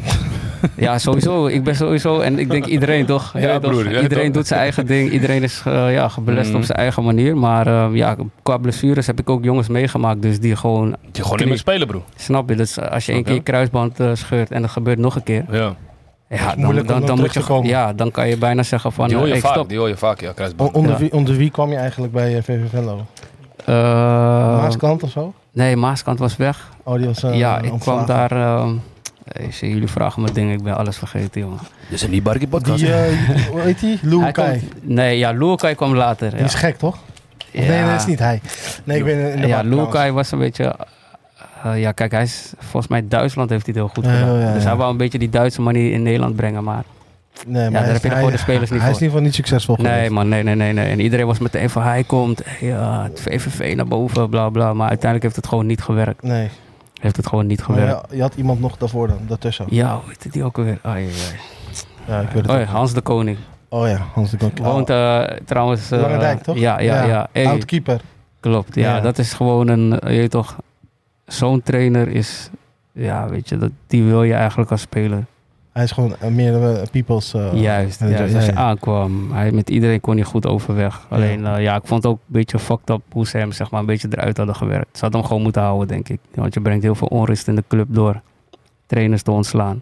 [laughs] ja, sowieso. Ik ben sowieso... En ik denk iedereen toch? Ja, Ja, toch? broer, ja, iedereen toch? doet zijn eigen ding. Iedereen is eh, ja, gebelest Mhm. op zijn eigen manier. Maar eh, ja, qua blessures heb ik ook jongens meegemaakt. Dus die gewoon... Je gewoon niet meer spelen, bro. Snap je? Dus als je één keer kruisband eh, scheurt en dat gebeurt nog een keer. Ja. Ja, dan, dan, dan dan, terug moet je, ja, dan kan je bijna zeggen van... Die hoor eh, je hey, vaak, stop. die hoor je vaak, ja, kruisband. onder, Ja. wie, onder wie kwam je eigenlijk bij eh, VV Venlo? Eh, Maaskant of zo? nee, Maaskant was weg. Oh, die was eh, ja, ik ontslagen. kwam daar... eh, hey, zie, jullie vragen me dingen, ik ben alles vergeten, jongen. Dus een Libarki podcast. Die, eh, hoe heet die? Nee, ja, Lukai kwam later. Die Ja, is gek, toch? Ja. Nee, nee, dat is niet hij. Nee, ik ben in de Ja. Lukai was een beetje... eh, ja, kijk, hij is volgens mij Duitsland heeft hij het heel goed Ja, gedaan. ja, Dus ja. hij wou een beetje die Duitse manier in Nederland brengen, maar... Nee, maar daar hij heb is- je hij- gewoon de spelers niet Hij is voor. in ieder geval niet succesvol Nee, geweest. man, nee, nee, nee, nee. En iedereen was meteen van, hij komt, hey, ja, het VVV naar boven, bla, bla. Maar uiteindelijk heeft het gewoon niet gewerkt. Nee. Heeft het gewoon niet gewerkt. ja, je had iemand nog daarvoor dan, daartussen. Ja, hoe heet die ook alweer? Ai, ai. Ja, ik weet het Oh ja. Hans de Koning. Oh ja, Hans de Kok. Woont eh, trouwens... Dijk, toch? Ja, ja, ja. Hey, klopt. Ja, Ja. dat is gewoon een... Je weet toch... Zo'n trainer is ja, weet je, dat, die wil je eigenlijk als speler. Hij is gewoon eh, meer eh, people's... eh, juist. Ja, Als je ja. aankwam, hij, met iedereen kon hij goed overweg. Alleen, eh, ja, ik vond het ook een beetje fucked up hoe ze hem zeg maar, een beetje eruit hadden gewerkt. Ze hadden hem gewoon moeten houden, denk ik. Want je brengt heel veel onrust in de club door trainers te ontslaan.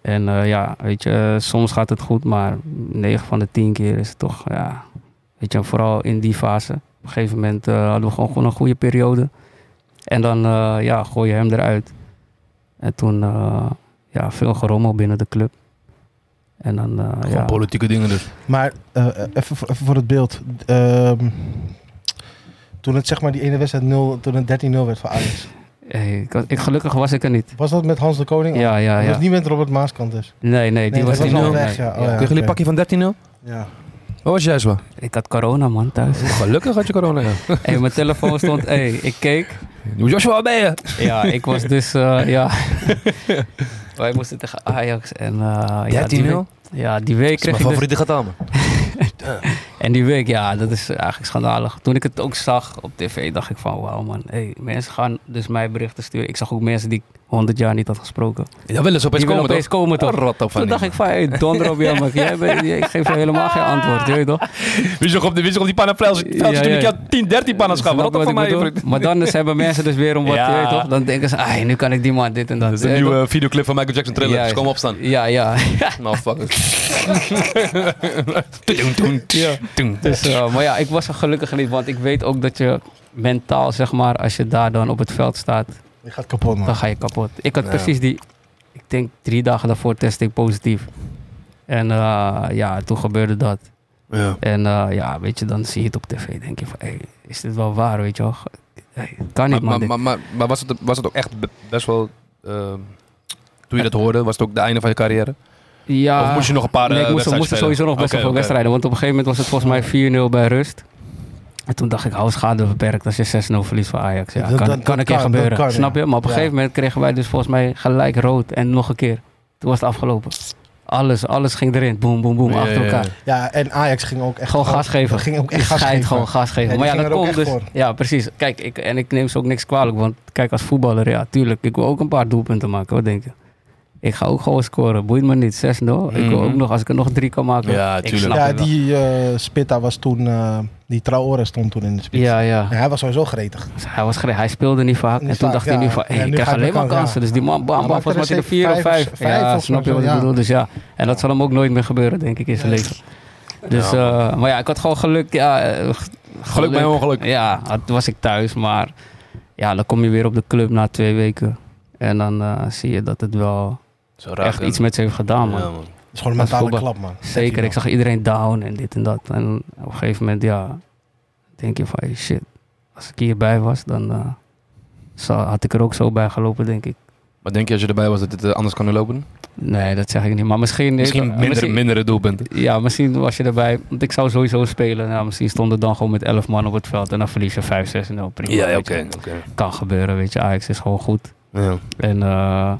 En ja, weet je, soms gaat het goed, maar 9 van de 10 keer is het toch, ja, weet je, vooral in die fase. Op een gegeven moment hadden we gewoon, gewoon een goede periode. En dan, ja, gooi je hem eruit. En toen, ja, veel gerommel binnen de club. En dan, eh, Gewoon ja. politieke dingen dus. Maar eh, even, voor- even voor het beeld. Ehm, toen het zeg maar die ene wedstrijd 0, toen het 13-0 werd voor Ajax. Hey, ik, gelukkig was ik er niet. Was dat met Hans de Koning? Ja, ja, Dat ja. was niet met Robert Maaskant dus. Nee, nee, die Nee, was niet was al nul. weg, Nee. ja. Oh, Ja. jullie pakje van 13-0? Ja. Waar was jij zo? Ik had corona, man, thuis. Gelukkig had je corona, ja. [laughs] hey, mijn telefoon stond... Hey, ik keek. Joshua, waar ben je? Ja, ik was dus... eh, ja. [laughs] Wij moesten tegen Ajax. En, eh, ja, die 13-0? week, ja, die week kreeg mijn ik dus... favoriete getal, man. [laughs] En die week, ja, dat is eigenlijk schandalig. Toen ik het ook zag op tv, dacht ik van... Wauw, man. Hey, mensen gaan dus mij berichten sturen. Ik zag ook mensen die ik 100 jaar niet had gesproken. Ja, willen ze opeens Die komen, opeens toch? komen, toch? Rot op van Toen dacht die, ik van, hey, donder op jou. [laughs] Jij bent- Ik geef je helemaal geen antwoord, je weet toch? man. Wist je nog op, de- wist je nog die pannenveldje Ja, toen ik ja. jou 10, 13 pannen gaf? Snap Rot je op van mij. Maar dan dus hebben mensen dus weer om wat, [laughs] Ja. je weet toch? Dan denken ze, ah, nu kan ik die man dit en dat. Dat is een Je nieuwe videoclip van Michael Jackson Thriller. Dus kom opstaan. toch? Ja, ja. [laughs] Motherfuckers. Ja. Dus, eh, maar ja, ik was er gelukkig niet, want ik weet ook dat je mentaal, zeg maar, als je daar dan op het veld staat, Je gaat kapot man. dan ga je kapot. Ik had Ja. precies die, ik denk drie dagen daarvoor testte ik positief. En eh, ja, toen gebeurde dat. Ja. En eh, ja, weet je, dan zie je het op tv. Denk je van, hey, is dit wel waar, weet je wel? Hey, kan niet, Maar, man. maar, maar, maar, maar was, het, was het ook echt be- best wel... ehm, toen je dat hoorde, was het ook het einde van je carrière? Ja, of moest je nog een paar Nee, ik eh, moest, wedstrijden moest spelen? sowieso nog best wel veel wedstrijden. Want op een gegeven moment was het volgens mij 4-0 bij rust. En toen dacht ik, hou schade beperkt als je 6-0 verliest voor Ajax. Ja, Dat- kan, dat- kan een keer kan, gebeuren. kan. Snap je? Maar op een Ja. gegeven moment kregen wij dus volgens mij gelijk rood en nog een keer. Toen was het afgelopen. Alles, alles ging erin. Boom, boom, boom, Ja, achter ja, ja. elkaar. Ja, en Ajax ging ook echt... Gewoon gas geven. Ging ook echt gas geven. gewoon gas geven. Maar ja, dat er ook komt echt dus. voor. Ja, precies. Kijk, ik, en ik neem ze ook niks kwalijk. Want kijk, als voetballer, ja, tuurlijk. Ik wil ook een paar doelpunten maken. Wat denk je? Ik ga ook gewoon scoren. Boeit me niet. 6-0. Ik wil Mhm. ook nog, als ik er nog drie kan maken. Ja, tuurlijk. Ja, die eh Spitta was toen... eh, die Traore stond toen in de spits. Ja, ja. Hij was sowieso gretig. Hij, was gere- hij speelde niet vaak. Niet en toen vaak, dacht hij nu van, hey, Ja, ik krijg alleen maar kansen. Dus die man, bam, bam, volgens mij is vier of vijf Ja, of snap je wat ik bedoel? Dus ja, en dat zal hem ook nooit meer gebeuren, denk ik, in zijn leven. Dus, eh, maar ja, ik had gewoon geluk. Ja, Geluk bij ongeluk. Ja, toen was ik thuis. Maar ja, dan kom je weer op de club na twee weken. En dan eh, zie je dat het wel Zo echt iets met ze heeft gedaan, man. Ja, man. Dat is gewoon een mentale klap, man. Zeker, ik zag iedereen down en dit en dat. En op een gegeven moment, ja, denk je van, hey, shit, als ik hierbij was, dan eh, zou- had ik er ook zo bij gelopen, denk ik. Maar denk je als je erbij was dat het eh, anders kan lopen? Nee, dat zeg ik niet. Maar misschien... Misschien eh, minder, mindere doelpunten. Ja, misschien was je erbij. Want ik zou sowieso spelen. Nou, misschien stonden dan gewoon met 11 man op het veld. En dan verlies je 5, 6 en 0. Prima, Ja, ja, oké. Kan gebeuren, weet je. Ajax is gewoon goed. Ja. En eh,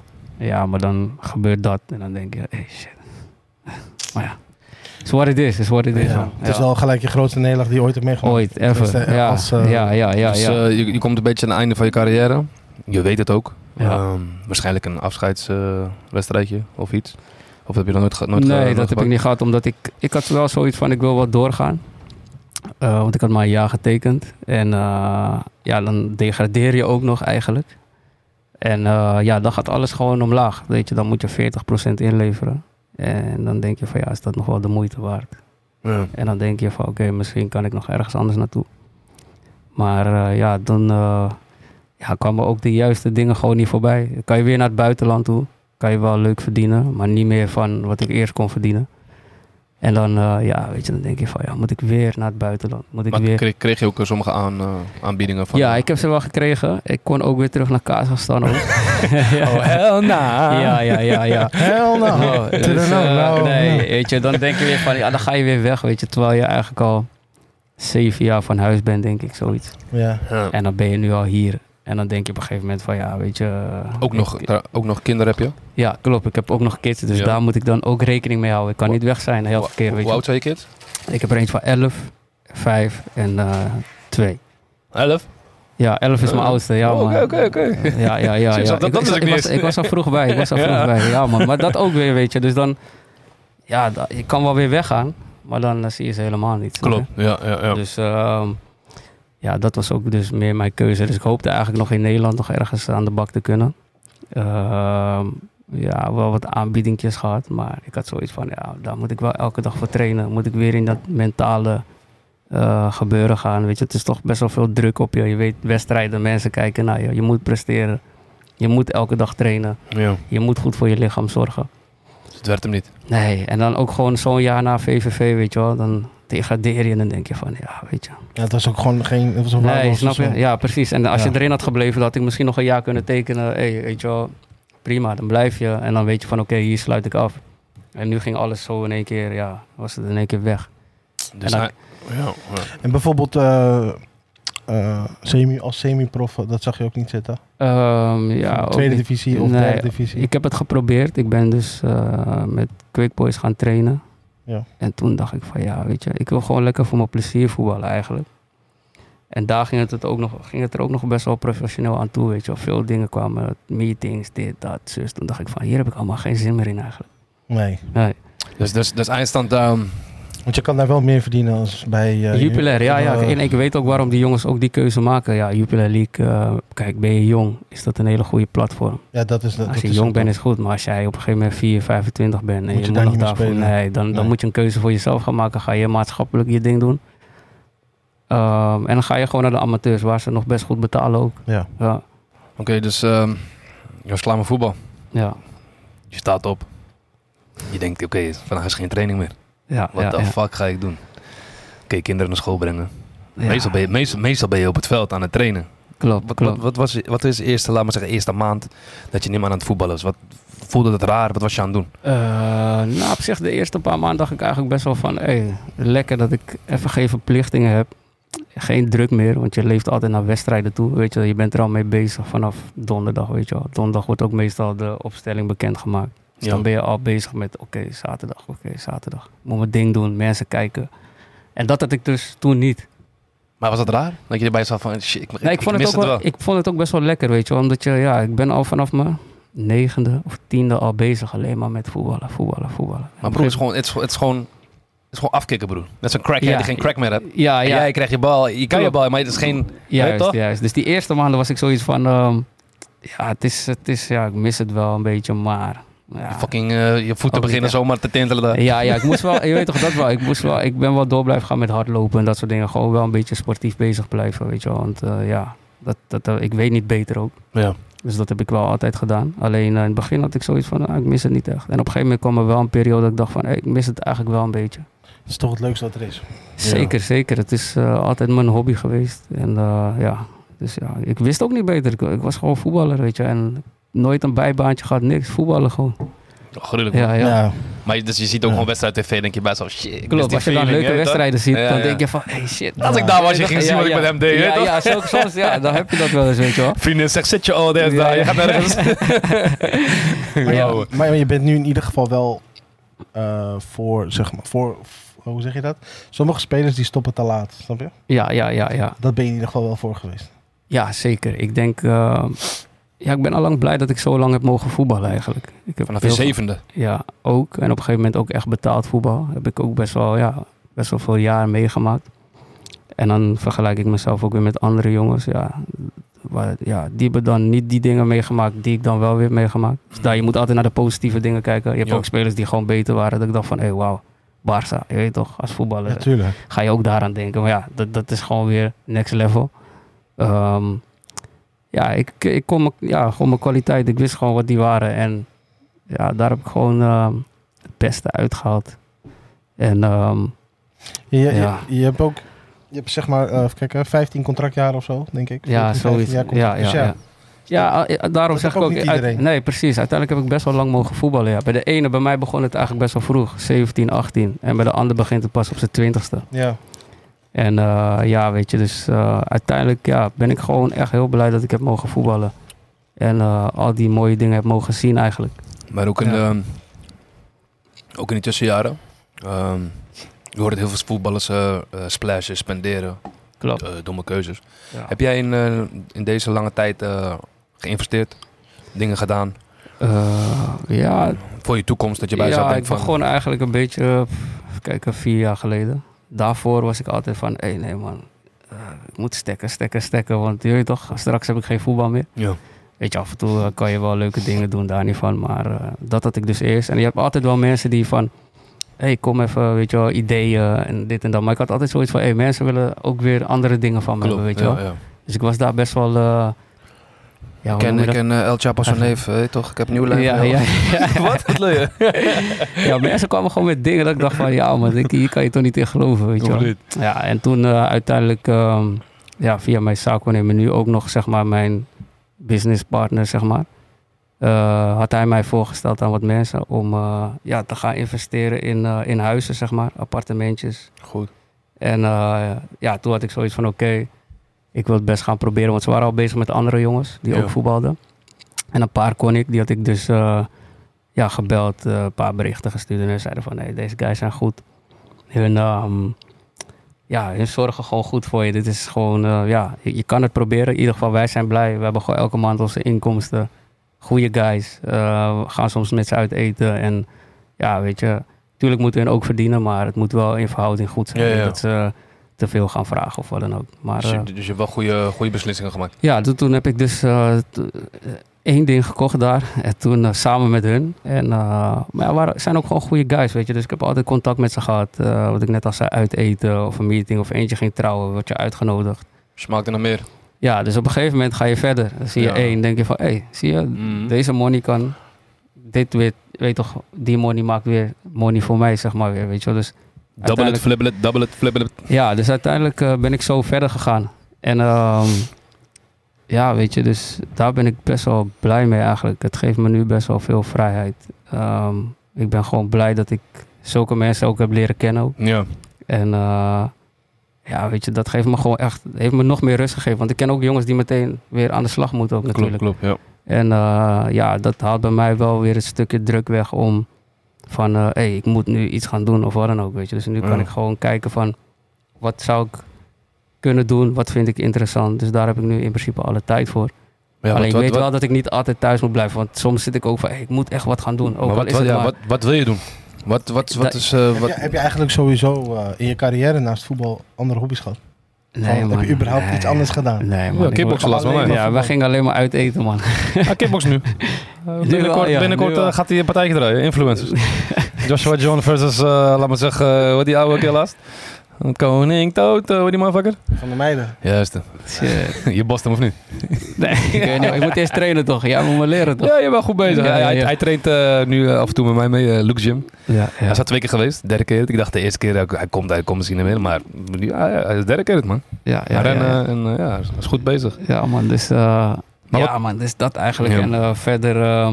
ja, maar dan gebeurt dat. En dan denk je, hey, shit. Maar ja, is what it is. Is what it is. Ja, het is Ja. wel gelijk je grootste nederlaag die je ooit hebt meegemaakt. Ooit, even. Tenminste, eh, Ja, als, eh, ja, ja, ja. dus ja. eh, je, je komt een beetje aan het einde van je carrière. Je weet het ook. Ja. Ehm, waarschijnlijk een afscheidswedstrijdje of iets. Of heb je dat nooit, ge- nooit ge- nee, nooit dat heb ik niet gehad. Omdat ik, ik had wel zoiets van, ik wil wat doorgaan. Eh, want ik had maar een jaar getekend. En eh, ja, dan degradeer je ook nog eigenlijk. En eh, ja, dan gaat alles gewoon omlaag. Weet je, dan moet je 40% inleveren. En dan denk je van, ja, is dat nog wel de moeite waard? Ja. En dan denk je van, oké, misschien kan ik nog ergens anders naartoe. Maar eh, ja, dan eh, ja, kwamen ook de juiste dingen gewoon niet voorbij. Kan je weer naar het buitenland toe. Kan je wel leuk verdienen, maar niet meer van wat ik eerst kon verdienen. En dan, eh, ja, weet je, dan denk je van, ja, moet ik weer naar het buitenland? Moet ik Maar weer... kreeg, kreeg je ook eh, sommige aan, eh, aanbiedingen van... Ja, ik heb ze wel gekregen. Ik kon ook weer terug naar Kazachstan ook. [laughs] Oh, [laughs] hell nah. Ja, ja, ja, ja. Hell no. Oh, dus, no, no, nee, weet je, dan denk je weer van, ja, dan ga je weer weg, weet je. Terwijl je eigenlijk al zeven jaar van huis bent, denk ik, zoiets. Ja. Ja. En dan ben je nu al hier. En dan denk je op een gegeven moment van, ja, weet je... eh, Ook, nog, ik- daar- ook nog kinderen heb je? ja, klopt. Ik heb ook nog kids, dus Ja. daar moet ik dan ook rekening mee houden. Ik kan niet weg zijn, heel verkeerd, weet Hoe oud zijn je kids? Ik heb er eentje van 11, 5 en eh 2. Elf? Ja, 11 is mijn oudste. Ja, man. Oh, Oké, oké, oké. Ja, ja, ja. Ja. [laughs] dat- dat is ik ik, was, ik was er vroeg bij. Ik was er [laughs] vroeg Ja. bij. Ja, man. Maar dat ook weer, weet je. Dus dan... Ja, je kan wel weer weggaan. Maar dan eh, zie je ze helemaal niet. Klopt, ja, ja, ja. Dus ehm, ja, dat was ook dus meer mijn keuze. Dus ik hoopte eigenlijk nog in Nederland nog ergens aan de bak te kunnen. Ehm, ja, wel wat aanbiedingjes gehad. Maar ik had zoiets van, ja, daar moet ik wel elke dag voor trainen. Moet ik weer in dat mentale eh, gebeuren gaan. Weet je, het is toch best wel veel druk op je. Je weet, wedstrijden, mensen kijken naar je. Je moet presteren. Je moet elke dag trainen. ja. Je moet goed voor je lichaam zorgen. Dus het werd hem niet. Nee, en dan ook gewoon zo'n jaar na VVV, weet je wel. Dan degradeer je en dan denk je van, ja, weet je. Ja, het was ook gewoon geen... Het was een Nee, snap je? Ja, precies. En als Ja. je erin had gebleven, dan had ik misschien nog een jaar kunnen tekenen. Hey, weet je wel, prima, dan blijf je. En dan weet je van, oké, hier sluit ik af. En nu ging alles zo in één keer, ja, was het in één keer weg. Dus En dan- hij- ja, ja. En bijvoorbeeld eh, eh, semi, als semi-prof, dat zag je ook niet zitten? Ehm, ja, Tweede divisie of Nee, derde divisie? Ik heb het geprobeerd. Ik ben dus eh, met Quick Boys gaan trainen. Ja. En toen dacht ik van ja, weet je, ik wil gewoon lekker voor mijn plezier voetballen eigenlijk. En daar ging het, het, ook nog, ging het er ook nog best wel professioneel aan toe, weet je. Veel dingen kwamen, meetings, dit, dat, zus. Toen dacht ik van hier heb ik allemaal geen zin meer in eigenlijk. Nee. Nee. Dus, dus, dus eindstand... ehm, Want je kan daar wel meer verdienen als bij... eh, Jupiler, ja, ja. eh, En ik weet ook waarom die jongens ook die keuze maken. Ja, Jupiler League, eh, kijk, ben je jong, is dat een hele goede platform. ja, dat is... Dat, Als je jong bent is goed, maar als jij op een gegeven moment 4, 25 bent en Moet je, je moet daar nog daarvoor, spelen. nee, dan, dan Nee. moet je een keuze voor jezelf gaan maken. Ga je maatschappelijk je ding doen. Ehm, en dan ga je gewoon naar de amateurs, waar ze nog best goed betalen ook. Ja. Ja, Oké, dus um, je slaan me voetbal. ja, Je staat op. Je denkt, oké, vandaag is geen training meer. Ja. Wat de ja. fuck ga ik doen? Oké, kinderen naar school brengen. Ja, Meestal, ben je, meestal, meestal ben je op het veld aan het trainen. Klopt, Wat, klopt. wat, wat, was, wat is de eerste, laat maar zeggen, eerste maand dat je niet meer aan het voetballen was? Wat voelde het raar? Wat was je aan het doen? Eh, nou, op zich de eerste paar maanden dacht ik eigenlijk best wel van... Hey, lekker dat ik even geen verplichtingen heb. Geen druk meer, want je leeft altijd naar wedstrijden toe. Weet je, je bent er al mee bezig vanaf donderdag, weet je wel. Donderdag wordt ook meestal de opstelling bekendgemaakt. Dus dan ben je al bezig met, oké, zaterdag, oké, zaterdag. Ik moet mijn ding doen, mensen kijken. En dat had ik dus toen niet. Maar was dat raar? Dat je erbij jezelf van, shit, ik, Nee, ik, vond het ook wel, ik vond het ook best wel lekker, weet je. Omdat je, ja, ik ben al vanaf mijn negende of tiende al bezig alleen maar met voetballen, voetballen, voetballen. Maar broer, het is gewoon, het is, het is gewoon, het is gewoon afkicken, broer. Net zo'n crackhead Ja. die geen crack meer hebt. Ja, En ja. jij krijgt je bal, je kan je bal, maar het is geen... Juist, toch? juist. Dus die eerste maanden was ik zoiets van... ehm, ja, het is, het is, ja, ik mis het wel een beetje, maar... Ja, Fucking eh, je voeten beginnen zomaar te tintelen. daar. ja, ja, ik moest wel... [laughs] Je weet toch dat wel? Ik, moest wel, ik ben wel door blijven gaan met hardlopen en dat soort dingen. Gewoon wel een beetje sportief bezig blijven, weet je wel. Want eh, ja, dat, dat, ik weet niet beter ook. Ja. Dus dat heb ik wel altijd gedaan. Alleen eh, in het begin had ik zoiets van, ah, ik mis het niet echt. En op een gegeven moment kwam er wel een periode dat ik dacht van, hey, ik mis het eigenlijk wel een beetje. Dat is toch het leukste wat er is. Zeker, zeker. Het is eh, altijd mijn hobby geweest. En eh, ja, dus ja, ik wist ook niet beter. Ik, ik was gewoon voetballer, weet je. En nooit een bijbaantje gehad, niks. Voetballen gewoon. Oh, gruwelijk. Ja, ja. Ja. Maar je- dus je ziet ook Ja. gewoon wedstrijd tv, denk je bij zo, shit, Klopt, als je dan leuke wedstrijden ziet, Ja, dan denk je van, hey shit. Als ik daar was, je ging Ja, zien wat ik met hem deed, hè, Ja, ja, zo, soms, ja, dan heb je dat wel eens, weet je wel. Vrienden zegt, zit je al, daar, Ja, je gaat nergens. [laughs] Maar, maar je bent nu in ieder geval wel eh, voor, zeg maar, voor, hoe zeg je dat? Sommige spelers die stoppen te laat, snap je? Ja, ja, ja, ja. Dat ben je in ieder geval wel voor geweest. Ja, zeker. Ik denk, eh, ja, ik ben al lang blij dat ik zo lang heb mogen voetballen eigenlijk. Ik heb Vanaf veel- zevende. Ja, ook. En op een gegeven moment ook echt betaald voetbal. Heb ik ook best wel, ja, best wel veel jaren meegemaakt. En dan vergelijk ik mezelf ook weer met andere jongens. Ja, waar, ja, die hebben dan niet die dingen meegemaakt die ik dan wel weer meegemaakt. Dus daar, je moet altijd naar de positieve dingen kijken. Je hebt ook spelers die gewoon beter waren. Dat ik dacht van, hé, hey, wauw, Barça. Je weet toch, als voetballer Natuurlijk. ga je ook daaraan denken. Maar ja, dat, dat is gewoon weer next level. Ehm, ja, ik, ik kon ja, gewoon mijn kwaliteit. Ik wist gewoon wat die waren. En ja, daar heb ik gewoon ehm, het beste uitgehaald. En ehm, Je, Ja. je, je hebt ook, je hebt zeg maar, eh, even kijken, 15 contractjaren of zo, denk ik. ja, 14, 15 zoiets. jaar Ja, ja, Dus ja. Ja, eh, daarom Dat zeg ik ook uit- iedereen. nee, precies. Uiteindelijk heb ik best wel lang mogen voetballen. Ja. Bij de ene, bij mij begon het eigenlijk best wel vroeg. 17, 18. En bij de ander begint het pas op zijn twintigste. Ja. En eh, ja, weet je, dus eh, uiteindelijk ja, ben ik gewoon echt heel blij dat ik heb mogen voetballen. En eh, al die mooie dingen heb mogen zien eigenlijk. Maar ook in, Ja. de, ook in die tussenjaren. ehm je hoort heel veel voetballers splashen, spenderen. Klopt. eh, domme keuzes. Ja. Heb jij in, in deze lange tijd eh, geïnvesteerd? Dingen gedaan? Eh, ja, Voor je toekomst, dat je bij ja, denkt ik van... begon eigenlijk een beetje, even kijken, vier jaar geleden. Daarvoor was ik altijd van, hé nee man, eh, ik moet stekken, stekken, stekken. Want je weet toch, straks heb ik geen voetbal meer. Ja. Weet je, af en toe eh, kan je wel leuke dingen doen, daar niet van. Maar eh, dat had ik dus eerst. En je hebt altijd wel mensen die van, hé hey, kom even, weet je wel, ideeën en dit en dat. Maar ik had altijd zoiets van, hé hey, mensen willen ook weer andere dingen van me Klopt, hebben, weet je wel. ja. Dus ik was daar best wel, ja, ken, ik ken eh, El Chapo zijn neef, eh, toch? Ik heb nieuwe lijn. Ja, ja, ja. [laughs] Wat? Wat leuk. [laughs] ja, mensen kwamen gewoon met dingen dat ik dacht van, ja ik- hier kan je toch niet in geloven, weet je wel. Ja, en toen eh, uiteindelijk, ehm, ja, via mijn zaakwaarnemer nu ook nog, zeg maar, mijn businesspartner, zeg maar. had hij mij voorgesteld aan wat mensen om ja, te gaan investeren in, in huizen, zeg maar, appartementjes. Goed. En ja, toen had ik zoiets van, oké, ik wil het best gaan proberen. Want ze waren al bezig met andere jongens die Ja. ook voetbalden. En een paar kon ik, die had ik dus eh, ja, gebeld, eh, een paar berichten gestuurd. En hun zeiden van, nee, deze guys zijn goed. Hun, ehm, ja, hun zorgen gewoon goed voor je. Dit is gewoon, eh, ja, je, je kan het proberen. In ieder geval, wij zijn blij. We hebben gewoon elke maand onze inkomsten. Goede guys. We gaan soms met ze uit eten. En ja, weet je, natuurlijk moeten we hen ook verdienen. Maar het moet wel in verhouding goed zijn. Ja, ja. Niet Dat ze te veel gaan vragen of wat dan ook. Maar, Dus je, eh, dus je hebt wel goede, goede beslissingen gemaakt. ja, toen, toen heb ik dus eh, eh, één ding gekocht daar. En toen samen met hun. En, uh, maar ja, waren, zijn ook gewoon goede guys, weet je. Dus ik heb altijd contact met ze gehad. Uh, wat ik net al zei, uit eten of een meeting of eentje ging trouwen. Word je uitgenodigd. Smaakt er nog meer? Ja, dus op een gegeven moment ga je verder. Dan zie je Ja. één, denk je van, hé, hey, zie je, Mhm. deze money kan... Dit weer, weet toch, die money maakt weer money voor mij, zeg maar weer, weet je wel. Dus Double it, flip it, double it, ja, dus uiteindelijk uh, ben ik zo verder gegaan. En um, ja, weet je, dus daar ben ik best wel blij mee eigenlijk. Het geeft me nu best wel veel vrijheid. Um, ik ben gewoon blij dat ik zulke mensen ook heb leren kennen. Ook. Ja. En uh, ja, weet je, dat geeft me gewoon echt, heeft me nog meer rust gegeven. Want ik ken ook jongens die meteen weer aan de slag moeten ook natuurlijk. Klopt, klopt, ja. En uh, ja, dat haalt bij mij wel weer een stukje druk weg om van, hé, hey, ik moet nu iets gaan doen of wat dan ook, weet je. Dus nu kan ik gewoon kijken van, wat zou ik kunnen doen, wat vind ik interessant. Dus daar heb ik nu in principe alle tijd voor. Ja, Alleen wat- ik weet wat- wel dat ik niet altijd thuis moet blijven, want soms zit ik ook van, hey, ik moet echt wat gaan doen. Ook maar wat, is wat, het ja, maar- wat, wat wil je doen? Wat, wat, wat Da- is... eh, Heb, wat, je, heb je eigenlijk sowieso eh, in je carrière naast voetbal andere hobby's gehad? Nee, Van, man. heb je überhaupt Nee. iets anders gedaan? Nee, man. Ja, kickboksen las. Ja, wij gingen alleen maar uit eten, man. ah, kickbox nu. [laughs] Eh, binnenkort wel, ja, binnenkort nu eh, gaat hij een partijtje draaien, influencers. [laughs] Joshua John versus, eh, laat maar zeggen, eh, wat die oude keer laatst. Koning Toto, hoe die motherfucker? Van de meiden. Juist. Shit. [laughs] Je bost hem of niet? Nee, ik, weet niet, ik moet eerst trainen toch? Jij moet me leren toch? Ja, je bent goed bezig. Ja, hij, ja, hij, hij traint eh, nu eh, af en toe met mij mee, eh, Luke Gym. Ja, Hij is al twee keer geweest, derde keer. Ik dacht de eerste keer, hij, hij komt, hij komt misschien weer, maar ja, ja, hij is de derde keer het, man. ja, Hij ja, rennen ja. en eh, ja, hij is- hij goed bezig. Ja, man, dus, uh, Maar ja, man, dus dat eigenlijk. Ja. En uh, verder, uh,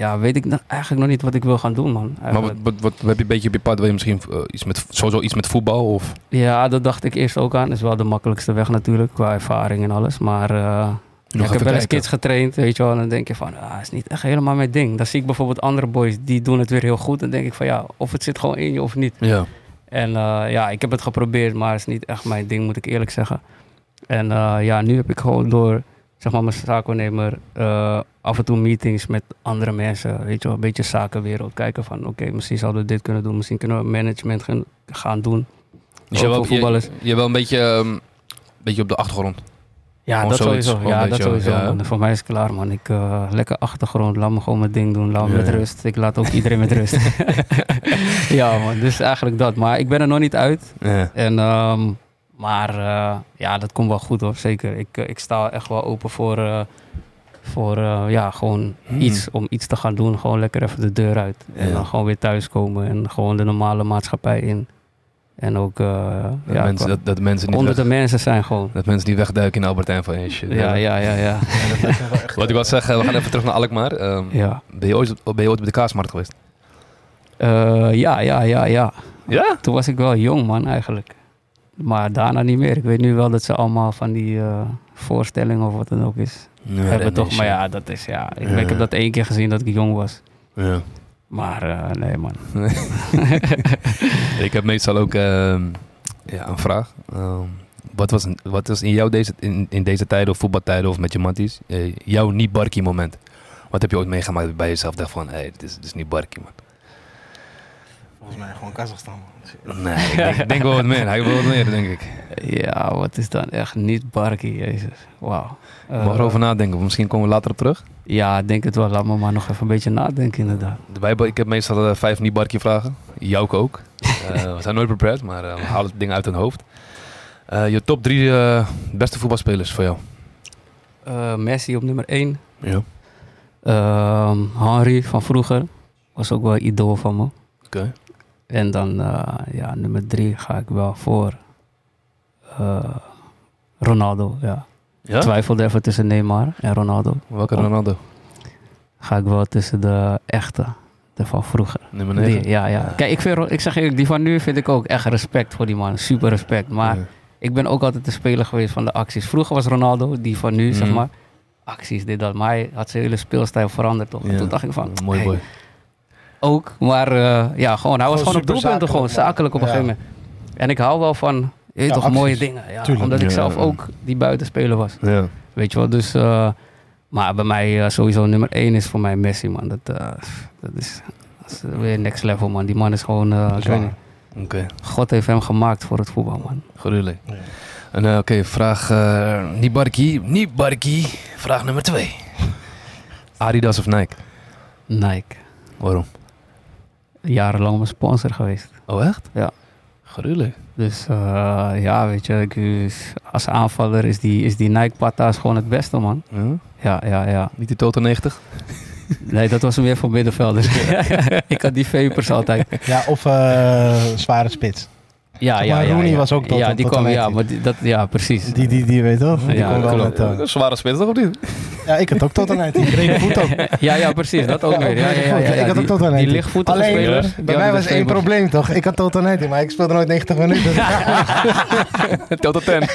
ja, weet ik nog, eigenlijk nog niet wat ik wil gaan doen, man. Maar wat, wat, wat, heb je een beetje op je pad? Wil je misschien uh, iets met, sowieso iets met voetbal? Of? Ja, dat dacht ik eerst ook aan. Dat is wel de makkelijkste weg natuurlijk, qua ervaring en alles. Maar uh, ja, ik heb wel eens kids getraind, weet je wel. En dan denk je van, ah, is niet echt helemaal mijn ding. Dan zie ik bijvoorbeeld andere boys, die doen het weer heel goed. Dan denk ik van, ja, of het zit gewoon in je of niet. Ja. En uh, ja, ik heb het geprobeerd, maar het is niet echt mijn ding, moet ik eerlijk zeggen. En ja, nu heb ik gewoon door, zeg maar, mijn zaakwaarnemer uh, af en toe meetings met andere mensen, weet je wel, een beetje zakenwereld. Kijken van, oké, okay, misschien zouden we dit kunnen doen, misschien kunnen we management gaan, gaan doen. Dus je, wel, je, je wel een beetje, um, beetje op de achtergrond? Ja, dat sowieso. Ja, dat sowieso. ja. Voor mij is het klaar, man. Ik uh, lekker achtergrond, laat me gewoon mijn ding doen, laat me Ja, met ja. rust. Ik laat ook iedereen met rust. [laughs] [laughs] ja, man. Dus eigenlijk dat. Maar ik ben er nog niet uit. Ja. En, um, maar uh, ja, dat komt wel goed hoor, zeker. Ik, uh, ik sta echt wel open voor, uh, voor ja, gewoon Hmm. iets, om iets te gaan doen. Gewoon lekker even de deur uit. En Ja. dan gewoon weer thuiskomen en gewoon de normale maatschappij in. En ook Dat, ja, mensen, dat, dat, mensen niet onder weg, de mensen zijn gewoon. dat mensen niet wegduiken in Albertijn van hey, shit. Ja, ja, ja, ja. [laughs] Wat ik wil zeggen, we gaan even terug naar Alkmaar. Um, ja. ben, je ooit, ben je ooit op de kaasmarkt geweest? Uh, ja, ja, ja, ja. Ja? Toen was ik wel jong, man, eigenlijk. Maar daarna niet meer. Ik weet nu wel dat ze allemaal van die uh, voorstellingen of wat dan ook is. Nee, hebben toch, maar ja, dat is ja. Ik, Ja. ik heb dat één keer gezien dat ik jong was. Ja. Maar uh, nee, man. [laughs] ik heb meestal ook um, ja, een vraag. Um, Wat was, wat was in, jou deze, in, in deze tijden of voetbaltijden of met je matties eh, jouw niet barkie moment? Wat heb je ooit meegemaakt bij jezelf dacht van, hé, hey, dit, is, dit is niet barkie man. Volgens mij gewoon Kazachstan. Nee, ik denk, wel wat meer. Hij wil wat meer, denk ik. Ja, wat is dan echt niet barkie, jezus. Wauw. Ik mag erover nadenken. Misschien komen we later op terug. Ja, ik denk het wel. Laat me maar nog even een beetje nadenken inderdaad. De Bijbel, ik heb meestal eh, vijf niet barkie vragen. Jouw ook. [laughs] Eh, we zijn nooit prepared, maar eh, we halen het ding uit hun hoofd. Eh, je top drie eh, beste voetbalspelers voor jou? Eh, Messi op nummer 1. Ja. Henry van vroeger. Was ook wel idool van me. Oké. En dan eh, ja, nummer 3 ga ik wel voor eh, Ronaldo. Ja. Ja? Twijfelde even tussen Neymar en Ronaldo. Welke. Ronaldo? Ga ik wel tussen de echte, de van vroeger. Nummer 9? Die, ja, ja. Kijk, ik, vind, ik zeg eerlijk, die van nu vind ik ook echt respect voor die man. Super respect. Maar ik ben ook altijd de speler geweest van de acties. Vroeger was Ronaldo, die van nu, zeg Mhm. maar. Acties, dit, dat. Maar hij had zijn hele speelstijl veranderd, toch? En toen dacht ik van, Mooi hey, boy. Ook. Maar eh, ja, gewoon, hij was Gewoon gewoon op doelpunten, gewoon zakelijk, op een ja. gegeven moment. En ik hou wel van, Ja, toch, acties. mooie dingen. Ja, Tuurlijk. omdat ik Ja. zelf ook die buitenspeler was. Ja. Weet je wel, dus... eh, maar bij mij eh, sowieso nummer één is voor mij Messi, man. Dat, eh, dat, is, dat is weer next level, man. Die man is gewoon, eh, ik waar. weet niet, Oké, God heeft hem gemaakt voor het voetbal, man. gruwelijk. Ja. En eh, oké, vraag eh niet barkie, niet barkie. Vraag nummer twee. Adidas of Nike? Nike. Waarom? Jarenlang mijn sponsor geweest. Oh echt? Ja. Gruwelijk. Dus eh, ja, weet je, ik, is- als aanvaller is die, is die Nike Patta's gewoon het beste, man. Ja? Ja, ja, ja. Niet die Toto 90? [laughs] Nee, dat was meer voor middenvelders. [laughs] [laughs] ik had die vapers altijd. Ja, of eh, zware spits. Ja, ja, maar, ja. Rooney ja. was ook tot- Ja, tot die en kwam, met ja, maar die, dat, ja, precies. Die, die, die weet toch? Die Ja, kon wel met, eh, Zware spits toch of niet? ja, ik had ook tot en uit. Die brede voet ook. [laughs] Ja, ja, precies. Dat ook weer. Ja, ja, ja, Ik had ook tot en uit. Die lichtvoetige Alleen, spelers. die bij mij was de één probleem toch? Ik had tot en uit, maar ik speelde nooit 90 minuten. [laughs] Toto 10. [laughs]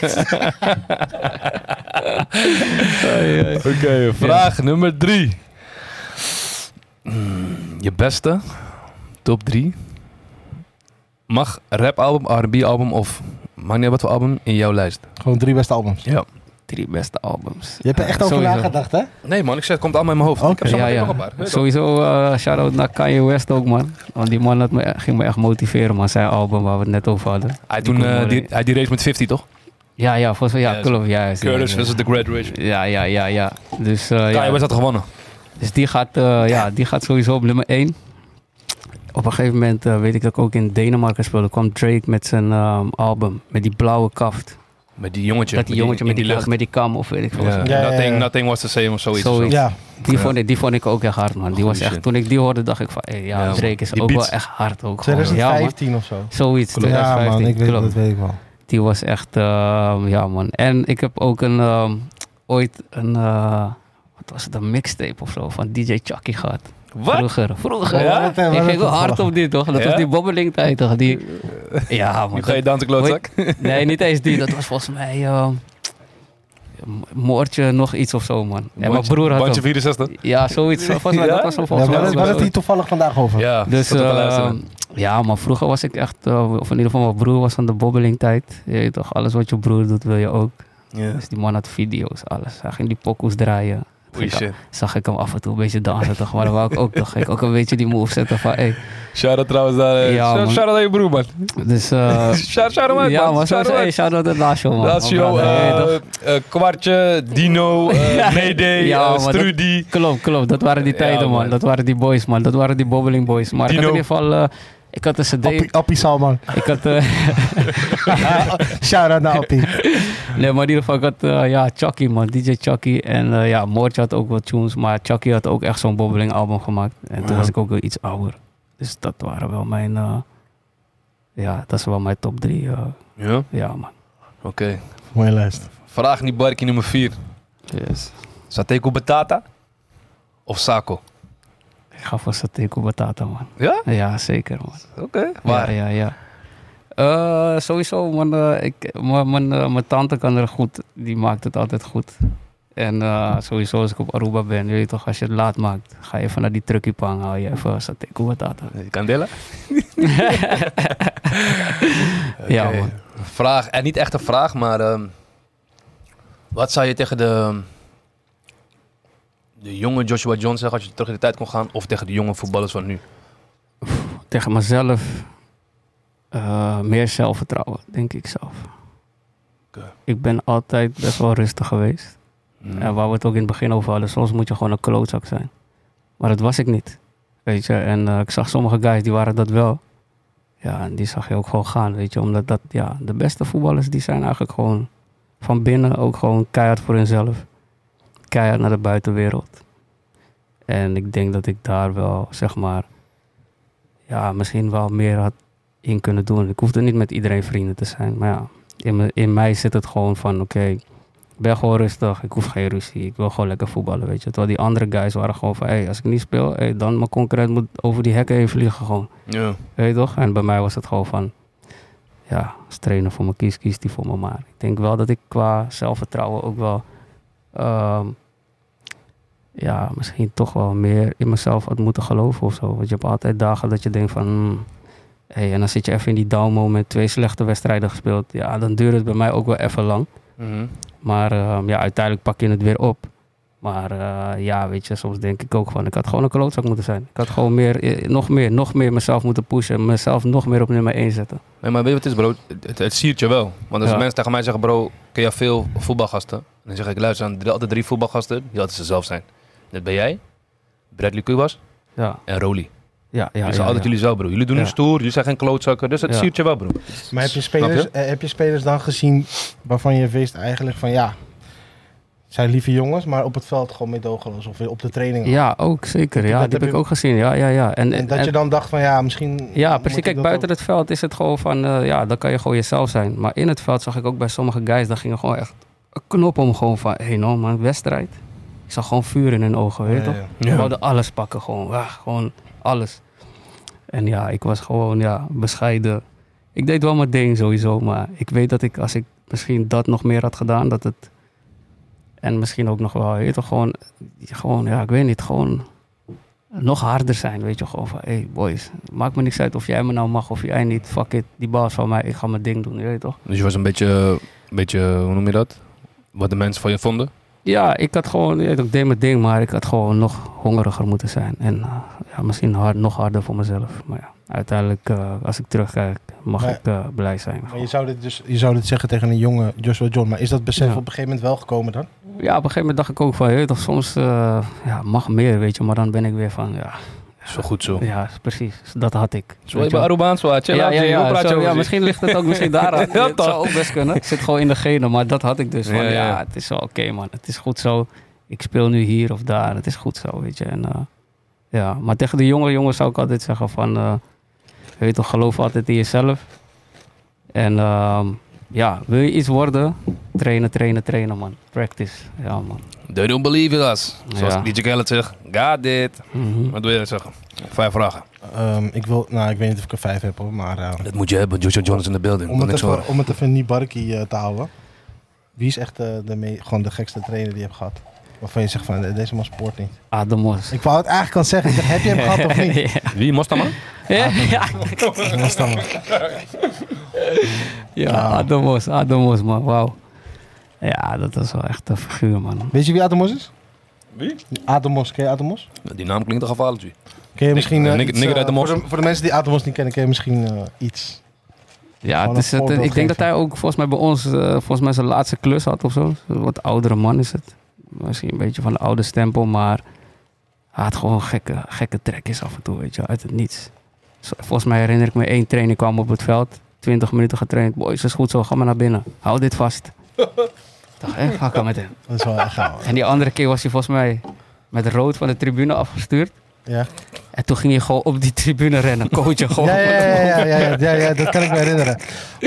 Oké, vraag nummer drie. Hmm, je beste top drie mag rapalbum, R&B album of maakt niet wat voor album in jouw lijst. Gewoon drie beste albums. Ja. Drie beste albums. Je hebt er echt over Sowieso. nagedacht, hè? Nee man, ik zeg het komt allemaal in mijn hoofd. Oké. Ik heb zo Ja, meteen ja. nog een paar. Weet je Sowieso uh, shout-out naar Kanye West ook, man. Want die man had me, ging me echt motiveren, man. Zijn album waar we het net over hadden. Hij, Die toen, eh, die, hij die race met 50 toch? Ja, ja, volgens mij, ja, Ja, klopt. Ja, ja, Curtis ja, versus The Great Rage. Ja, ja, ja, ja. Dus, eh, Kanye ja. West had gewonnen. dus die, gaat, eh, ja, die gaat sowieso op nummer 1. Op een gegeven moment eh, weet ik dat ik ook in Denemarken speelde. kwam Drake met zijn ehm, album. Met die blauwe kaft. Met die jongetje. dat die jongetje met die, lucht. met die kam of weet ik veel. Ja. wat. Ja, ja, nothing, ja. nothing was the same of zoiets. Zoiets. Ja. Die, Ja. vond ik, die vond ik ook echt hard, man. Die was echt, shit. toen ik die hoorde, dacht ik van... Hey, ja, Ja. Drake is ook beats. wel echt hard. Ook gewoon. Ja, man. 2015 of zo. Zoiets, Ja, 2015. man, ik weet, klopt. dat weet ik wel. Die was echt, ehm, ja man. En ik heb ook een, ehm, ooit een, eh, wat was het, een mixtape of zo van DJ Chucky gehad. Wat? Vroeger, vroeger. Ja? Wat, eh, Ik ging wel hard op dit toch? Dat Ja? was die bobbeling tijd toch? Die, [laughs] ja man. Nu ga je dansen klootzak. nee, niet eens die. Dat was volgens mij ehm, Moordje nog iets of zo man. En mijn broer had Bandje hem. 64. Ja, zoiets. [laughs] Volgens mij, Ja? dat was hem volgens waar mij. waar is die toevallig vandaag over? Ja, dus eh, ja, maar vroeger was ik echt, eh, of in ieder geval mijn broer was van de bobbelingtijd. Je weet toch, alles wat je broer doet wil je ook. Ja. Dus die man had video's, alles. Hij ging die pokoes draaien. Ik-. Zag ik hem af en toe een beetje dansen toch, maar dan wou ik ook toch. Ik ook een beetje die move zetten van, hey. Shout-out trouwens naar... eh, Ja, shout-. Shout-out aan je broer, man. Dus, eh [laughs] Shout shout hem uit, ja, man. Shout shout-out Lazio, man. Lazio, eh, Kwartje, Dino, [laughs] Ja. Mayday, Ja. Klopt, klopt. Dat waren die tijden, man. Dat waren die boys, man. Dat waren die bobbeling boys. Maar ik had in ieder geval... ik had een cd... Appie, Appie Salman. Ik had... eh, [laughs] Shout-out naar Appie. [laughs] Nee, maar in ieder geval, ik had eh, ja, Chucky, man. DJ Chucky. En eh, ja, Moortje had ook wat tunes. Maar Chucky had ook echt zo'n bobbeling album gemaakt. En toen Ja. was ik ook wel iets ouder. Dus dat waren wel mijn... eh, ja, dat is wel mijn top drie. Ja, ja, man. oké. Mooie lijst. Vraag niet barkie nummer 4. Yes. Sateko Batata of Sako? Ik ga voor Sateko Batata, man. Ja? Ja, zeker, man. Oké. Waar? Ja, ja, ja. Eh, sowieso, man, eh, ik, mijn, mijn, eh, mijn tante kan er goed. Die maakt het altijd goed. En eh, sowieso als ik op Aruba ben, weet je toch, als je het laat maakt, ga je even naar die truckiepang, haal je even sateko batata. Delen? [laughs] Ja, man. vraag, en niet echt een vraag, maar ehm, wat zou je tegen de, de jonge Joshua John zeggen als je terug in de tijd kon gaan, of tegen de jonge voetballers van nu? Tegen mezelf eh, meer zelfvertrouwen, denk ik zelf. Ik ben altijd best wel rustig geweest. Hmm. En waar we het ook in het begin over hadden, soms moet je gewoon een klootzak zijn. Maar dat was ik niet. Weet je, en eh, ik zag sommige guys die waren dat wel. Ja, en die zag je ook gewoon gaan, weet je. Omdat dat, ja, de beste voetballers die zijn eigenlijk gewoon van binnen ook gewoon keihard voor hunzelf. Keihard naar de buitenwereld. En ik denk dat ik daar wel, zeg maar, ja, misschien wel meer had in kunnen doen. Ik hoefde niet met iedereen vrienden te zijn. Maar ja, in, me, in mij zit het gewoon van, oké, ik ben gewoon rustig. Ik hoef geen ruzie. Ik wil gewoon lekker voetballen, weet je. Terwijl die andere guys waren gewoon van, hey, als ik niet speel, hey, dan mijn concurrent moet over die hekken heen vliegen gewoon. Ja. Weet je toch? En bij mij was het gewoon van, ja, als trainer voor me kiest, kiest die voor me maar. Ik denk wel dat ik qua zelfvertrouwen ook wel, ehm, ja, misschien toch wel meer in mezelf had moeten geloven of zo. Want je hebt altijd dagen dat je denkt van, hmm, hey, en dan zit je even in die down moment, twee slechte wedstrijden gespeeld. Ja, dan duurt het bij mij ook wel even lang. Mhm. Maar ehm, ja, uiteindelijk pak je het weer op. Maar eh, ja, weet je, soms denk ik ook van, ik had gewoon een klootzak moeten zijn. Ik had gewoon meer, eh, nog meer, nog meer mezelf moeten pushen. Mezelf nog meer op nummer 1 zetten. Nee, maar weet je wat het is, bro? Het, het siert je wel. Want als Ja. mensen tegen mij zeggen, bro, ken je veel voetbalgasten? Dan zeg ik, luister, aan altijd drie voetbalgasten die altijd zichzelf zijn. Dat ben jij, Bradley Kubas Ja, en Roly. ja, ja. Ja, ja, altijd ja. jullie zelf, bro. Jullie doen Ja. een stoer, jullie zijn geen klootzakken. Dus het Ja. siert je wel, bro. Maar heb je, spelers, eh, heb je spelers dan gezien waarvan je wist eigenlijk van ja, zijn lieve jongens, maar op het veld gewoon meedogenloos of op de training. Ja, ook zeker. Dat Ja, heb dat heb je- ik ook gezien. Ja, ja, ja. En, En dat je dan dacht van ja, misschien. Ja, precies. Kijk, dat buiten ook. het veld is het gewoon van, eh, ja, dan kan je gewoon jezelf zijn. Maar in het veld zag ik ook bij sommige guys, daar gingen gewoon echt een knop om gewoon van, hé hey, no man, wedstrijd. Ik zag gewoon vuur in hun ogen, weet je Ja, toch? ja. Ze wilden alles pakken, gewoon, ja, gewoon alles. En ja, ik was gewoon, ja, bescheiden. Ik deed wel mijn ding sowieso, maar ik weet dat ik, als ik misschien dat nog meer had gedaan, dat het... En misschien ook nog wel, weet je toch, gewoon, gewoon, ja, ik weet niet, gewoon nog harder zijn, weet je, gewoon van, hey boys, maakt me niks uit of jij me nou mag of jij niet, fuck it, die baas van mij, ik ga mijn ding doen, je weet toch? Dus je was een beetje, een beetje, hoe noem je dat? Wat de mensen van je vonden? Ja, ik had gewoon, ik deed mijn ding, maar ik had gewoon nog hongeriger moeten zijn. En eh, ja, misschien hard, nog harder voor mezelf. Maar ja, uiteindelijk, eh, als ik terugkijk, mag Maar- ik eh, blij zijn. Maar je zou dit dus je zou dit zeggen tegen een jonge Joshua John, maar is dat besef Ja. op een gegeven moment wel gekomen dan? Ja, op een gegeven moment dacht ik ook van, je toch, soms ja, mag meer, weet je, maar dan ben ik weer van, ja, Is wel goed zo. ja precies, dat had ik. Zo je bij. Arubaans. Chill ja, ja, ja, zo, ja misschien ligt het ook misschien daaraan. [laughs] Ja, het toch? zou ook best kunnen. Ik zit gewoon in de genen, maar dat had ik dus. Van, Ja, ja, ja. het is wel oké man, het is goed zo. Ik speel nu hier of daar, het is goed zo, weet je. En, eh, ja, maar tegen de jonge jongens zou ik altijd zeggen van, eh, weet toch, geloof altijd in jezelf. En ehm, ja, wil je iets worden, trainen, trainen, trainen man. Practice, ja man. They don't believe in us. Zoals Ja. DJ Khaled zegt, got it. Mhm. Wat wil je zeggen? Vijf vragen. Ehm, ik wil, nou ik weet niet of ik er vijf heb hoor, maar eh, Dat moet je hebben. Joshua John is in de building. om, het even, horen. om het even niet barkie eh, te houden. Wie is echt eh, de, gewoon de gekste trainer die je hebt gehad? Waarvan je zegt van deze man sport niet. Ademos. Ik wou het eigenlijk kan zeggen, heb je hem gehad of niet? [laughs] ja. Wie? Mostama? Ja, [laughs] ja. [laughs] [laughs] Ja, Nou. Ademos, Ademos, man. Wauw. Ja, dat was wel echt een figuur, man. Weet je wie Ademos is? Wie? Ademos, ken je Ademos? Die naam klinkt toch gevaarlijk, G. Ken je misschien... eh, Nik- iets, Nigger uit de eh. Voor de, voor de mensen die Ademos niet kennen, ken je misschien eh, iets. Ja, het is het, ik denk dat hij ook volgens mij bij ons, volgens mij zijn laatste klus had of zo. Een wat oudere man is het. Misschien een beetje van de oude stempel, maar hij had gewoon gekke, gekke trekjes af en toe, weet je, uit het niets. Volgens mij herinner ik me één training kwam op het veld, 20 minuten getraind. Boys, is goed zo, ga maar naar binnen. Hou dit vast. ik dacht, hé, ga ik met hem. Dat is wel echt gaaf. En die andere keer was hij volgens mij met rood van de tribune afgestuurd. Ja. En toen ging je gewoon op die tribune rennen, coachen gewoon. Ja, ja, ja, ja, ja, ja, ja, ja, dat kan ik me herinneren.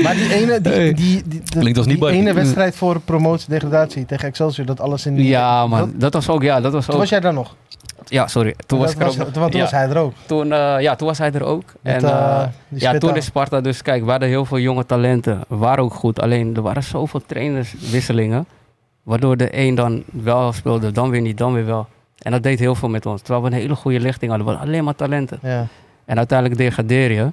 Maar die ene, die, die, die, die, Klinkt als niet die barkie. ene wedstrijd voor promotie-degradatie tegen Excelsior, dat alles in die... Ja, man. Dat- Dat was ook, ja, dat was Toen ook. was jij daar nog? Ja, sorry. Toen was ook. toen ja, hij er ook. Toen, eh, ja, toen was hij er ook. Met, en, eh, eh, ja, toen is Sparta dus, kijk, we hadden heel veel jonge talenten. Waren ook goed. Alleen er waren zoveel trainerswisselingen. Waardoor de een dan wel speelde, dan weer niet, dan weer wel. En dat deed heel veel met ons. Terwijl we een hele goede lichting hadden. We hadden alleen maar talenten. Ja. En uiteindelijk degradeer je.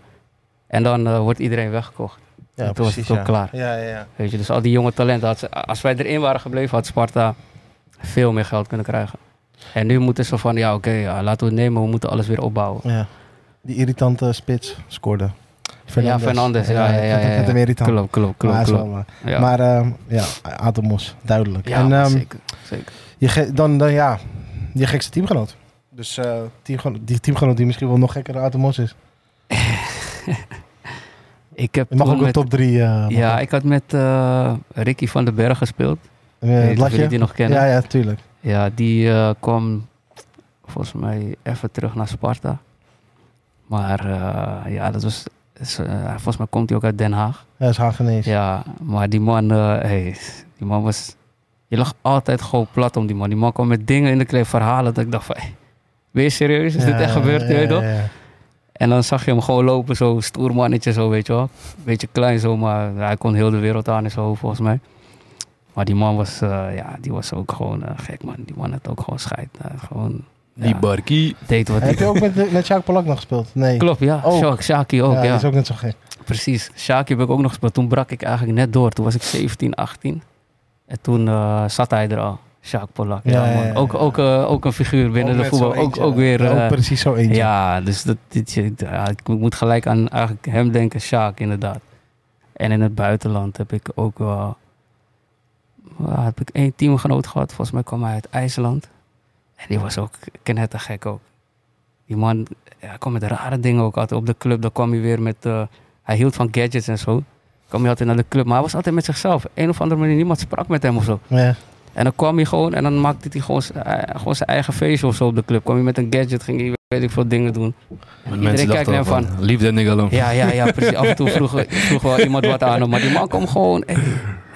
En dan wordt iedereen weggekocht. Ja, toen was het ook ja. klaar. Ja, ja, ja. Weet je, dus al die jonge talenten, had als wij erin waren gebleven, had Sparta veel meer geld kunnen krijgen. En nu moeten ze van, ja oké, ja, laten we het nemen, we moeten alles weer opbouwen. ja. Die irritante spits scoorde. Ja, Fernandes, ja, ja, ja. Ja. Klopt, klopt, Maar, klopt. wel, eh, Ja, maar ehm, ja, Atemos, duidelijk. ja en ehm, zeker, zeker. je dan, dan ja, je gekste teamgenoot. Dus eh teamgenoot, die teamgenoot die misschien wel nog gekker dan Atemos is. [laughs] Ik heb Je mag ook een met, top 3. Ja, ik had met eh, Ricky van den Berg gespeeld. Uh, jullie die nog kennen. Ja, ja, tuurlijk. Ja, die eh, kwam volgens mij even terug naar Sparta. Maar eh, ja, dat was. is, eh, volgens mij komt hij ook uit Den Haag. Ja, is Hagenees. Ja, maar die man, hey, die man was. Je lag altijd gewoon plat om die man. Die man kwam met dingen in de kleed, verhalen. Dat ik dacht van, hey, ben je serieus? Is dit echt gebeurd? weet toch? Ja, ja. En dan zag je hem gewoon lopen, zo stoer mannetje, zo weet je wel. Beetje klein zo, maar hij kon heel de wereld aan in zijn hoofd volgens mij. Maar die man was, eh, ja, die was ook gewoon eh, gek man. Die man had ook gewoon scheid. Eh, gewoon, ja, Die barkie. deed wat Heb je ook met, met Jacques Polak nog gespeeld? Nee. Klopt, ja. Ook. Shak, Shaki ook, ja, ja. dat is ook net zo gek. Precies. Shaki heb ik ook nog gespeeld. Toen brak ik eigenlijk net door. Toen was ik 17, 18. En toen eh, zat hij er al. Sjaak Polak. Ja, Ja, ja, man. ja, Ook, ja. ook, eh, ook een figuur binnen Ook de voetbal. Ook, ook ja. weer... Ja, eh, ook precies zo eentje. Ja, dus dat, dit, ja, ik moet gelijk aan eigenlijk hem denken, Sjaak inderdaad. En in het buitenland heb ik ook wel... wel, heb ik één teamgenoot gehad. Volgens mij kwam hij uit IJsland. En die was ook knettergek ook. Die man ja, kwam met rare dingen ook altijd op de club. Dan kwam hij weer met... eh, hij hield van gadgets en zo. kwam hij altijd naar de club. Maar hij was altijd met zichzelf. Een of andere manier, niemand sprak met hem of zo. Ja. En dan kwam hij gewoon en dan maakte hij gewoon, zijn- gewoon zijn eigen feestje of zo op de club. kwam hij met een gadget, ging hij weet ik veel dingen doen. Mensen kijkt dachten naar hem van, nigga alone. Ja, ja, ja, precies. Af en toe vroeg, vroeg wel iemand wat aan hem. Maar die man kwam gewoon, hey,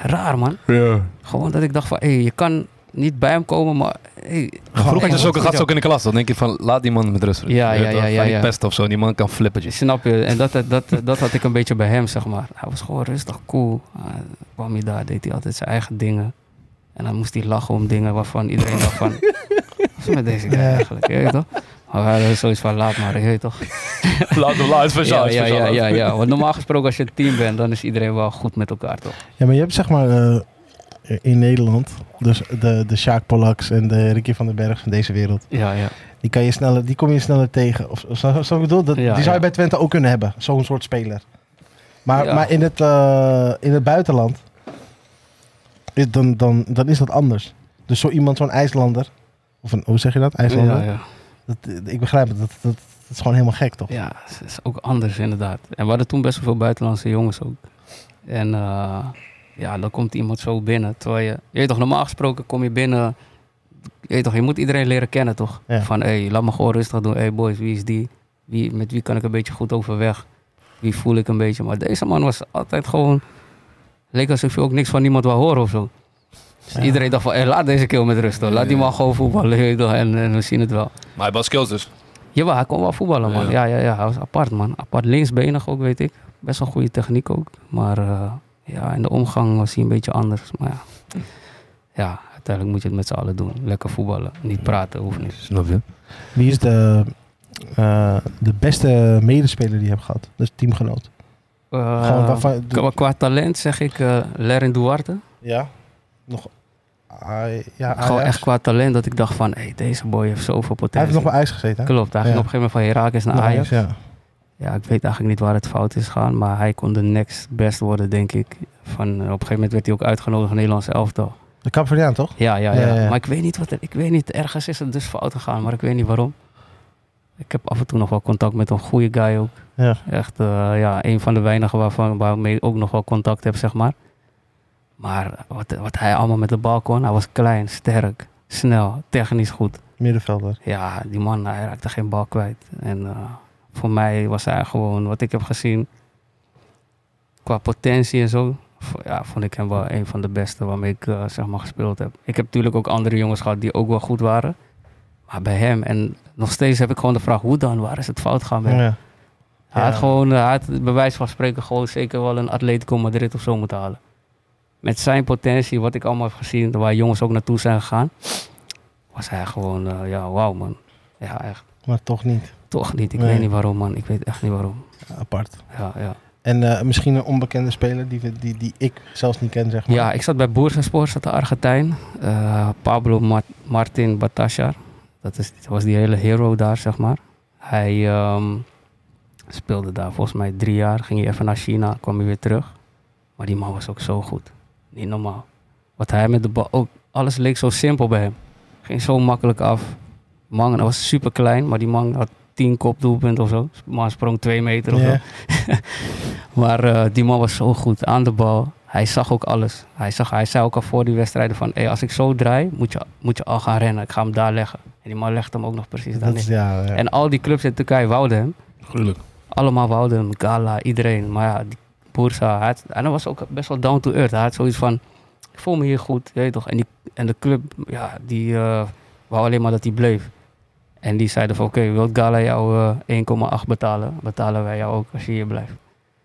raar man. Ja. Gewoon dat ik dacht van, hey, je kan niet bij hem komen, maar hey, Vroeger had je zulke weet gasten ook in de klas. Dan denk je van, laat die man met rust. Ja, ja, ja, ja, pesten of zo. Die man kan flippen. je. [laughs] Snap je? En dat, dat, dat had ik een beetje bij hem, zeg maar. Hij was gewoon rustig, cool. Uh, kwam hij daar, deed hij altijd zijn eigen dingen. En dan moest hij lachen om dingen waarvan iedereen dacht van... [laughs] Is met deze guy Ja. eigenlijk? Je weet toch? Maar hadden zoiets van, laat maar, je weet toch? [laughs] Laat hem laat, speciaal. ja, ja, ja, ja, ja. Want normaal [laughs] gesproken als je een team bent, dan is iedereen wel goed met elkaar, toch? ja, maar je hebt zeg maar eh, in Nederland, dus de, de Sjaak Polaks en de Ricky van den Berg van deze wereld, Ja, ja. die, kan je sneller, die kom je sneller tegen. Of, zo, zo ik bedoel, dat, Ja, die zou ja. je bij Twente ook kunnen hebben, zo'n soort speler. Maar, Ja. maar in, het, eh, in het buitenland, is, dan, dan, dan is dat anders. Dus zo iemand, zo'n IJslander, of een, hoe zeg je dat, IJslander? Ja, ja. Dat, ik begrijp het, dat, dat, dat is gewoon helemaal gek toch? Ja, het is ook anders inderdaad. En we hadden toen best wel veel buitenlandse jongens ook. En eh, ja, dan komt iemand zo binnen. Terwijl je, je weet toch, normaal gesproken kom je binnen. Je weet toch, je moet iedereen leren kennen toch? Ja. Van, hé, hey, laat me gewoon rustig doen. Hé hey boys, wie is die? Wie, met wie kan ik een beetje goed overweg? Wie voel ik een beetje? Maar deze man was altijd gewoon... Leek alsof je ook niks van niemand wou horen of zo. Dus Ja. iedereen dacht van, hey, laat deze keer met rust hoor. Laat die man gewoon voetballen. En, en we zien het wel. Maar hij had wel skills dus. Jawel, hij kon wel voetballen, man. Ja. Ja. Ja, hij was apart, man. Apart linksbenig ook, weet ik. Best wel goede techniek ook. Maar eh, ja, in de omgang was hij een beetje anders. Maar ja, ja uiteindelijk moet je het met z'n allen doen. Lekker voetballen. Niet praten, hoeft niet. Snap je? Wie is de, eh, de beste medespeler die je hebt gehad? Dus teamgenoot. Eh, Gewoon waarvan- qua, qua talent zeg ik eh Lerin Duarte. Ja. Nog. Ja, Gewoon echt qua talent dat ik dacht van... Hey, deze boy heeft zoveel Hij potentie. heeft nog bij IJs gezeten. hè? Klopt, hij ging Ja. op een gegeven moment van Herakles naar Ajax. ja. Ja, ik weet eigenlijk niet waar het fout is gegaan. Maar hij kon de next best worden, denk ik. Van, eh, op een gegeven moment werd hij ook uitgenodigd in het Nederlandse elftal. De Capverdiaan, toch? Ja, ja, ja. Maar ik weet niet wat er, ik weet niet, ergens is het dus fout gegaan, maar ik weet niet waarom. Ik heb af en toe nog wel contact met een goede guy ook. Ja. Echt, eh, ja, een van de weinigen waarvan, waarmee ik ook nog wel contact heb, zeg maar. Maar wat, wat hij allemaal met de bal kon, hij was klein, sterk, snel, technisch goed. Middenvelder. Ja, die man, hij raakte geen bal kwijt. En eh, voor mij was hij gewoon, wat ik heb gezien, qua potentie en zo, ja, vond ik hem wel een van de beste waarmee ik eh, zeg maar gespeeld heb. Ik heb natuurlijk ook andere jongens gehad die ook wel goed waren. Maar bij hem, en nog steeds heb ik gewoon de vraag, hoe dan? Waar is het fout gaan bij? Ja. Hij had gewoon, eh, hij had bij wijze van spreken gewoon zeker wel een Atletico Madrid of zo moeten halen. Met zijn potentie, wat ik allemaal heb gezien, waar jongens ook naartoe zijn gegaan, was hij gewoon, eh, ja, wauw man. Ja, echt. Maar toch niet. Toch niet. Ik Nee. weet niet waarom, man. Ik weet echt niet waarom. Apart. Ja, ja. En eh, misschien een onbekende speler die, die, die ik zelfs niet ken, zeg maar. Ja, ik zat bij Boersenspor, zat de Argentijn. Eh, Pablo Ma- Martin Batashar. Dat, is, was die hele hero daar, zeg maar. Hij ehm, speelde daar volgens mij drie jaar. Ging hij even naar China, kwam hij weer terug. Maar die man was ook zo goed. Niet normaal. Wat hij met de bal... Ook, alles leek zo simpel bij hem. Ging zo makkelijk af. Man, hij was super klein, maar die man had tien kopdoelpunten of zo. Man sprong twee meter of zo. [laughs] Maar eh, die man was zo goed aan de bal. Hij zag ook alles. Hij, zag, hij zei ook al voor die wedstrijden van... Hey, als ik zo draai, moet je, moet je al gaan rennen. Ik ga hem daar leggen. En die man legde hem ook nog precies daar Dat is, neer. ja, ja. En al die clubs in Turkije wouden hem. Gruwelijk. Allemaal wouden hem. Gala, iedereen. Maar ja, die Bursa... Had- en hij was ook best wel down to earth. Hij had zoiets van... Ik voel me hier goed, weet je toch. En, die, en de club, ja, die eh, wou alleen maar dat hij bleef. En die zeiden van... Oké, wilt Gala jou eh, 1,8 betalen? Betalen wij jou ook als je hier blijft.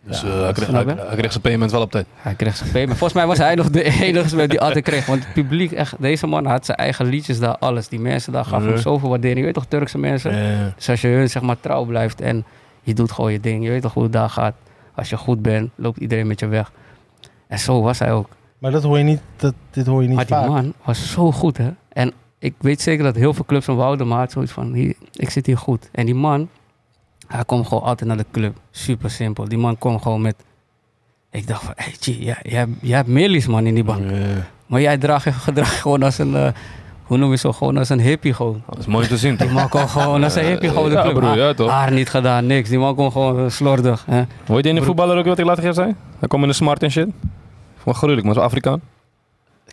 Dus Ja, eh, hij, kreeg, snap hij, je? hij kreeg zijn payment wel op tijd. Hij kreeg zijn payment. Volgens mij was hij nog de [laughs] enige die altijd kreeg. Want het publiek, echt, deze man had zijn eigen liedjes daar, alles. Die mensen daar gaven hem zoveel waardering. Je weet toch, Turkse mensen? Dus als je hun zeg maar trouw blijft en je doet gewoon je ding. Je weet toch hoe het daar gaat. Als je goed bent, loopt iedereen met je weg. En zo was hij ook. Maar dat hoor je niet, dat, dit hoor je niet maar die man was zo goed, hè. En ik weet zeker dat heel veel clubs hem wouden, maar zoiets van, hier, ik zit hier goed. En die man, hij kwam gewoon altijd naar de club. Super simpel. Die man kwam gewoon met... Ik dacht van, hey, G, jij, jij, jij hebt millies man in die bank. Maar jij draagt je gedrag gewoon als een, eh, hoe noem je zo, gewoon als een hippie gewoon. Dat is mooi te zien. Die man kwam gewoon als een hippie gewoon de Ja, club. broer, ja, toch? haar niet gedaan, niks. Die man kwam gewoon eh, slordig. Hè. Hoor je die ene voetballer ook wat ik later zei? Hij kwam in de smart en shit. Van gruwelijk, maar zo Afrikaan.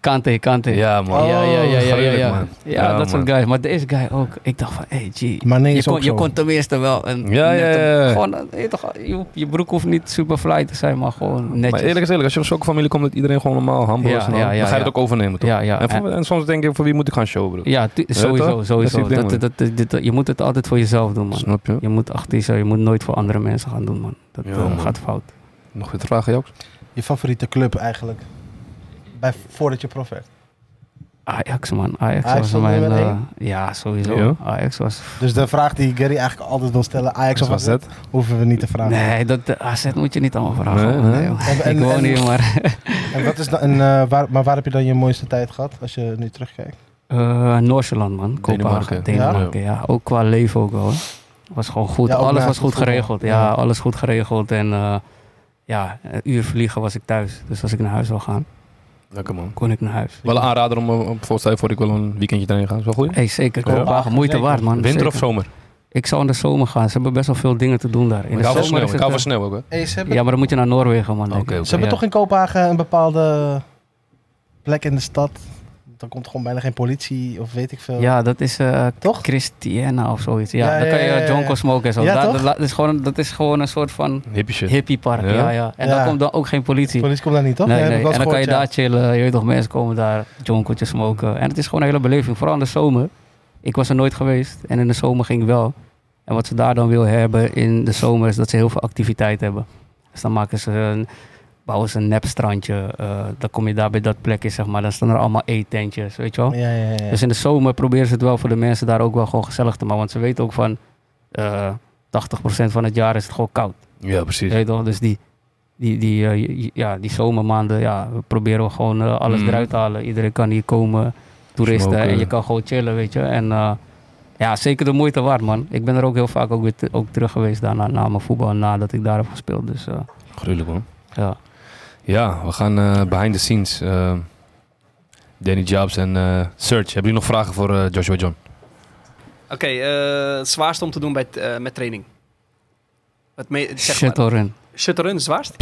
Kante, Kante. Ja, man. ja, ja, ja, ja, ja, ja. Ja, Ja, dat soort guys. Maar deze guy ook. Ik dacht van, hey, G. Maar nee, je kon, je kon tenminste wel een Ja, ja, ja. Gewoon, eh, je, toch, je, je broek hoeft niet super fly te zijn, maar gewoon netjes. Maar eerlijk is eerlijk, als je op zulke familie komt dat iedereen gewoon normaal humble Ja, en dan, ja, ja, dan ga je ja. het ook overnemen, toch? ja, ja. en, voor- en soms denk je, voor wie moet ik gaan showen, bro? ja, sowieso, sowieso. Dat, dat, dat, dat- je moet het altijd voor jezelf doen, man. Snap je? Je moet achter jezelf, je moet nooit voor andere mensen gaan doen, man. Dat Ja, eh, man. gaat fout. Nog weer te vragen, Jooks? Je favoriete club eigenlijk? Bij, voordat je prof werd. Ajax, man. Ajax, Ajax was mijn... eh, ja, sowieso. Ja? Ajax was... Dus de vraag die Gary eigenlijk altijd wil stellen, Ajax of was AZ, hoeven we niet te vragen. Nee, dat, de AZ moet je niet allemaal vragen. Nee, man. nee. joh. En- en- ik woon en- hier, maar... [laughs] En wat is dan, en, eh, waar, maar waar heb je dan je mooiste tijd gehad, als je nu terugkijkt? Uh, Noorseland, man. Kopenhagen, Denemarken. Denemarken. Ja. ook qua leven ook wel. hoor. Was gewoon goed. Ja, alles was goed geregeld. Ja, Ja. alles goed geregeld. En eh, ja, een uur vliegen was ik thuis. Dus als ik naar huis wil gaan, Lekker, man. kon ik naar huis. Wel een aanrader om, om bijvoorbeeld voor ik wil een weekendje daarheen gaan. Is wel goed? Hey, zeker, Ja. Kopenhagen. Moeite Zeker. waard, man. Winter of zomer? Ik zou in de zomer gaan. Ze hebben best wel veel dingen te doen daar. In Ik de hou van zomer sneeuw. is Ik het, hou van sneeuw ook, hè? Hey, ze hebben, Ja, maar dan moet je naar Noorwegen, man. ze hebben Ja. toch in Kopenhagen een bepaalde plek in de stad? Dan komt gewoon bijna geen politie of weet ik veel. Ja, dat is eh Toch? Christiana of zoiets. Ja, Ja, dan ja, kan je jonko ja. smoken en zo. Toch? dat, is gewoon, dat is gewoon een soort van Hippie shit. hippiepark. Ja? Ja? Ja, En Ja. dan komt dan ook geen politie. Politie komt daar niet, toch? Nee, nee. En dan kan je daar chillen. Je weet toch, mensen komen daar jonkeltjes smoken. En het is gewoon een hele beleving. Vooral in de zomer. Ik was er nooit geweest. En in de zomer ging ik wel. En wat ze daar dan wil hebben in de zomer is dat ze heel veel activiteit hebben. Dus dan maken ze een, bouwen ze een nepstrandje. eh dan kom je daar bij dat plekje, zeg maar. Dan staan er allemaal eetentjes, weet je wel. Ja, ja, ja. Dus in de zomer proberen ze het wel voor de mensen daar ook wel gewoon gezellig te maken. Want ze weten ook van eh 80% van het jaar is het gewoon koud. Ja, precies. Weet je toch? Dus die, die, die, eh, ja, die zomermaanden, ja, we proberen we gewoon alles Mm. eruit te halen. Iedereen kan hier komen, toeristen, Smoken. en je kan gewoon chillen, weet je. En eh, ja, zeker de moeite waard, man. Ik ben er ook heel vaak ook weer ook terug geweest daarna, na mijn voetbal, nadat ik daar heb gespeeld. Dus eh, Gruwelijk, man. ja. Ja, we gaan eh, behind the scenes. eh, Danny Jobs en eh Search. Hebben jullie nog vragen voor eh, Joshua John? Oké, eh, het zwaarste om te doen bij, t- eh, met training. Het me, zeg maar, het zwaarst?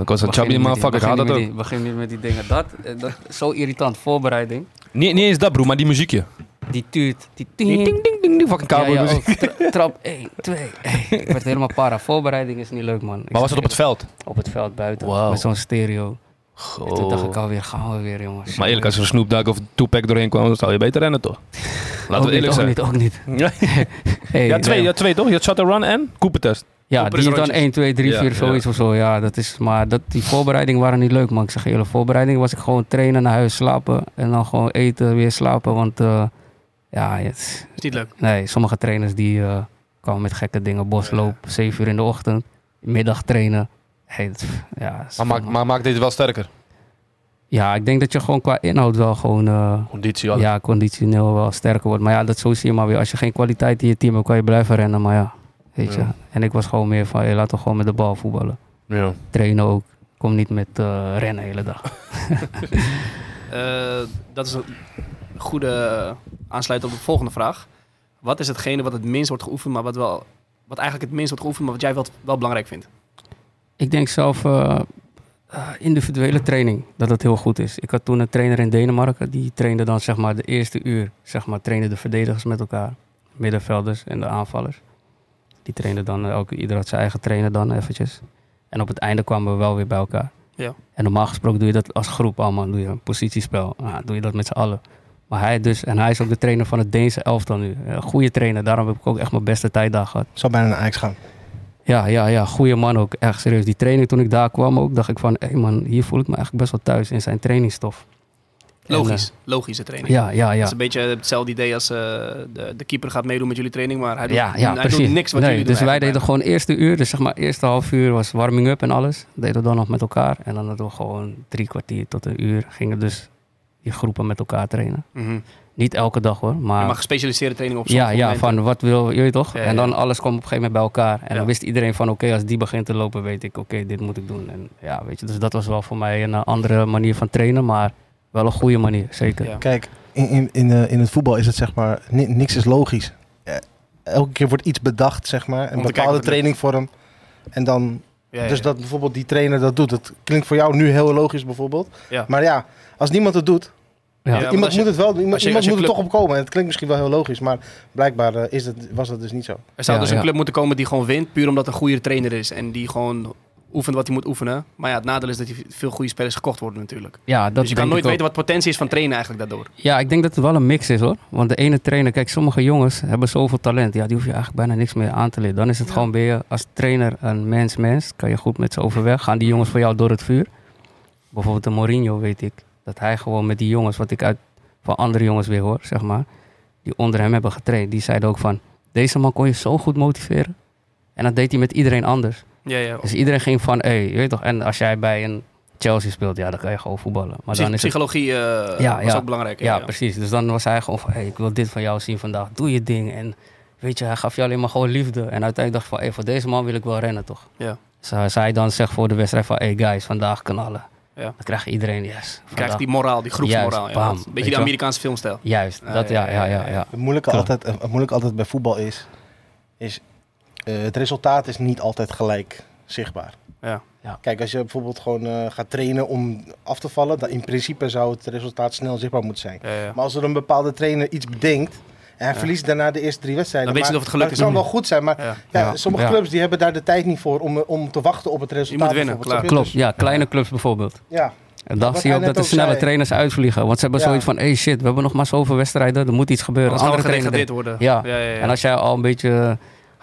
Ik was een chubby motherfucker, ik haat dat ook. Begin niet met die dingen. Dat, dat zo irritant, voorbereiding. Niet, niet eens dat, bro, maar die muziekje. Die tuurt, die Ding, ting, ding, ding, die fucking cowboy ja, muziek. ook. Tra- trap 1, 2. ik werd helemaal para. Voorbereiding is niet leuk, man. Ik Maar was het op het veld? Op het veld buiten. Wauw. Met zo'n stereo. En toen dacht ik alweer, gaan we weer, jongens. Maar eerlijk, als er een Snoop Dogg of Tupac doorheen kwam, dan zou je beter rennen, toch? [laughs] Laten we eerlijk ook zijn. niet, ook niet. [laughs] Ja, Hey, ja, twee, nee. ja, twee toch? Je had Shutter Run en Cooper-test. Ja, Cooper die dan rondjes. 1, 2, 3, Ja, 4, ja. zoiets of zo. Ja, dat is, maar dat, die voorbereidingen waren niet leuk, man. Ik zeg je, hele voorbereiding was ik gewoon trainen, naar huis slapen. En dan gewoon eten, weer slapen. Want eh, ja, het, Is niet leuk. nee, sommige trainers die eh, kwamen met gekke dingen. Bosloop, 7 uur in de ochtend. Middag trainen. hey, dat- ja, Maar maakt, maar maakt dit wel sterker? ja, ik denk dat je gewoon qua inhoud wel gewoon eh, Conditie, ja, conditioneel wel sterker wordt. Maar ja, dat zo zie je maar weer. Als je geen kwaliteit in je team hebt, kan je blijven rennen. Maar ja, weet je. Ja. En ik was gewoon meer van, hey, laten we gewoon met de bal voetballen. Ja. Trainen ook. Kom niet met eh, rennen de hele dag. [laughs] Eh, dat is een goede aansluiting op de volgende vraag. Wat is hetgene wat het minst wordt geoefend, maar wat, wel, wat eigenlijk het minst wordt geoefend, maar wat jij wel, wel belangrijk vindt? Ik denk zelf eh, eh, individuele training, dat het heel goed is. Ik had toen een trainer in Denemarken, die trainde dan zeg maar de eerste uur, zeg maar, trainde de verdedigers met elkaar. Middenvelders en de aanvallers. Die trainden dan, eh, elke, ieder had zijn eigen trainer dan eventjes. En op het einde kwamen we wel weer bij elkaar. Ja. En normaal gesproken doe je dat als groep allemaal, doe je een positiespel. Ah, doe je dat met z'n allen. Maar hij dus, en hij is ook de trainer van het Deense elftal nu. Een goede trainer, daarom heb ik ook echt mijn beste tijd daar gehad. Zou bijna naar Ajax gaan. Ja, ja, ja, goede man ook. Echt serieus. Die training toen ik daar kwam ook, dacht ik van, hé man, hier voel ik me eigenlijk best wel thuis in zijn trainingsstof. En, Logisch, logische eh, training. ja, ja, Het ja. is een beetje hetzelfde idee als eh, de, de keeper gaat meedoen met jullie training, maar hij doet, Ja, ja, hij precies. doet niks wat nee, jullie doen. dus wij deden gewoon eerste uur, dus zeg maar eerste half uur was warming-up en alles. Deden we dan nog met elkaar. En dan hadden we gewoon drie kwartier tot een uur gingen dus die groepen met elkaar trainen. Mhm. Niet elke dag hoor, Je maar mag gespecialiseerde training op ja, ja, van wat wil je weet toch? Ja, en dan ja. alles kwam op een gegeven moment bij elkaar. En Ja. dan wist iedereen van oké, als die begint te lopen, weet ik oké, dit moet ik doen. En ja, weet je, dus dat was wel voor mij een eh, andere manier van trainen, maar wel een goede manier, zeker. Ja. Kijk, in, in, in, eh, in het voetbal is het zeg maar, ni- niks is logisch. Eh, elke keer wordt iets bedacht, zeg maar. Een bepaalde trainingvorm. En dan, Ja, dus ja. dat bijvoorbeeld die trainer dat doet. Het klinkt voor jou nu heel logisch bijvoorbeeld. Ja. Maar ja, als niemand het doet, Ja. Iemand je- moet het wel doen. Iemand, je- iemand je moet er toch op komen. En het klinkt misschien wel heel logisch, maar blijkbaar eh, is het, was dat dus niet zo. Er zou Ja, dus een club moeten komen die gewoon wint, puur omdat er een goede trainer is. En die gewoon oefent wat hij moet oefenen. Maar ja, het nadeel is dat hij veel goede spelers gekocht worden natuurlijk. Ja, dat dus je kan nooit weten wat potentie is van trainen eigenlijk daardoor. Ja, ik denk dat het wel een mix is hoor. Want de ene trainer, kijk, sommige jongens hebben zoveel talent. Ja, die hoef je eigenlijk bijna niks meer aan te leren. Dan is het gewoon weer als trainer een mens-mens. Kan je goed met ze overweg. Gaan die jongens voor jou door het vuur? Bijvoorbeeld de Mourinho weet ik. Dat hij gewoon met die jongens, wat ik uit van andere jongens weer hoor, zeg maar. Die onder hem hebben getraind. Die zeiden ook van, deze man kon je zo goed motiveren. En dat deed hij met iedereen anders. Ja, ja. Dus iedereen ging van, hé, je weet toch. En als jij bij een Chelsea speelt, ja, dan kan je gewoon voetballen. Maar dan is het Psychologie Ja, was ja. ook belangrijk. ja, precies. Dus dan was hij gewoon van, hey, ik wil dit van jou zien vandaag. Doe je ding. En weet je, hij gaf je alleen maar gewoon liefde. En uiteindelijk dacht ik van, hey, voor deze man wil ik wel rennen, toch? Ja. Dus hij zei dan, zeg voor de wedstrijd van, hey guys, vandaag knallen. Ja. Dan krijg je iedereen, yes. Krijgt die moraal, die groepsmoraal. Juist, ja. Een beetje je de? Amerikaanse filmstijl. Juist, dat, ja, ja, ja, ja. Het moeilijke, Klopt. altijd, het moeilijke altijd bij voetbal is, is eh, het resultaat is niet altijd gelijk zichtbaar. Ja. Ja. Kijk, als je bijvoorbeeld gewoon eh, gaat trainen om af te vallen, dan in principe zou het resultaat snel zichtbaar moeten zijn. Ja, ja. Maar als er een bepaalde trainer iets bedenkt en hij Ja. verliest daarna de eerste drie wedstrijden, Dan weet je maar- niet of het gelukt is kan of wel goed zijn, maar Ja. sommige Ja. clubs die hebben daar de tijd niet voor om, om te wachten op het resultaat. moet winnen, klaar. Je? Klopt, ja, kleine clubs bijvoorbeeld. Ja. En dan zie je ook dat de snelle zei. trainers uitvliegen. Want ze hebben Ja. zoiets van, hey shit, we hebben nog maar zoveel wedstrijden. Er moet iets gebeuren. Anders Andere trainer gedegradeerd worden. Ja. Ja, ja, ja. En als jij al een beetje,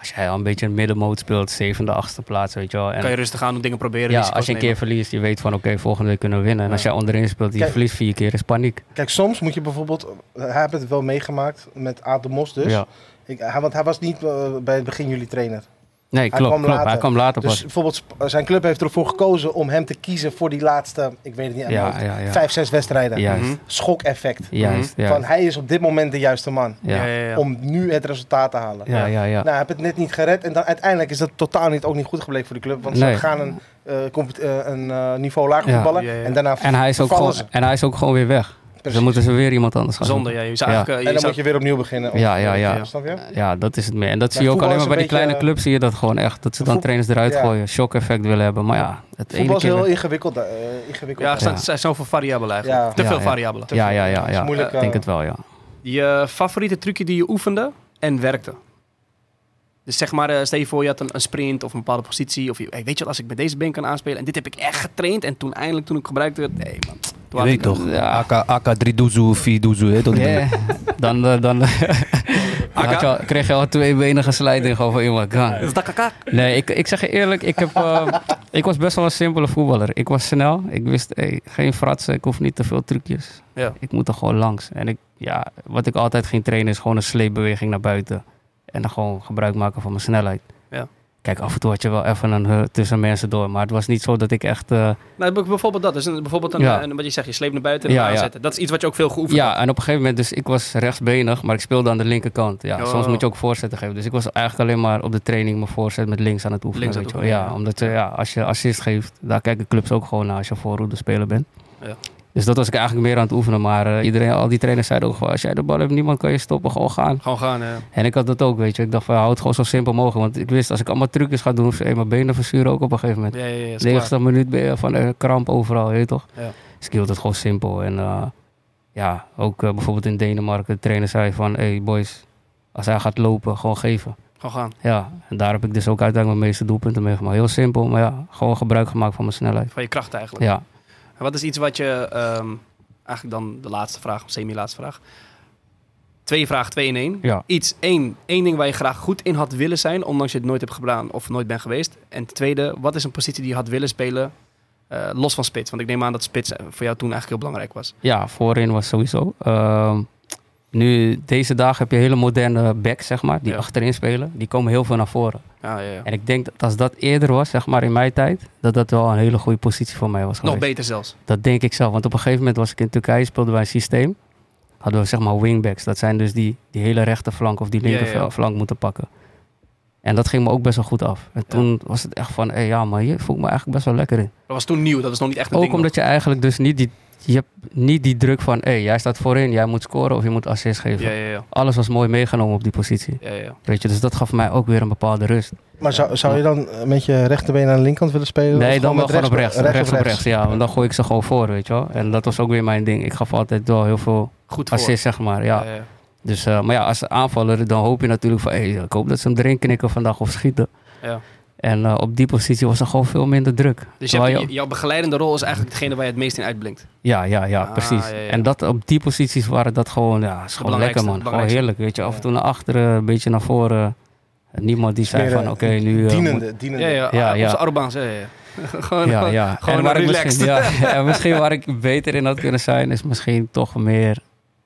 als jij al een beetje een middenmoot speelt, zevende, achtste plaats, weet je wel. En kan je rustig aan doen, dingen proberen. ja, als je een keer verliest, je weet van oké, volgende week kunnen we winnen. En als jij onderin speelt, je Kijk- verliest vier keer, is paniek. Kijk, soms moet je bijvoorbeeld, hij heeft het wel meegemaakt met Aad de Mos dus. Ja. Ik, hij, want hij was niet eh, bij het begin jullie trainer. Nee, Hij klopt, kwam klopt. later. Hij kwam later Dus pas. bijvoorbeeld sp- zijn club heeft ervoor gekozen om hem te kiezen voor die laatste, ik weet het niet, Ja, hoofd, ja, ja. vijf, zes wedstrijden. Juist, Mhm. Schok-effect. juist, Van hij is op dit moment de juiste man Ja, Ja, ja, ja, ja. om nu het resultaat te halen. ja, ja. Nou, hij heeft het net niet gered en dan uiteindelijk is dat totaal niet, ook niet goed gebleken voor de club. Want Nee. ze gaan een, eh, eh, een eh, niveau lager Ja. voetballen Ja, ja. en daarna En hij is ook gewoon, en hij is ook gewoon weer weg. Dan moeten ze weer iemand anders gaan Zonde, zoeken. ja. Je zou Ja. eigenlijk, eh, En je dan zou- moet je weer opnieuw beginnen. Ja, ja, ja. Je? Ja, dat is het meer. En dat Ja, zie je ook alleen maar bij die kleine clubs, zie je dat gewoon echt. Dat ze dan trainers eruit Ja. gooien, shock-effect willen hebben. Maar ja, het Voetbal is heel ingewikkeld. eh, ingewikkeld. Ja, er zijn, er zoveel variabelen eigenlijk. Ja. Te veel ja. variabelen. Ja, ja, ja. Ja. moeilijk, Ik denk eh, het wel, ja. Je favoriete trucje die je oefende en werkte? Dus zeg maar, eh, stel je voor je had een, een sprint of een bepaalde positie. Of je, hey, weet je wat, als ik met deze been kan aanspelen. En dit heb ik echt getraind. En toen eindelijk, toen ik gebruikt werd. Nee man. Je weet ik- toch? Ja. AK, AK 3 doezoe, 4 doezoe, hè? [laughs] dan, eh, dan, dan had je al, kreeg je al tweebenige slijding gewoon van iemand. God. is dat kaka. Nee, ik, ik zeg je eerlijk, ik, heb, eh, ik was best wel een simpele voetballer. Ik was snel, ik wist hey, geen fratsen, ik hoef niet te veel trucjes. Ja. Ik moet er gewoon langs. En ik, ja, wat ik altijd ging trainen is gewoon een sleepbeweging naar buiten. En dan gewoon gebruik maken van mijn snelheid. Kijk, af en toe had je wel even een tussen mensen door. Maar het was niet zo dat ik echt... Uh, nou, bijvoorbeeld dat. Dus een, bijvoorbeeld een, Ja. een- wat je zegt, je sleept naar buiten en Ja, aanzetten. Dat is iets wat je ook veel geoefend ja, hebt. en op een gegeven moment, dus ik was rechtsbenig, maar ik speelde aan de linkerkant. Ja, Oh. soms moet je ook voorzetten geven. Dus ik was eigenlijk alleen maar op de training mijn voorzet met links aan het oefenen. Links aan weet het je wel. oefenen, ja, ja. omdat je, ja, als je assist geeft, daar kijken clubs ook gewoon naar als je voorhoede speler bent. Ja. Dus dat was ik eigenlijk meer aan het oefenen. Maar eh, iedereen, al die trainers zeiden ook gewoon, als jij de bal hebt, niemand kan je stoppen, gewoon gaan. Gewoon gaan. eh. En ik had dat ook, weet je. Ik dacht van, hou het gewoon zo simpel mogelijk. Want ik wist, als ik allemaal trucjes ga doen, hoef je mijn benen verzuren ook op een gegeven moment. ja, ja, ja, is De klaar. 90 minuut ben je van de kramp overal, weet je toch? Ja. Dus ik hield het gewoon simpel. En eh, ja, ook eh, bijvoorbeeld in Denemarken, de trainer zei van, hey boys, als hij gaat lopen, gewoon geven. Gewoon gaan. Ja, en daar heb ik dus ook uiteindelijk mijn meeste doelpunten mee gemaakt. Heel simpel, maar ja, gewoon gebruik gemaakt van mijn snelheid. Van je kracht eigenlijk. Ja, En wat is iets wat je, ehm, eigenlijk dan de laatste vraag, of semi-laatste vraag. Twee vragen, twee in één. ja. Iets, één, één ding waar je graag goed in had willen zijn, ondanks je het nooit hebt gedaan of nooit bent geweest. En tweede, wat is een positie die je had willen spelen, eh, los van spits? Want ik neem aan dat spits voor jou toen eigenlijk heel belangrijk was. ja, voorin was sowieso. Ehm, nu, deze dagen heb je hele moderne backs, zeg maar, die Ja. achterin spelen. Die komen heel veel naar voren. Ja, ja, ja. En ik denk dat als dat eerder was, zeg maar in mijn tijd, dat dat wel een hele goede positie voor mij was Nog geweest. beter zelfs. Dat denk ik zelf. Want op een gegeven moment was ik in Turkije, speelden wij een systeem. Hadden we zeg maar wingbacks. Dat zijn dus die, die hele rechterflank of die Ja, ja, linker ja. flank moeten pakken. En dat ging me ook best wel goed af. En toen was het echt van, hey, ja, maar hier voel ik me eigenlijk best wel lekker in. Dat was toen nieuw, dat was nog niet echt een Ook ding. omdat je eigenlijk dus niet die, je hebt niet die druk van, hey, jij staat voorin, jij moet scoren of je moet assist geven. Ja, ja, ja. Alles was mooi meegenomen op die positie. ja, ja. Weet je, dus dat gaf mij ook weer een bepaalde rust. Maar zou, zou je dan met je rechterbeen aan de linkerkant willen spelen? Nee, Of dan wel gewoon op rechts. rechts Rechts op rechts, ja. Want dan gooi ik ze gewoon voor, weet je wel. En dat was ook weer mijn ding. Ik gaf altijd wel heel veel Goed voor. assist, zeg maar. Ja. Ja, ja. Dus, eh, maar ja, als aanvaller, dan hoop je natuurlijk van... Hey, ik hoop dat ze hem erin knikken vandaag of schieten. Ja. En eh, op die positie was er gewoon veel minder druk. Dus je jouw begeleidende rol is eigenlijk degene waar je het meest in uitblinkt. Ja, ja, ja, Ah, precies. ja, ja. En dat, op die posities waren dat gewoon... Ja, is gewoon lekker, man. Gewoon heerlijk, weet je. Af en toe naar achteren, een beetje naar voren. En niemand die zei van, oké, nu... eh, dienende, dienende. Ja, ja, Ja, zijn Arubaans, ja, ja. [laughs] gewoon, Ja, ja. gewoon en waar ik relaxed. misschien, ja, [laughs] en misschien waar ik beter in had kunnen zijn, is misschien toch meer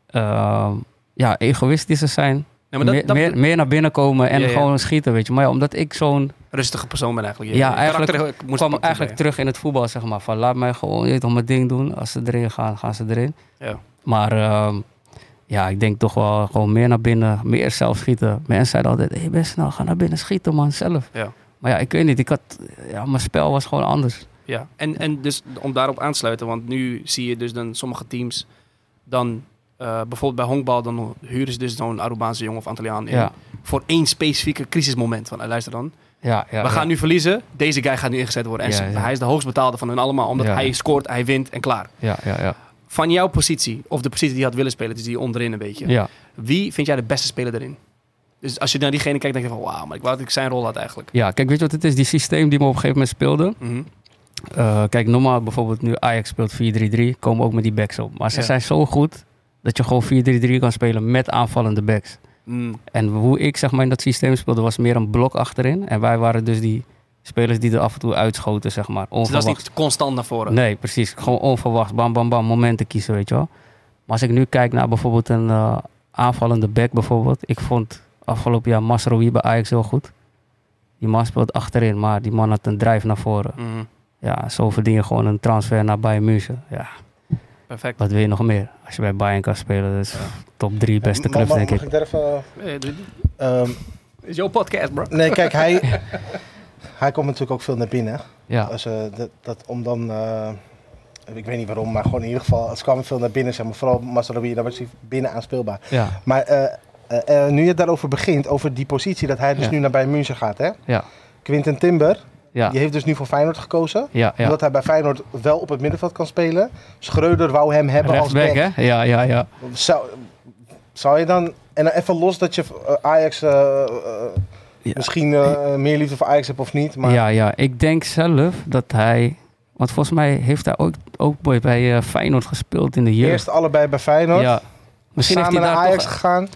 ehm, ja, egoïstischer zijn. Ja, maar dat, meer, dat meer, meer naar binnen komen en Ja, ja. gewoon schieten, weet je. Maar ja, omdat ik zo'n rustige persoon ben eigenlijk. Ja, eigenlijk kwam eigenlijk terug in het voetbal, zeg maar. Van laat mij gewoon je toch, mijn ding doen. Als ze erin gaan, gaan ze erin. Ja. Maar ehm, ja, ik denk toch wel gewoon meer naar binnen, meer zelf schieten. Mensen zeiden altijd, hey, best snel, ga naar binnen schieten man, zelf. Ja. Maar ja, ik weet niet, ik had, ja, mijn spel was gewoon anders. Ja, en, en dus om daarop aan te sluiten, want nu zie je dus dan sommige teams dan bijvoorbeeld bij honkbal, dan huren ze dus zo'n Arubaanse jongen of Antilliaan in Ja, voor één specifieke crisismoment. Van, eh, luister dan, ja, ja. we gaan ja. nu verliezen, deze guy gaat nu ingezet worden. En hij is de hoogstbetaalde van hun allemaal, omdat hij scoort, hij wint en klaar. Ja, ja, ja. Van jouw positie, of de positie die je had willen spelen, dus die onderin een beetje. Wie vind jij de beste speler daarin? Dus als je naar diegene kijkt, denk je van wauw, maar ik wou dat ik zijn rol had eigenlijk. Ja, kijk, weet je wat het is? Die systeem die we op een gegeven moment speelden. Mhm. Eh, kijk, normaal bijvoorbeeld nu Ajax speelt 4-3-3, komen ook met die backs op. Maar ze zijn zo goed dat je gewoon 4-3-3 kan spelen met aanvallende backs. Mm. En hoe ik zeg maar in dat systeem speelde, was meer een blok achterin. En wij waren dus die spelers die er af en toe uitschoten, zeg maar. Dus dat is Onverwacht. niet constant naar voren. Nee, precies. Gewoon onverwacht. Bam, bam, bam. Momenten kiezen, weet je wel. Maar als ik nu kijk naar bijvoorbeeld een eh, aanvallende back bijvoorbeeld. Ik vond afgelopen jaar Masrowi bij Ajax heel goed. Die man speelt achterin, maar die man had een drijf naar voren. Mhm. Ja, zo verdien je gewoon een transfer naar Bayern München. Ja, Perfect. wat wil je nog meer? Als je bij Bayern kan spelen, dat is top drie beste clubs, denk mag ik. ik daar even... Eh, dit ehm, is jouw podcast, bro. nee, kijk, hij, [laughs] hij komt natuurlijk ook veel naar binnen. Ja, Als, eh, dat, dat, om dan, eh, ik weet niet waarom, maar gewoon in ieder geval, het kwam veel naar binnen, zeg maar. Vooral Masraoui, daar was hij binnen aanspeelbaar. ja, Maar eh, eh, eh, nu je het daarover begint, over die positie, dat hij dus Ja. nu naar Bayern München gaat, hè? Ja. Quinten Timber, ja, die heeft dus nu voor Feyenoord gekozen. ja. ja. Omdat hij bij Feyenoord wel op het middenveld kan spelen. Schreuder wou hem hebben als back. hè? Ja, ja, ja. Zou, zou je dan, en dan even los dat je eh, Ajax, eh, eh, Ja. misschien eh, meer liefde voor Ajax hebt of niet, maar Ja, ja, ik denk zelf dat hij... Want volgens mij heeft hij ook, ook bij- bij eh, Feyenoord gespeeld in de jeugd. eerst allebei bij Feyenoord. Ja. Misschien heeft samen hij naar daar Ajax toch... gegaan.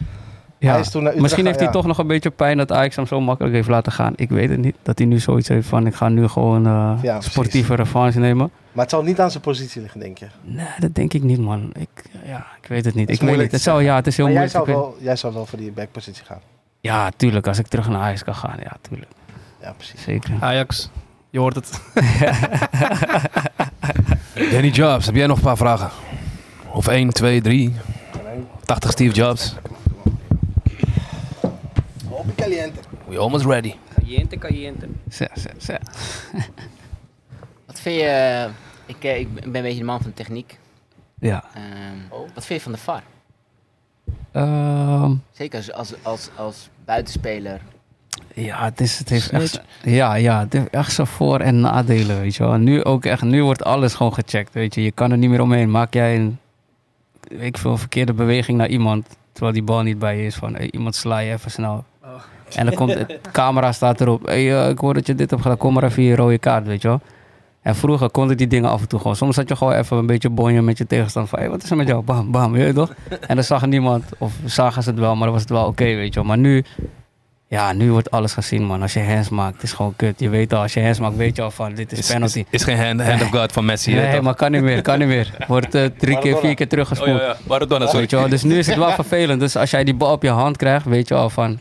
Ja. Hij is toen Misschien heeft hij toch nog een beetje pijn dat Ajax hem zo makkelijk heeft laten gaan. Ik weet het niet. Dat hij nu zoiets heeft van ik ga nu gewoon eh, Ja, sportieve revanche nemen. Maar het zal niet aan zijn positie liggen, denk je. Nee, dat denk ik niet man. Ik, ja, ik weet het niet. Ik weet moeilijk niet. Het zou, ja, het is heel maar jij moeilijk. zou, wel, jij zou wel voor die backpositie gaan. Ja, tuurlijk. Als ik terug naar Ajax kan gaan. Ja, tuurlijk. Ja, precies. Zeker. Ajax, je hoort het. [laughs] Danny Jobs, heb jij nog een paar vragen? Of 1, 2, 3. 80 Steve Jobs. Hoppe caliente. We almost ready. Caliente, caliente. Zo, zo, zo. [laughs] Wat vind je... eh, Ik, eh, ik ben een beetje de man van de techniek. Ja. Ehm, Wat vind je van de VAR? Ehm, Zeker als, als, als, als buitenspeler. ja, het, is, het heeft echt, ja, ja, het heeft echt zijn voor- en nadelen, weet je wel. Nu ook echt, nu wordt alles gewoon gecheckt, weet je. Je kan er niet meer omheen. Maak jij een, ik veel, verkeerde beweging naar iemand, terwijl die bal niet bij je is, van hey, iemand sla je even snel. En dan komt [laughs] de camera staat erop. Hey, eh, ik hoor dat je dit hebt gedaan. Kom maar even hier rode kaart, weet je wel. En vroeger kon ik die dingen af en toe gewoon. Soms had je gewoon even een beetje bonje met je tegenstander. Van, hey, wat is er met jou? Bam, bam, weet je toch? En dan zag niemand. Of zagen ze het wel, maar dan was het wel oké, weet je wel. Maar nu, ja, nu wordt alles gezien, man. Als je hands maakt, het is gewoon kut. Je weet al, als je hands maakt, weet je al van, dit is, Is, penalty. is, is geen hand, hand of God van Messi. hè, nee, maar kan niet meer, kan niet meer. Wordt eh, drie keer, vier keer Oh teruggespoeld. ja, ja. Maradona, sorry. Weet je wel? Dus nu is het wel [laughs] vervelend. Dus als jij die bal op je hand krijgt, weet je al van,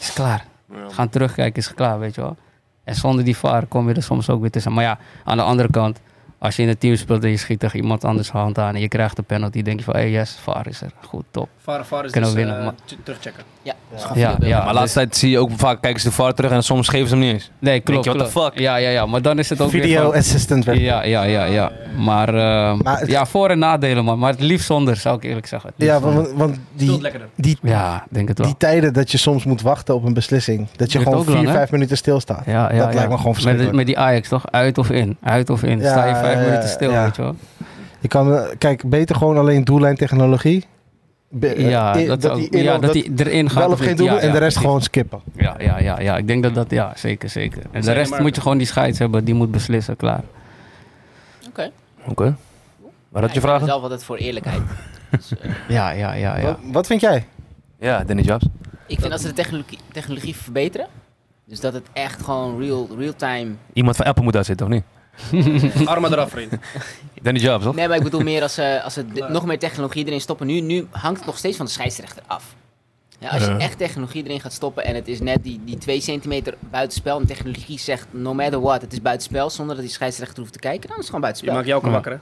is klaar. Gaan terugkijken, is klaar, weet je wel. En zonder die VAR kom je er soms ook weer tussen. Maar ja, aan de andere kant, als je in een team speelt en je schiet tegen iemand anders hand aan en je krijgt een penalty, denk je van, hé, hey, yes, VAR is er. Goed, top. VAR, VAR is Kunnen dus we winnen, eh, maar- terugchecken. Ja, Ja, videobeeld. ja. Maar de laatste tijd zie je ook vaak, kijken ze de VAR terug en soms geven ze hem niet eens. Nee, klopt. je, what the fuck? Ja, ja, ja. Maar dan is het ook weer Video van- assistant werk. Ja, ja, ja, ja. Maar, eh, Maar het- ja, voor- en nadelen, man. Maar het liefst zonder, zou ik eerlijk zeggen. Het Ja, want, want die, lekkerder. die, Ja, denk het wel. die tijden dat je soms moet wachten op een beslissing. Dat je Duurt gewoon lang, vier, hè? vijf minuten stilstaat. Ja, ja, dat ja. lijkt me gewoon met, verschrikkelijk. met die Ajax toch? Uit of in? Uit of in? Ja, Sta je vijf ja, minuten stil, ja. weet je wel? Je kan, eh, kijk, beter gewoon alleen doellijntechnologie. Be- eh, Ja, i- dat, ook- die ja, dat dat die erin gaat. wel of geen doel Ja, en ja, de rest precies. gewoon skippen. Ja, ja, ja, ja, ik denk dat dat, ja, zeker, zeker. En de rest maar- moet je gewoon die scheids hebben, die moet beslissen, klaar. Oké. Oké. Waar had je Ja, ik vragen? zelf altijd voor eerlijkheid. [laughs] Dus, eh, Ja, ja, ja, ja. Wat, wat vind jij? Ja, Danny Jobs. ik vind als ze de technologie, technologie verbeteren, dus dat het echt gewoon real, real time... Iemand van Apple moet daar zitten, of niet? [laughs] Armen eraf, vriend. [laughs] Danny Jobs, toch? Nee, maar ik bedoel meer als ze, als ze [laughs] nog meer technologie erin stoppen. Nu, nu hangt het nog steeds van de scheidsrechter af. Ja, als je Ja. echt technologie erin gaat stoppen en het is net die, die 2 centimeter buitenspel en technologie zegt no matter what, het is buitenspel zonder dat die scheidsrechter hoeft te kijken, dan is het gewoon Je buitenspel. maakt jou ook Ja. wakker, hè?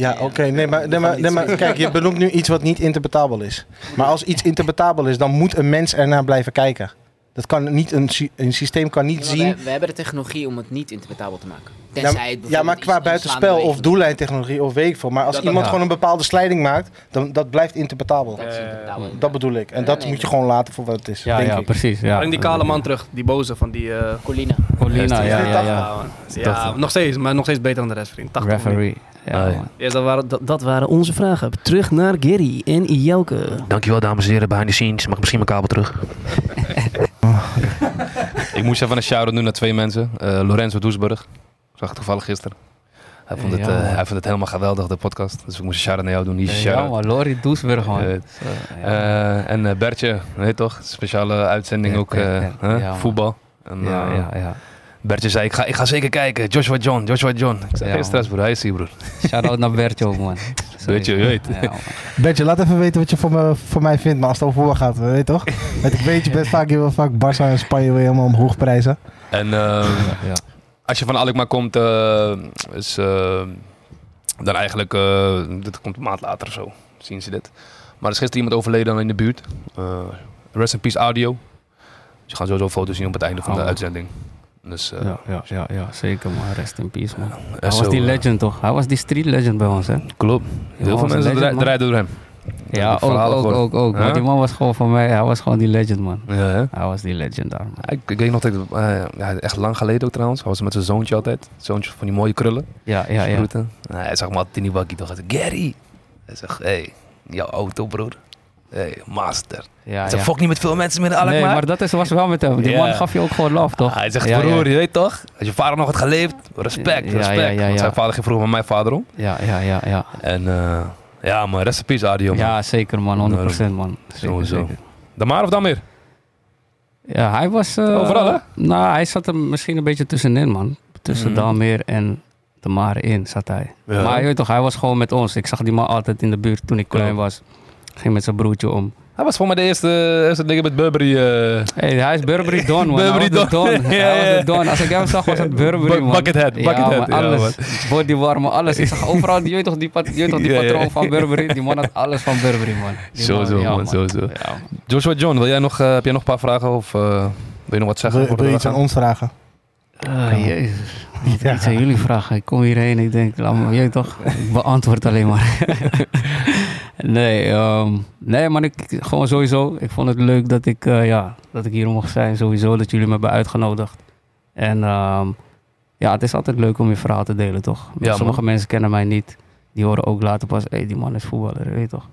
Ja, Ja. oké. Nee, maar, nee, maar, nee, maar kijk, je benoemt nu iets wat niet interpretabel is. Maar als iets interpretabel is, dan moet een mens ernaar blijven kijken. Dat kan niet, een, sy- een systeem kan niet Ja, zien. We, we hebben de technologie om het niet interpretabel te maken. Ja, Tenzij ja, bijvoorbeeld maar qua buitenspel of doellijntechnologie of weet ik veel. Maar als Dat- iemand ja. gewoon een bepaalde slijding maakt, dan dat blijft interpretabel. Dat is Eh, interpretabel. Dat bedoel ik. En Ja, dat nee, moet je gewoon laten voor wat het is. Ja, denk ja, ik. precies. Ja. Breng die kale man terug, die boze van die... eh Colina. Colina, ja, ja, ja. ja, nog steeds, maar nog steeds beter dan de rest, vriend. 80 Referee. Ja, ja. dat, waren, dat, dat waren onze vragen. Terug naar Gary en Jelke. Dankjewel, dames en heren, behind the scenes. Mag ik misschien mijn kabel terug? [laughs] [laughs] ik moest even een shout-out doen naar twee mensen. Eh, Lorenzo Doesburg. Ik zag het toevallig gisteren. Hij vond, het, Ja, eh, man. hij vond het helemaal geweldig, de podcast. Dus ik moest een shout-out naar jou doen. Je Ja, man. Lori Doesburg, man. Eh, ja. Eh, en Bertje, weet je toch? Speciale uitzending ook, voetbal. En, ja, ja, ja. Bertje zei, ik ga, ik ga zeker kijken. Joshua John, Joshua John. Ik zei, Ja, geen stress broer, hij is hier broer. Shout-out naar Bertje ook, man. [laughs] Weet je, weet. Ja. Bertje, laat even weten wat je voor, me, voor mij vindt. Maar als het over voetbal gaat, weet je toch? [laughs] Want ik weet, je bent vaak, je wil vaak Barça en Spanje je helemaal omhoog prijzen. En ehm, ja. als je van Alkmaar komt, eh, is eh, dan eigenlijk, eh, dit komt een maand later of zo, zien ze dit. Maar er is gisteren iemand overleden dan in de buurt. Eh, rest in peace audio. Dus je gaat sowieso foto's zien op het einde van de Oh. uitzending. Dus eh, Ja, ja, ja, ja, zeker man. Rest in peace man. Hij was die eh, legend toch? Hij was die street legend bij ons hè? Klopt. Heel veel mensen legend, dra- man. draaien door hem. Ja, ook, ook, ook, die man was gewoon van mij, hij was gewoon die legend man. Ja? Hij was die legend daar man. Ik, ik weet nog dat ik, eh, echt lang geleden ook trouwens. Hij was met zijn zoontje altijd. Zoontje van die mooie krullen. Ja, ja, ja. Nou, hij zag me altijd in die toch. Hij zei, Gary. Hij zegt, hey, jouw auto broer. Hey, master. ja, zegt, ja. niet met veel mensen meer Alkmaar. Nee, maar dat is, was wel met hem. Die man gaf je ook gewoon love toch? Hij zegt, Ja, broer, ja. je weet toch? Als je vader nog had geleefd, respect, respect. Want zijn vader ging vroeger met mijn vader om. Ja, ja, ja, ja. En eh, ja, maar rest in peace, Adio. man. Ja, zeker man, 100% man. Zeker, Sowieso. zeker. Damar of Damir? Ja, hij was... eh, Overal, hè? Nou, hij zat er misschien een beetje tussenin man. Tussen Mhm. Dalmeer en de Mare in zat hij. Maar je weet toch, hij was gewoon met ons. Ik zag die man altijd in de buurt toen ik klein was. Ging met zijn broertje om. Hij was voor mij de eerste, eerste dingen met Burberry. eh Hey, hij is Burberry Don, man. Burberry Don. Don. [laughs] Ja, Hij was de Don. Als ik hem zag, was het [laughs] Burberry, Bu- man. buckethead, Ja, buckethead, ja, alles. Bodywarmer, alles. Ik zag overal, je weet toch die, pat- [laughs] je weet toch die Ja, ja. patroon van Burberry? Die man had alles van Burberry, man. Die Sowieso, ja, man, sowieso. Ja, man. Joshua John, wil jij nog, eh, heb jij nog een paar vragen of eh, wil je nog wat zeggen? Wil, wil je we iets aan ons vragen? Ah, jezus. Ja. iets aan jullie vragen. Ik kom hierheen ik denk, laat me, je toch, ik beantwoord alleen maar. Nee, ehm, nee, maar ik, gewoon sowieso. Ik vond het leuk dat ik, eh, ja, dat ik hier mocht zijn. Sowieso dat jullie me hebben uitgenodigd. En ehm, ja, het is altijd leuk om je verhaal te delen, toch? Ja, Sommige mensen kennen mij niet. Die horen ook later pas, hé, hey, die man is voetballer, weet je toch?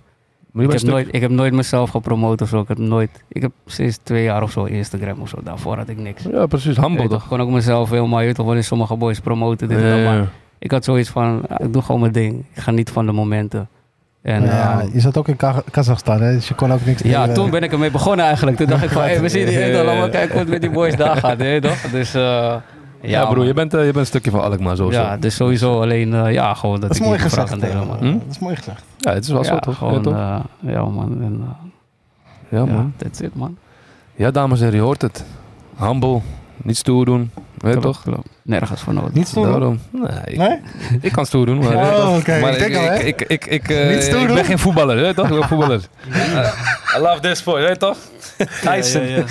Je Ik heb, nooit, ik heb nooit mezelf gepromoot of zo. Ik heb nooit, ik heb sinds twee jaar of zo Instagram of zo. Daarvoor had ik niks. Ja, precies. Humble toch, gewoon ook mezelf helemaal, je weet toch, wanneer sommige boys promoten dit en dat, Ja, maar ja. ik had zoiets van, ik doe gewoon mijn ding. Ik ga niet van de momenten. En ja, ja, je zat ook in Ka- Kazachstan, hè? dus je kon ook niks ja, toen ben ik ermee begonnen eigenlijk. Toen dacht ik van, hé, we zien die [laughs] Ja, ja, ja, ja. kijken hoe het met die boys daar gaat, weet je toch? Dus, eh, ja, Ja, broer, je bent, eh, je bent een stukje van Alkmaar, sowieso. Ja, dus sowieso alleen, eh, ja, gewoon dat, Dat is ik mooi gezegd. kan delen, man. Hm? Dat is mooi gezegd. Ja, het is wel zo, Ja, toch? Ja, Gewoon, toch? eh, ja, man. En, ja, ja, man. that's it, man. Ja, dames en heren, je hoort het. Humble, niet stoer doen. Weet je toch? Klopt. Nergens voor nodig. Niet stoer. Daarom. Nee, ik, Nee? ik kan stoer doen, maar, Oh, toch? maar Ik ik, al, hè? ik, ik, ik, ik, eh, Niet stoer ik doen? ben geen voetballer, je toch? Ik ben voetballer. [laughs] I love this sport, weet je toch? [laughs] Tyson.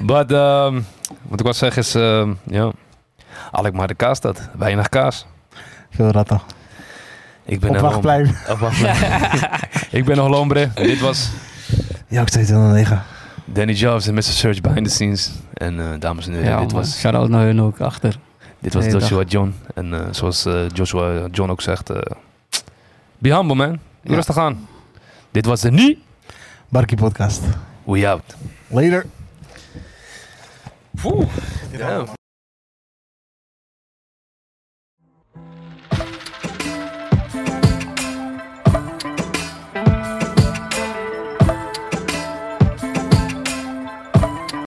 But, ehm, wat ik wil zeggen is, ehm, ja, Alkmaar de kaasstad. Weinig kaas. Veel ratten. Ik ben Op een wachtplein. Op wachtplein. [laughs] ik ben nog Lombre. Dit was Ja, ik steeds in de negen. Danny Jobs en Mr. Search Behind the Scenes. En eh, dames en heren, Ja, dit man. was, Shout-out naar hun ook achter. Dit was Joshua John. En eh, zoals eh, Joshua John ook zegt, eh, be humble man. Doe rustig aan. Dit was de Nie. Barkie podcast. We out. Later. Poeh. Ja.